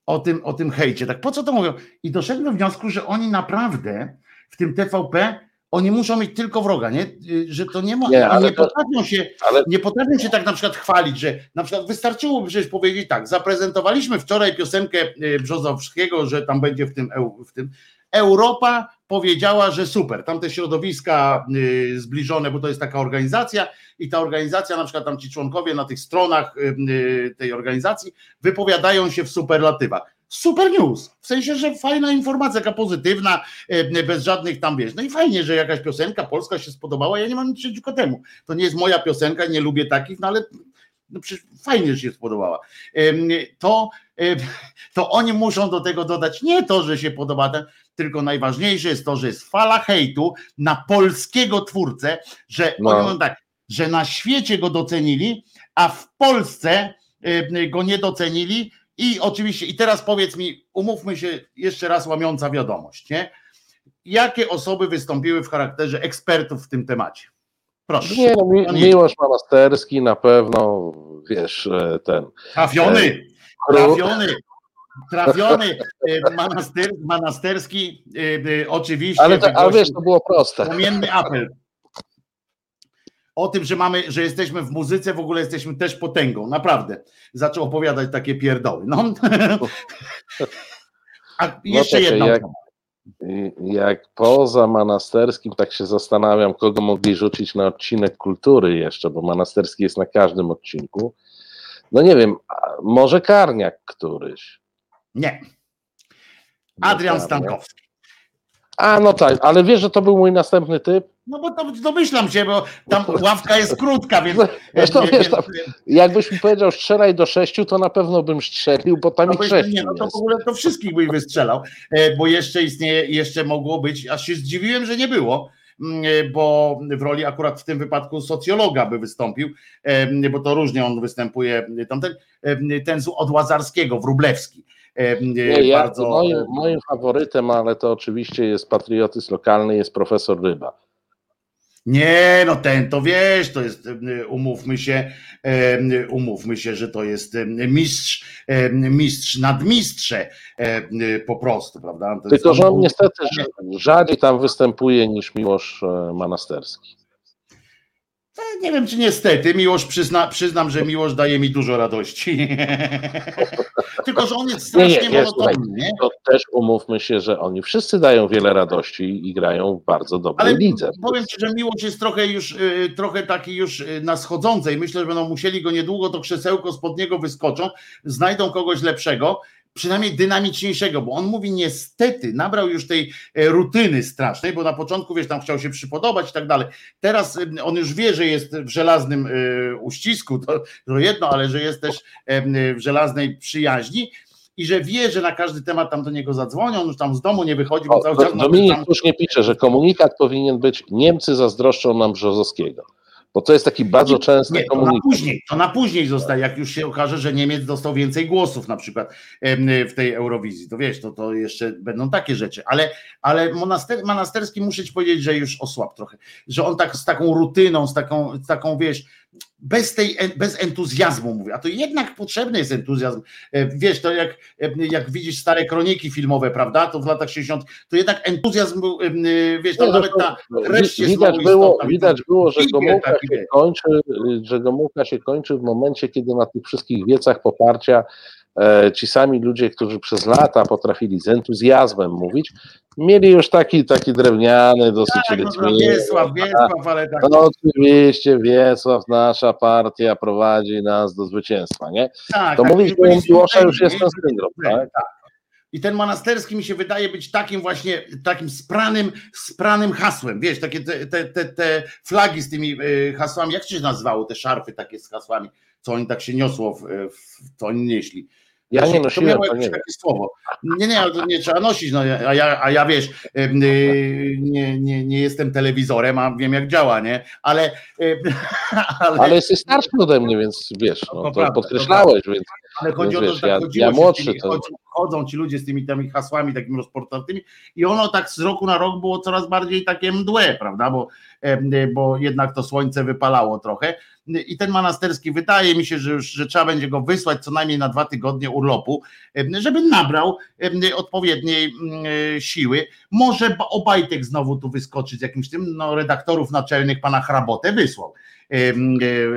O tym, o tym hejcie, tak po co to mówią? I doszedłem do wniosku, że oni naprawdę w tym TVP oni muszą mieć tylko wroga, nie? Że to nie ma, nie, nie potrafią się, ale... nie potrafią się tak na przykład chwalić, że na przykład wystarczyłoby przecież powiedzieć tak, zaprezentowaliśmy wczoraj piosenkę e, Brzozowskiego, że tam będzie w tym, w tym Europa powiedziała, że super, tam te środowiska y, zbliżone, bo to jest taka organizacja i ta organizacja, na przykład tam ci członkowie na tych stronach y, y, tej organizacji wypowiadają się w superlatywach. Super news, w sensie, że fajna informacja, taka pozytywna, bez żadnych tam wiesz. No i fajnie, że jakaś piosenka polska się spodobała, ja nie mam nic przeciwko temu. To nie jest moja piosenka, nie lubię takich, no ale no przecież fajnie, że się spodobała. To, to oni muszą do tego dodać nie to, że się podoba tylko najważniejsze jest to, że jest fala hejtu na polskiego twórcę, że no. oni mówią tak, że na świecie go docenili, a w Polsce go nie docenili i oczywiście, i teraz powiedz mi, umówmy się jeszcze raz łamiąca wiadomość, nie? Jakie osoby wystąpiły w charakterze ekspertów w tym temacie? Proszę. Nie, no, mi, Miłosz Monasterski na pewno, wiesz, e, ten. Trafiony, e, trafiony, trafiony e, manaster, manasterski, oczywiście. Ale, to, ale wiesz, to było proste. Płomienny apel. O tym, że mamy, że jesteśmy w muzyce, w ogóle jesteśmy też potęgą, naprawdę. Zaczął opowiadać takie pierdoły. No. A jeszcze no jedno. Jak, jak poza Manasterskim, tak się zastanawiam, kogo mogli rzucić na odcinek kultury jeszcze, bo Manasterski jest na każdym odcinku. No nie wiem, może Karniak któryś. Nie. Adrian Stankowski. A no tak, ale wiesz, że to był mój następny typ? No bo to domyślam się, bo tam ławka jest krótka, więc. Zresztą, e, wiesz, tam, jakbyś mi powiedział strzelaj do sześciu, to na pewno bym strzelił, bo tam No bo sześciu nie, no to w ogóle to wszystkich byś wystrzelał, e, bo jeszcze istnieje, jeszcze mogło być, aż się zdziwiłem, że nie było, mm, e, bo w roli akurat w tym wypadku socjologa by wystąpił, e, bo to różnie on występuje, tamten, ten od Łazarskiego, Wróblewski. E, Nie, ja, bardzo, moim, moim faworytem, ale to oczywiście jest patriotyzm lokalny, jest profesor Ryba. Nie, no ten to wiesz, to jest, e, umówmy się, e, umówmy się, że to jest e, mistrz, e, mistrz nadmistrze e, po prostu, prawda? Tylko, że on niestety rzadziej tam występuje niż Miłosz e, Manasterski. E, Nie wiem, czy niestety, Miłosz przyzna, przyznam, że Miłosz daje mi dużo radości. Tylko, że on jest Nie, nie, strasznie nie, słuchaj, monotonny, to też umówmy się, że oni wszyscy dają wiele radości i grają w bardzo dobrej Ale lidze. powiem ci, że Miłosz jest trochę już, y, trochę taki już y, na schodzącej. Myślę, że będą musieli go niedługo, to krzesełko spod niego wyskoczą, znajdą kogoś lepszego, przynajmniej dynamiczniejszego, bo on mówi niestety, nabrał już tej e, rutyny strasznej, bo na początku, wiesz, tam chciał się przypodobać i tak dalej. Teraz on już wie, że jest w żelaznym y, uścisku, to, to jedno, ale że jest też w żelaznej przyjaźni i że wie, że na każdy temat tam do niego zadzwonią, on już tam z domu nie wychodzi, bo O, cały czas Dominik tam- słusznie pisze, że komunikat powinien być Niemcy zazdroszczą nam Brzozowskiego. Bo to jest taki bardzo częsty Nie, to na komunikat. później, to na później zostaje, jak już się okaże, że Niemiec dostał więcej głosów na przykład w tej Eurowizji. To wiesz, to, to jeszcze będą takie rzeczy. Ale, ale Monaster, Monasterski muszę ci powiedzieć, że już osłab trochę. Że on tak z taką rutyną, z taką, z taką wiesz, bez tej, bez entuzjazmu mówi, a to jednak potrzebny jest entuzjazm. E, Wiesz, to jak, e, jak widzisz stare kroniki filmowe, prawda, to w latach 60, to jednak entuzjazm był, e, wiesz, tam Nie, nawet ta treść jest widać, było, istotna. widać było, że Gomułka taki, się kończy, że Gomułka się kończy w momencie, kiedy na tych wszystkich wiecach poparcia ci sami ludzie, którzy przez lata potrafili z entuzjazmem mówić, mieli już taki, taki drewniany, dosyć Tak, no, no. Wiesław, Wiesław, ale tak. No oczywiście Wiesław, nasza partia prowadzi nas do zwycięstwa, nie? tak, To tak, mówić, u Miłosza już jest ten syndrom, nie? tak? I ten monasterski mi się wydaje być takim właśnie, takim spranym, spranym hasłem. Wiesz, takie te, te, te, te flagi z tymi y, hasłami, jak się nazywało te szarfy takie z hasłami, co oni tak się niosło, w, w, co oni nieśli. Ja nie to nosiłem, to nie takie słowo. Nie, nie, ale to nie trzeba nosić, no, a, ja, a ja wiesz, y, nie, nie, nie jestem telewizorem, a wiem jak działa, nie? Ale, ale, Ale jesteś starszy ode mnie, więc wiesz, To no, to prawda, podkreślałeś, więc Ale chodzi Więc o to, wiesz, że tak ja- chodziło ja młodszy tymi, to- chodzą, chodzą ci ludzie z tymi, tymi hasłami takimi rozportowymi i ono tak z roku na rok było coraz bardziej takie mdłe, prawda, bo, bo jednak to słońce wypalało trochę i ten monasterski wydaje mi się, że już że trzeba będzie go wysłać co najmniej na dwa tygodnie urlopu, żeby nabrał odpowiedniej mm, siły. Może ba- Obajtek znowu tu wyskoczyć z jakimś tym, no redaktorów naczelnych pana Hrabotę wysłał e,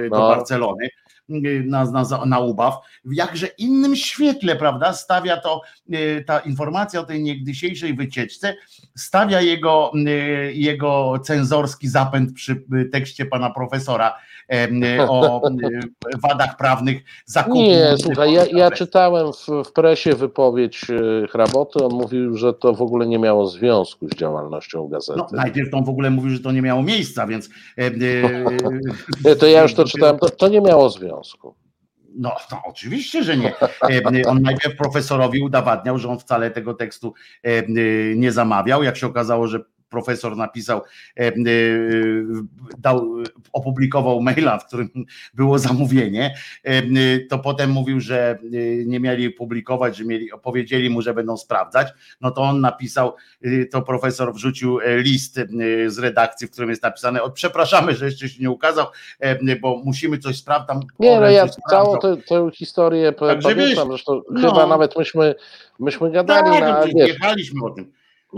do No. Barcelony na, na, na ubaw, w jakże innym świetle, prawda, stawia to, y, ta informacja o tej niegdysiejszej wycieczce, stawia jego, y, jego cenzorski zapęd przy y, tekście pana profesora y, o y, wadach prawnych zakupu. Nie, słuchaj, ja, ja czytałem w, w presie wypowiedź Hraboty, on mówił, że to w ogóle nie miało związku z działalnością gazety. No, najpierw on w ogóle mówił, że to nie miało miejsca, więc. to ja już to czytałem, to, to nie miało związku. No, no oczywiście, że nie. E, On najpierw profesorowi udowadniał, że on wcale tego tekstu e, e, nie zamawiał. Jak się okazało, że profesor napisał, e, e, dał, opublikował maila, w którym było zamówienie, e, to potem mówił, że nie mieli publikować, że mieli, powiedzieli mu, że będą sprawdzać. No to on napisał, to profesor wrzucił list z redakcji, w którym jest napisane: o, Przepraszamy, że jeszcze się nie ukazał, bo musimy coś sprawdzić. Tam Nie, no ja całą tę, tę historię Także pamiętam, wiesz, zresztą no. chyba nawet myśmy, myśmy gadali Tak, na, no, wiesz, jechaliśmy o tym.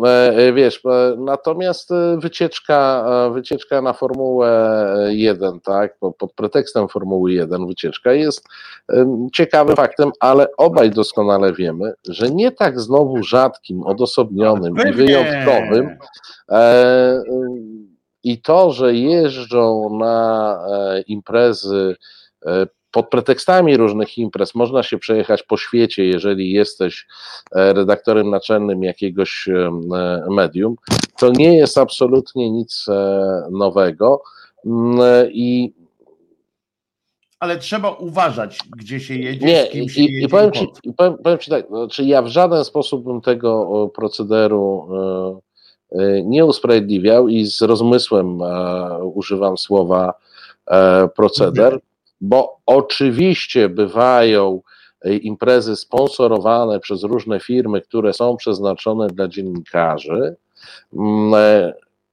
E, e, Wiesz, e, natomiast wycieczka, wycieczka na Formułę 1, tak, po- pod pretekstem Formuły 1 wycieczka jest ciekawym faktem, ale obaj doskonale wiemy, że nie tak znowu rzadkim, odosobnionym i wyjątkowym i to, że jeżdżą na imprezy pod pretekstami różnych imprez można się przejechać po świecie, jeżeli jesteś redaktorem naczelnym jakiegoś medium. To nie jest absolutnie nic nowego mm, i ale trzeba uważać, gdzie się jedzie, nie, z kim się i, jedzie. I powiem, ci, powiem, powiem ci tak, znaczy ja w żaden sposób bym tego procederu e, e, nie usprawiedliwiał i z rozmysłem e, używam słowa proceder. Bo oczywiście bywają imprezy sponsorowane przez różne firmy, które są przeznaczone dla dziennikarzy. Mm,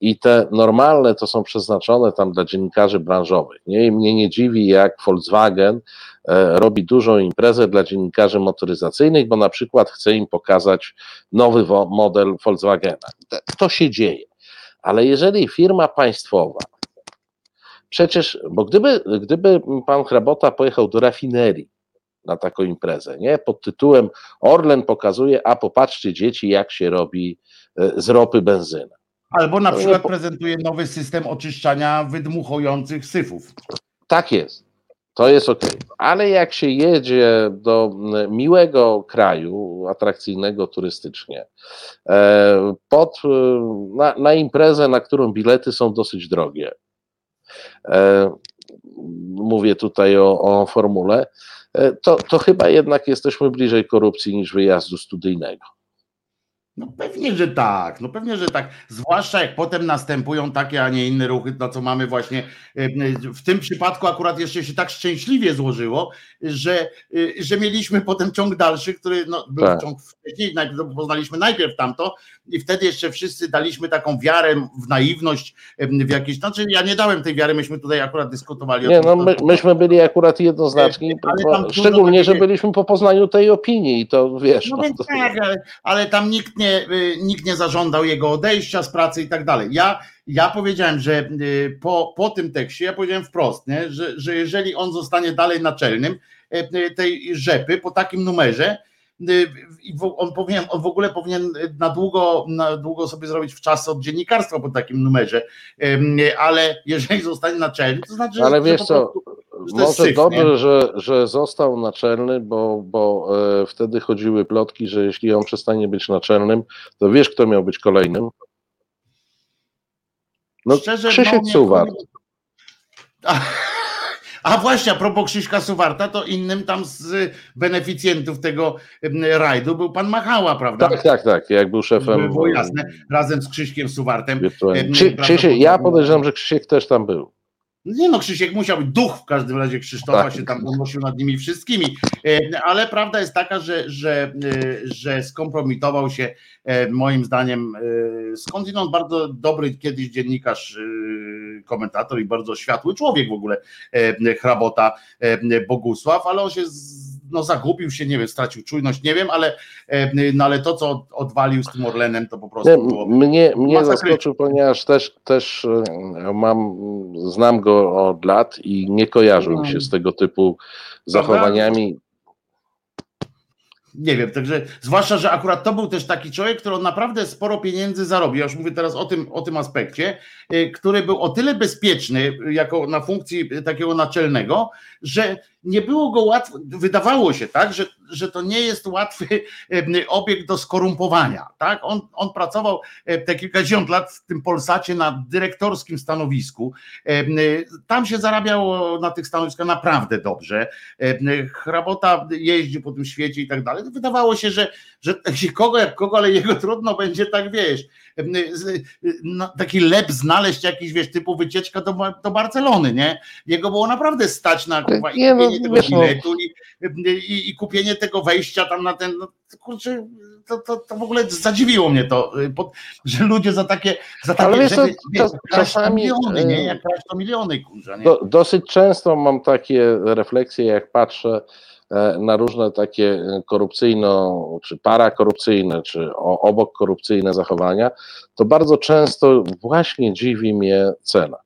i te normalne to są przeznaczone tam dla dziennikarzy branżowych. Nie? I mnie nie dziwi, jak Volkswagen e, robi dużą imprezę dla dziennikarzy motoryzacyjnych, bo na przykład chce im pokazać nowy model Volkswagena. To się dzieje. Ale jeżeli firma państwowa, przecież, bo gdyby, gdyby pan Hrabota pojechał do rafinerii na taką imprezę, nie? Pod tytułem Orlen pokazuje, a popatrzcie dzieci, jak się robi e, z ropy benzyna Albo na przykład prezentuje nowy system oczyszczania wydmuchujących syfów. Tak jest. To jest ok. Ale jak się jedzie do miłego kraju, atrakcyjnego turystycznie, e, pod, e, na, na imprezę, na którą bilety są dosyć drogie, mówię tutaj o, o formule, to, to chyba jednak jesteśmy bliżej korupcji niż wyjazdu studyjnego. No pewnie, że tak, no pewnie, że tak. Zwłaszcza jak potem następują takie, a nie inne ruchy, na co mamy właśnie. E, w tym przypadku akurat jeszcze się tak szczęśliwie złożyło, że, e, że mieliśmy potem ciąg dalszy, który no, był tak. ciąg wcześniej, poznaliśmy najpierw tamto i wtedy jeszcze wszyscy daliśmy taką wiarę w naiwność, e, w jakieś. Znaczy, ja nie dałem tej wiary, myśmy tutaj akurat dyskutowali nie, o tym. No, my, myśmy byli akurat jednoznaczni, szczególnie, że byliśmy po poznaniu tej opinii i to wiesz. No, no to... tak, ale, ale tam nikt nie nie, y, nikt nie zażądał jego odejścia z pracy i tak dalej. Ja, ja powiedziałem, że y, po, po tym tekście, ja powiedziałem wprost, nie, że, że jeżeli on zostanie dalej naczelnym y, tej rzepy po takim numerze, on powinien, on w ogóle powinien na długo, na długo sobie zrobić w czas od dziennikarstwa po takim numerze, ale jeżeli zostanie naczelny, to znaczy, ale wiesz co, może syf, dobrze, że, że został naczelny, bo, bo e, wtedy chodziły plotki, że jeśli on przestanie być naczelnym, to wiesz, kto miał być kolejnym? No, Szczerze, Krzysiek no, Suwar. A, a właśnie, a propos Krzyśka Suwarta, to innym tam z beneficjentów tego rajdu był pan Machała, prawda? Tak, tak, tak, jak był szefem. Było jasne, razem z Krzyśkiem Suwartem. Krzysiek, ja podejrzewam, że Krzysiek też tam był. Nie no, Krzysiek musiał być, duch w każdym razie Krzysztofa tak. się tam unosił nad nimi wszystkimi, e, ale prawda jest taka, że, że, e, że skompromitował się e, moim zdaniem skądinąd bardzo dobry kiedyś dziennikarz, komentator i bardzo światły człowiek w ogóle, hrabota Bogusław, ale on się no zagubił się, nie wiem, stracił czujność, nie wiem, ale, e, no, ale to, co odwalił z tym Orlenem, to po prostu nie, było Mnie, mnie zaskoczył, ponieważ też, też e, mam, znam go od lat i nie kojarzył mi się z tego typu zachowaniami. Nie wiem, także zwłaszcza, że akurat to był też taki człowiek, który naprawdę sporo pieniędzy zarobił. Ja już mówię teraz o tym, o tym aspekcie, y, który był o tyle bezpieczny jako na funkcji takiego naczelnego, że nie było go łatwo, wydawało się tak, że, że to nie jest łatwy obiekt do skorumpowania. Tak? On, on pracował te kilkadziesiąt lat w tym Polsacie na dyrektorskim stanowisku. Tam się zarabiało na tych stanowiskach naprawdę dobrze. Hrabota jeździł po tym świecie i tak dalej wydawało się, że, że kogo jak kogo, ale jego trudno będzie tak, wiesz, taki lep znaleźć jakiś, wiesz, typu wycieczka do, do Barcelony, nie? Jego było naprawdę stać na kurwa, i no, kupienie tego no. biletu i, i, i, kupienie tego wejścia tam na ten, no, kurczę, to, to, to w ogóle zadziwiło mnie to, y, że ludzie za takie, za takie Ale wiesz, rzeczy, wiesz, czasami, miliony, nie? Jak to miliony, kurczę, nie? Do, dosyć często mam takie refleksje, jak patrzę na różne takie e, korupcyjno, czy parakorupcyjne, czy obok korupcyjne zachowania, to bardzo często właśnie dziwi mnie cena.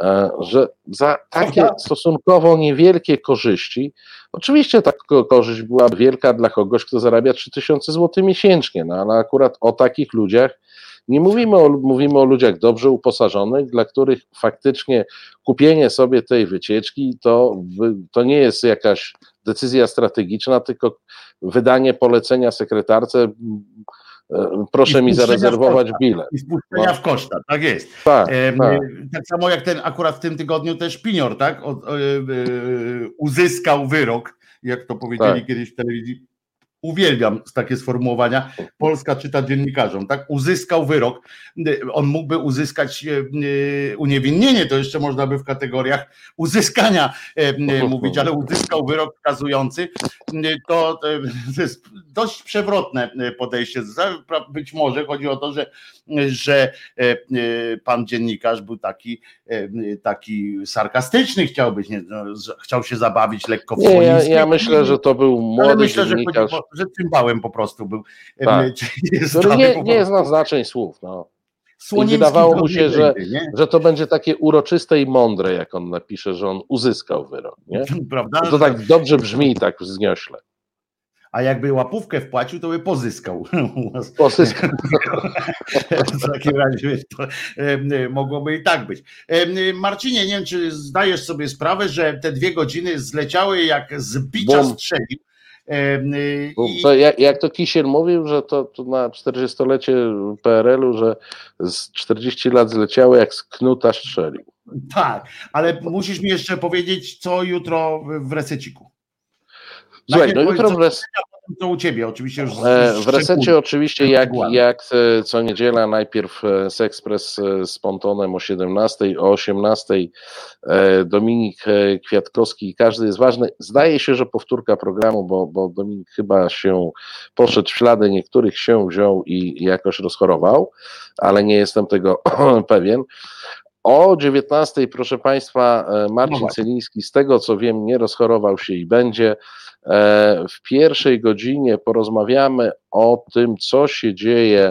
E, że za takie stosunkowo niewielkie korzyści, oczywiście ta korzyść była wielka dla kogoś, kto zarabia 3000 zł miesięcznie, no ale akurat o takich ludziach Nie mówimy o, mówimy o ludziach dobrze uposażonych, dla których faktycznie kupienie sobie tej wycieczki to, to nie jest jakaś decyzja strategiczna, tylko wydanie polecenia sekretarce e, proszę mi zarezerwować bilet. I spuszczenia no. w koszta, tak jest. Tak, tak. tak, samo jak ten akurat w tym tygodniu też Pinior, tak? O, o, e, uzyskał wyrok, jak to powiedzieli tak. kiedyś w telewizji uwielbiam takie sformułowania, Polska czyta dziennikarzom, tak? Uzyskał wyrok, on mógłby uzyskać e, e, uniewinnienie, to jeszcze można by w kategoriach uzyskania e, mówić, ale uzyskał wyrok wskazujący, to, to jest dość przewrotne podejście. Być może chodzi o to, że, że pan dziennikarz był taki, taki sarkastyczny, chciał być, nie, no, chciał się zabawić lekko w nie, ja, ja myślę, że to był młody myślę, dziennikarz. Że że cymbałem po prostu był. Tak. nie, nie zna znaczeń słów. No. I wydawało mu się, że, że to będzie takie uroczyste i mądre, jak on napisze, że on uzyskał wyrok. Nie? Prawda? To tak dobrze brzmi, tak zniośle. A jakby łapówkę wpłacił, to by pozyskał. Pozyskał. w takim razie to, mogłoby i tak być. Marcinie, nie wiem, czy zdajesz sobie sprawę, że te dwie godziny zleciały jak z bicia strzeli to jak, jak, to Kisiel mówił, że to, to na 40-lecie PRL-u, że z 40 lat zleciały jak z knuta strzelił. Tak, ale musisz mi jeszcze powiedzieć, co jutro w reseciku. Słuchaj, no jutro w res to u ciebie oczywiście już. E, w resecie oczywiście jak, jak e, co niedziela najpierw e, Sexpress z Pontonem o 17, o 18 Dominik Kwiatkowski, każdy jest ważny. Zdaje się, że powtórka programu, bo, bo Dominik chyba się poszedł w ślady niektórych się wziął i jakoś rozchorował, ale nie jestem tego pewien. O 19, proszę Państwa, Marcin no Celiński, z tego co wiem, nie rozchorował się i będzie. E, w pierwszej godzinie porozmawiamy o tym, co się dzieje E,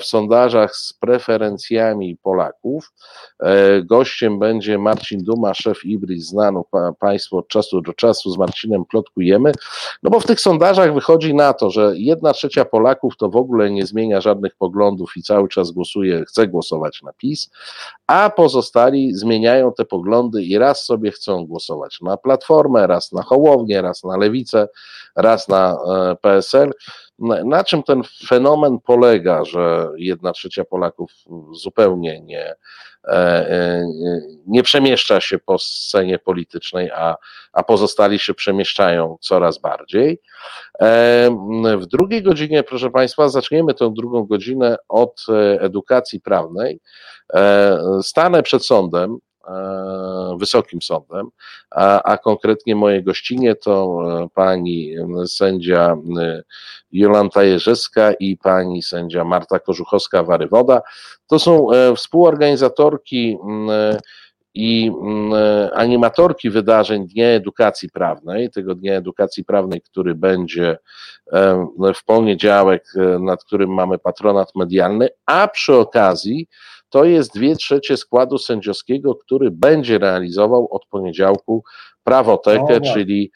w sondażach z preferencjami Polaków. E, gościem będzie Marcin Duma, szef Ibris, znany Państwu od czasu do czasu, z Marcinem plotkujemy, no bo w tych sondażach wychodzi na to, że jedna trzecia Polaków to w ogóle nie zmienia żadnych poglądów i cały czas głosuje, chce głosować na PiS, a pozostali zmieniają te poglądy i raz sobie chcą głosować na Platformę, raz na Hołownię, raz na Lewicę, raz na e, PSL. Na czym ten fenomen polega, że jedna trzecia Polaków zupełnie nie, e, e, nie przemieszcza się po scenie politycznej, a, a pozostali się przemieszczają coraz bardziej. W drugiej godzinie, proszę Państwa, zaczniemy tę drugą godzinę od edukacji prawnej. Stanę przed sądem E, wysokim Sądem, a, a konkretnie moje gościnie to e, pani sędzia e, Jolanta Jerzewska i pani sędzia Marta Korzuchowska-Warywoda. To są współorganizatorki i animatorki wydarzeń Dnia Edukacji Prawnej, tego Dnia Edukacji Prawnej, który będzie w poniedziałek, nad którym mamy patronat medialny, a przy okazji to jest dwie trzecie składu sędziowskiego, który będzie realizował od poniedziałku prawotekę, no, czyli,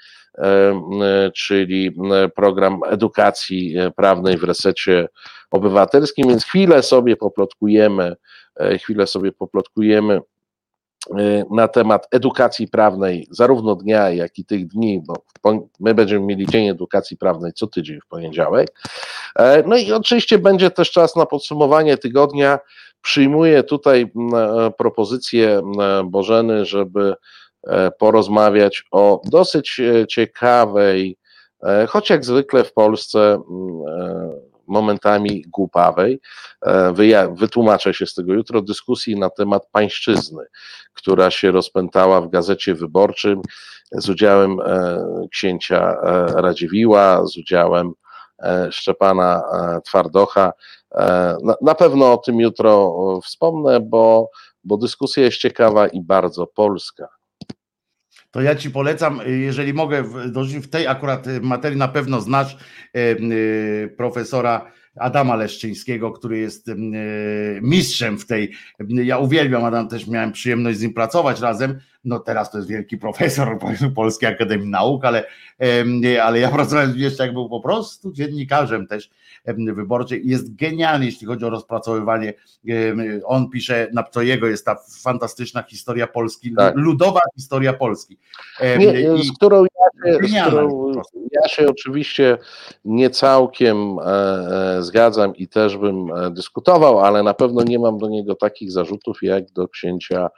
czyli program edukacji e, prawnej w resecie obywatelskim, więc chwilę sobie poplotkujemy, e, chwilę sobie poplotkujemy e, na temat edukacji prawnej, zarówno dnia, jak i tych dni, bo my będziemy mieli Dzień Edukacji Prawnej co tydzień w poniedziałek. No i oczywiście będzie też czas na podsumowanie tygodnia Przyjmuję tutaj e, propozycję Bożeny, żeby e, porozmawiać o dosyć e, ciekawej, choć jak zwykle w Polsce momentami głupawej, wytłumaczę się z tego jutro, dyskusji na temat pańszczyzny, która się rozpętała w gazecie wyborczym z udziałem księcia Radziwiła, z udziałem Szczepana Twardocha. E, na, na pewno o tym jutro wspomnę, bo, bo dyskusja jest ciekawa i bardzo polska. To ja ci polecam, jeżeli mogę, w tej akurat materii na pewno znasz e, profesora Adama Leszczyńskiego, który jest e, mistrzem w tej. Ja uwielbiam Adam, też miałem przyjemność z nim pracować razem. No teraz to jest wielki profesor Polskiej Akademii Nauk, ale, ale ja pracowałem jeszcze jak był po prostu dziennikarzem też wyborczej. Jest genialny, jeśli chodzi o rozpracowywanie. On pisze, na co jego jest ta fantastyczna historia Polski, tak. ludowa historia Polski. Nie, I, z którą ja się, z którą ja się oczywiście nie całkiem e, e, zgadzam i też bym e, dyskutował, ale na pewno nie mam do niego takich zarzutów jak do księcia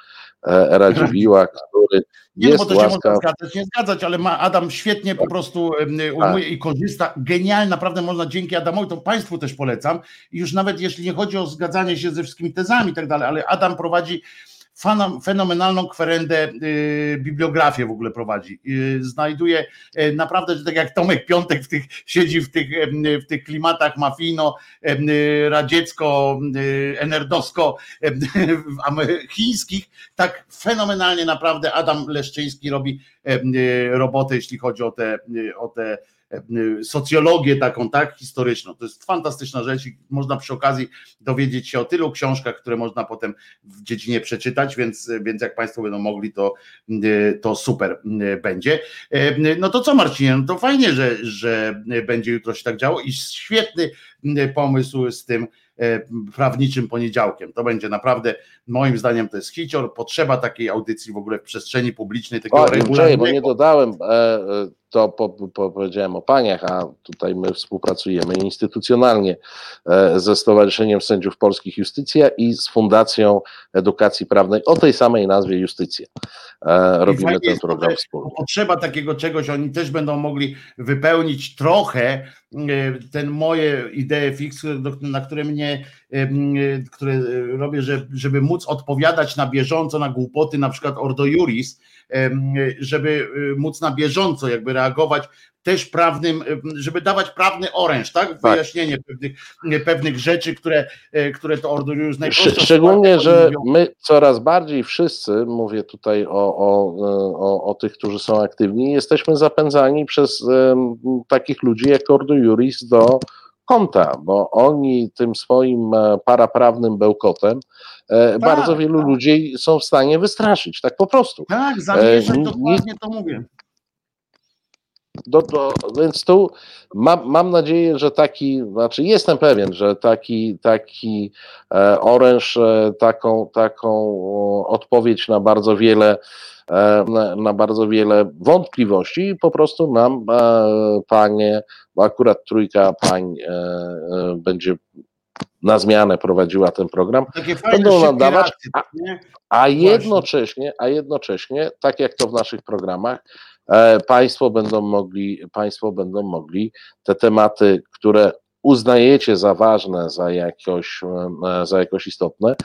Radziwiła, który nie, jest bo to łaskaw... się można zgadzać, nie zgadzać, ale ma Adam świetnie po prostu umuje i korzysta. Genialnie, naprawdę można dzięki Adamowi, to Państwu też polecam. I już nawet jeśli nie chodzi o zgadzanie się ze wszystkimi tezami i tak dalej, ale Adam prowadzi fenomenalną kwerendę, y, bibliografię w ogóle prowadzi. Y, znajduje y, naprawdę, tak jak Tomek Piątek w tych, siedzi w tych, w tych klimatach mafijno, radziecko, enerdowsko, chińskich, tak fenomenalnie naprawdę Adam Leszczyński robi robotę, jeśli chodzi o te, o te socjologię taką, tak, historyczną. To jest fantastyczna rzecz i można przy okazji dowiedzieć się o tylu książkach, które można potem w dziedzinie przeczytać, więc, więc jak Państwo będą mogli, to, e, to super e, będzie. No to co Marcinie, no to fajnie, że, że będzie jutro się tak działo i świetny pomysł z tym, prawniczym poniedziałkiem. To będzie naprawdę, moim zdaniem, to jest hicior. Potrzeba takiej audycji w ogóle w przestrzeni publicznej. Takiego o, bo nie dodałem, to po, po, powiedziałem o paniach, a tutaj my współpracujemy instytucjonalnie e, ze Stowarzyszeniem Sędziów Polskich Justycja i z Fundacją Edukacji Prawnej o tej samej nazwie Justycja. E, robimy ten program wspólnie. Potrzeba takiego czegoś, oni też będą mogli wypełnić trochę e, ten moje idee fix, na które mnie, które robię, żeby móc odpowiadać na bieżąco na głupoty, na przykład Ordo Juris, żeby y, móc na bieżąco jakby reagować też prawnym, żeby dawać prawny oręż, tak? tak. Wyjaśnienie tak. Pewnych, pewnych rzeczy, które, e, które to orduriusz najprościej. Szczególnie, że my coraz bardziej wszyscy, mówię tutaj o, o, o, o tych, którzy są aktywni, jesteśmy zapędzani przez um, takich ludzi jak Ordo Juris do konta, bo oni tym swoim e, paraprawnym bełkotem e, tak, bardzo wielu tak. ludzi są w stanie wystraszyć, tak po prostu. Tak, zamieszać, e, dokładnie to mówię. Do, do, więc tu mam, mam nadzieję, że taki, znaczy jestem pewien, że taki, taki e, oręż, taką, taką odpowiedź na bardzo wiele E, na bardzo wiele wątpliwości i po prostu nam e, panie, bo akurat trójka pań e, będzie na zmianę prowadziła ten program, będą nam dawać, a, a jednocześnie, a jednocześnie, tak jak to w naszych programach, Państwo będą mogli, Państwo będą mogli te tematy, które uznajecie za ważne, za jakoś, za jakoś istotne,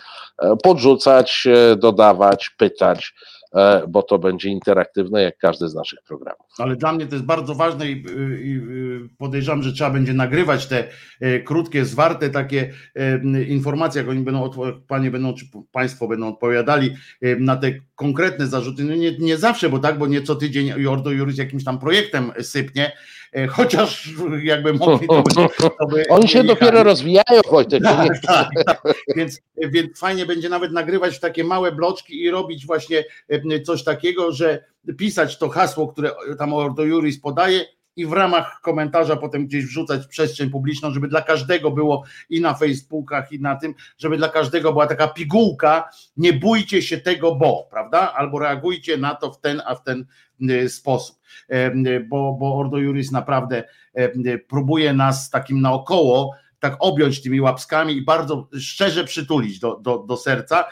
podrzucać, dodawać, pytać. E, bo to będzie interaktywne jak każdy z naszych programów. Ale dla mnie to jest bardzo ważne i, i podejrzewam, że trzeba będzie nagrywać te e, krótkie, zwarte takie e, informacje, jak oni będą, panie będą, czy państwo będą odpowiadali na te konkretne zarzuty. No nie, nie zawsze, bo tak, bo nie co tydzień Jordo Jurys jakimś tam projektem sypnie, chociaż jakby mogli to, to by Oni się dopiero rozwijają, Wojtek. Tak, tak, tak. Więc, więc fajnie będzie nawet nagrywać takie małe bloczki i robić właśnie coś takiego, że pisać to hasło, które tam Ordo Juris podaje i w ramach komentarza potem gdzieś wrzucać w przestrzeń publiczną, żeby dla każdego było i na Facebookach, i na tym, żeby dla każdego była taka pigułka, nie bójcie się tego, bo, prawda? Albo reagujcie na to w ten, a w ten y, sposób. Bo, bo Ordo Juris naprawdę próbuje nas takim naokoło tak objąć tymi łapskami i bardzo szczerze przytulić do, do, do serca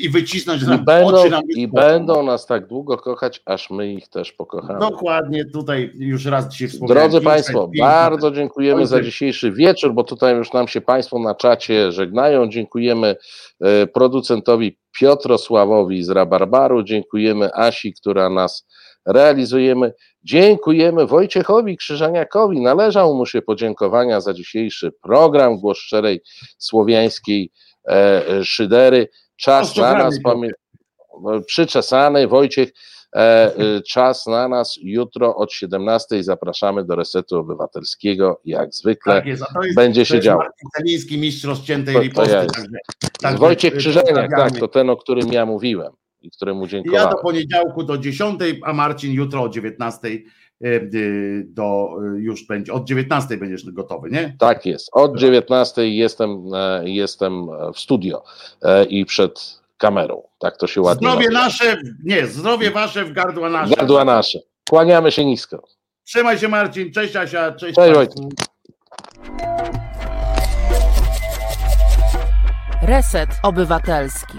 i wycisnąć, I będą, oczy nam I będą nas tak długo kochać, aż my ich też pokochamy. Dokładnie, tutaj już raz dzisiaj wspomniałem. Drodzy Państwo, bardzo dziękujemy za dzisiejszy wieczór, bo tutaj już nam się Państwo na czacie żegnają. Dziękujemy e, producentowi Piotrosławowi z Rabarbaru, dziękujemy Asi, która nas realizujemy. Dziękujemy Wojciechowi Krzyżaniakowi. Należał mu się podziękowania za dzisiejszy program Głos Szczerej Słowiańskiej e, Szydery. Czas na nas, pamię- przyczesany. Wojciech E, y, czas na nas. Jutro od 17 zapraszamy do Resetu Obywatelskiego, jak zwykle. Tak jest, jest, Będzie się działo. Marcin mistrz rozciętej To- to riposty. także- także, Wojciech y, Krzyżeniak, tak, to ten, o którym ja mówiłem i któremu Ja dziękowałem. do poniedziałku do 10, a Marcin jutro o 19 y, y, do y, już będzie, od 19 będziesz gotowy, nie? Tak jest. Od 19 jestem, e, jestem w studio e, i przed kamerą. Tak to się ładnie Zdrowie nazywa. nasze, nie, zdrowie wasze w gardła nasze. Gardła nasze. Kłaniamy się nisko. Trzymaj się Marcin, cześć Asia, cześć. Cześć, Państwu. Reset Obywatelski.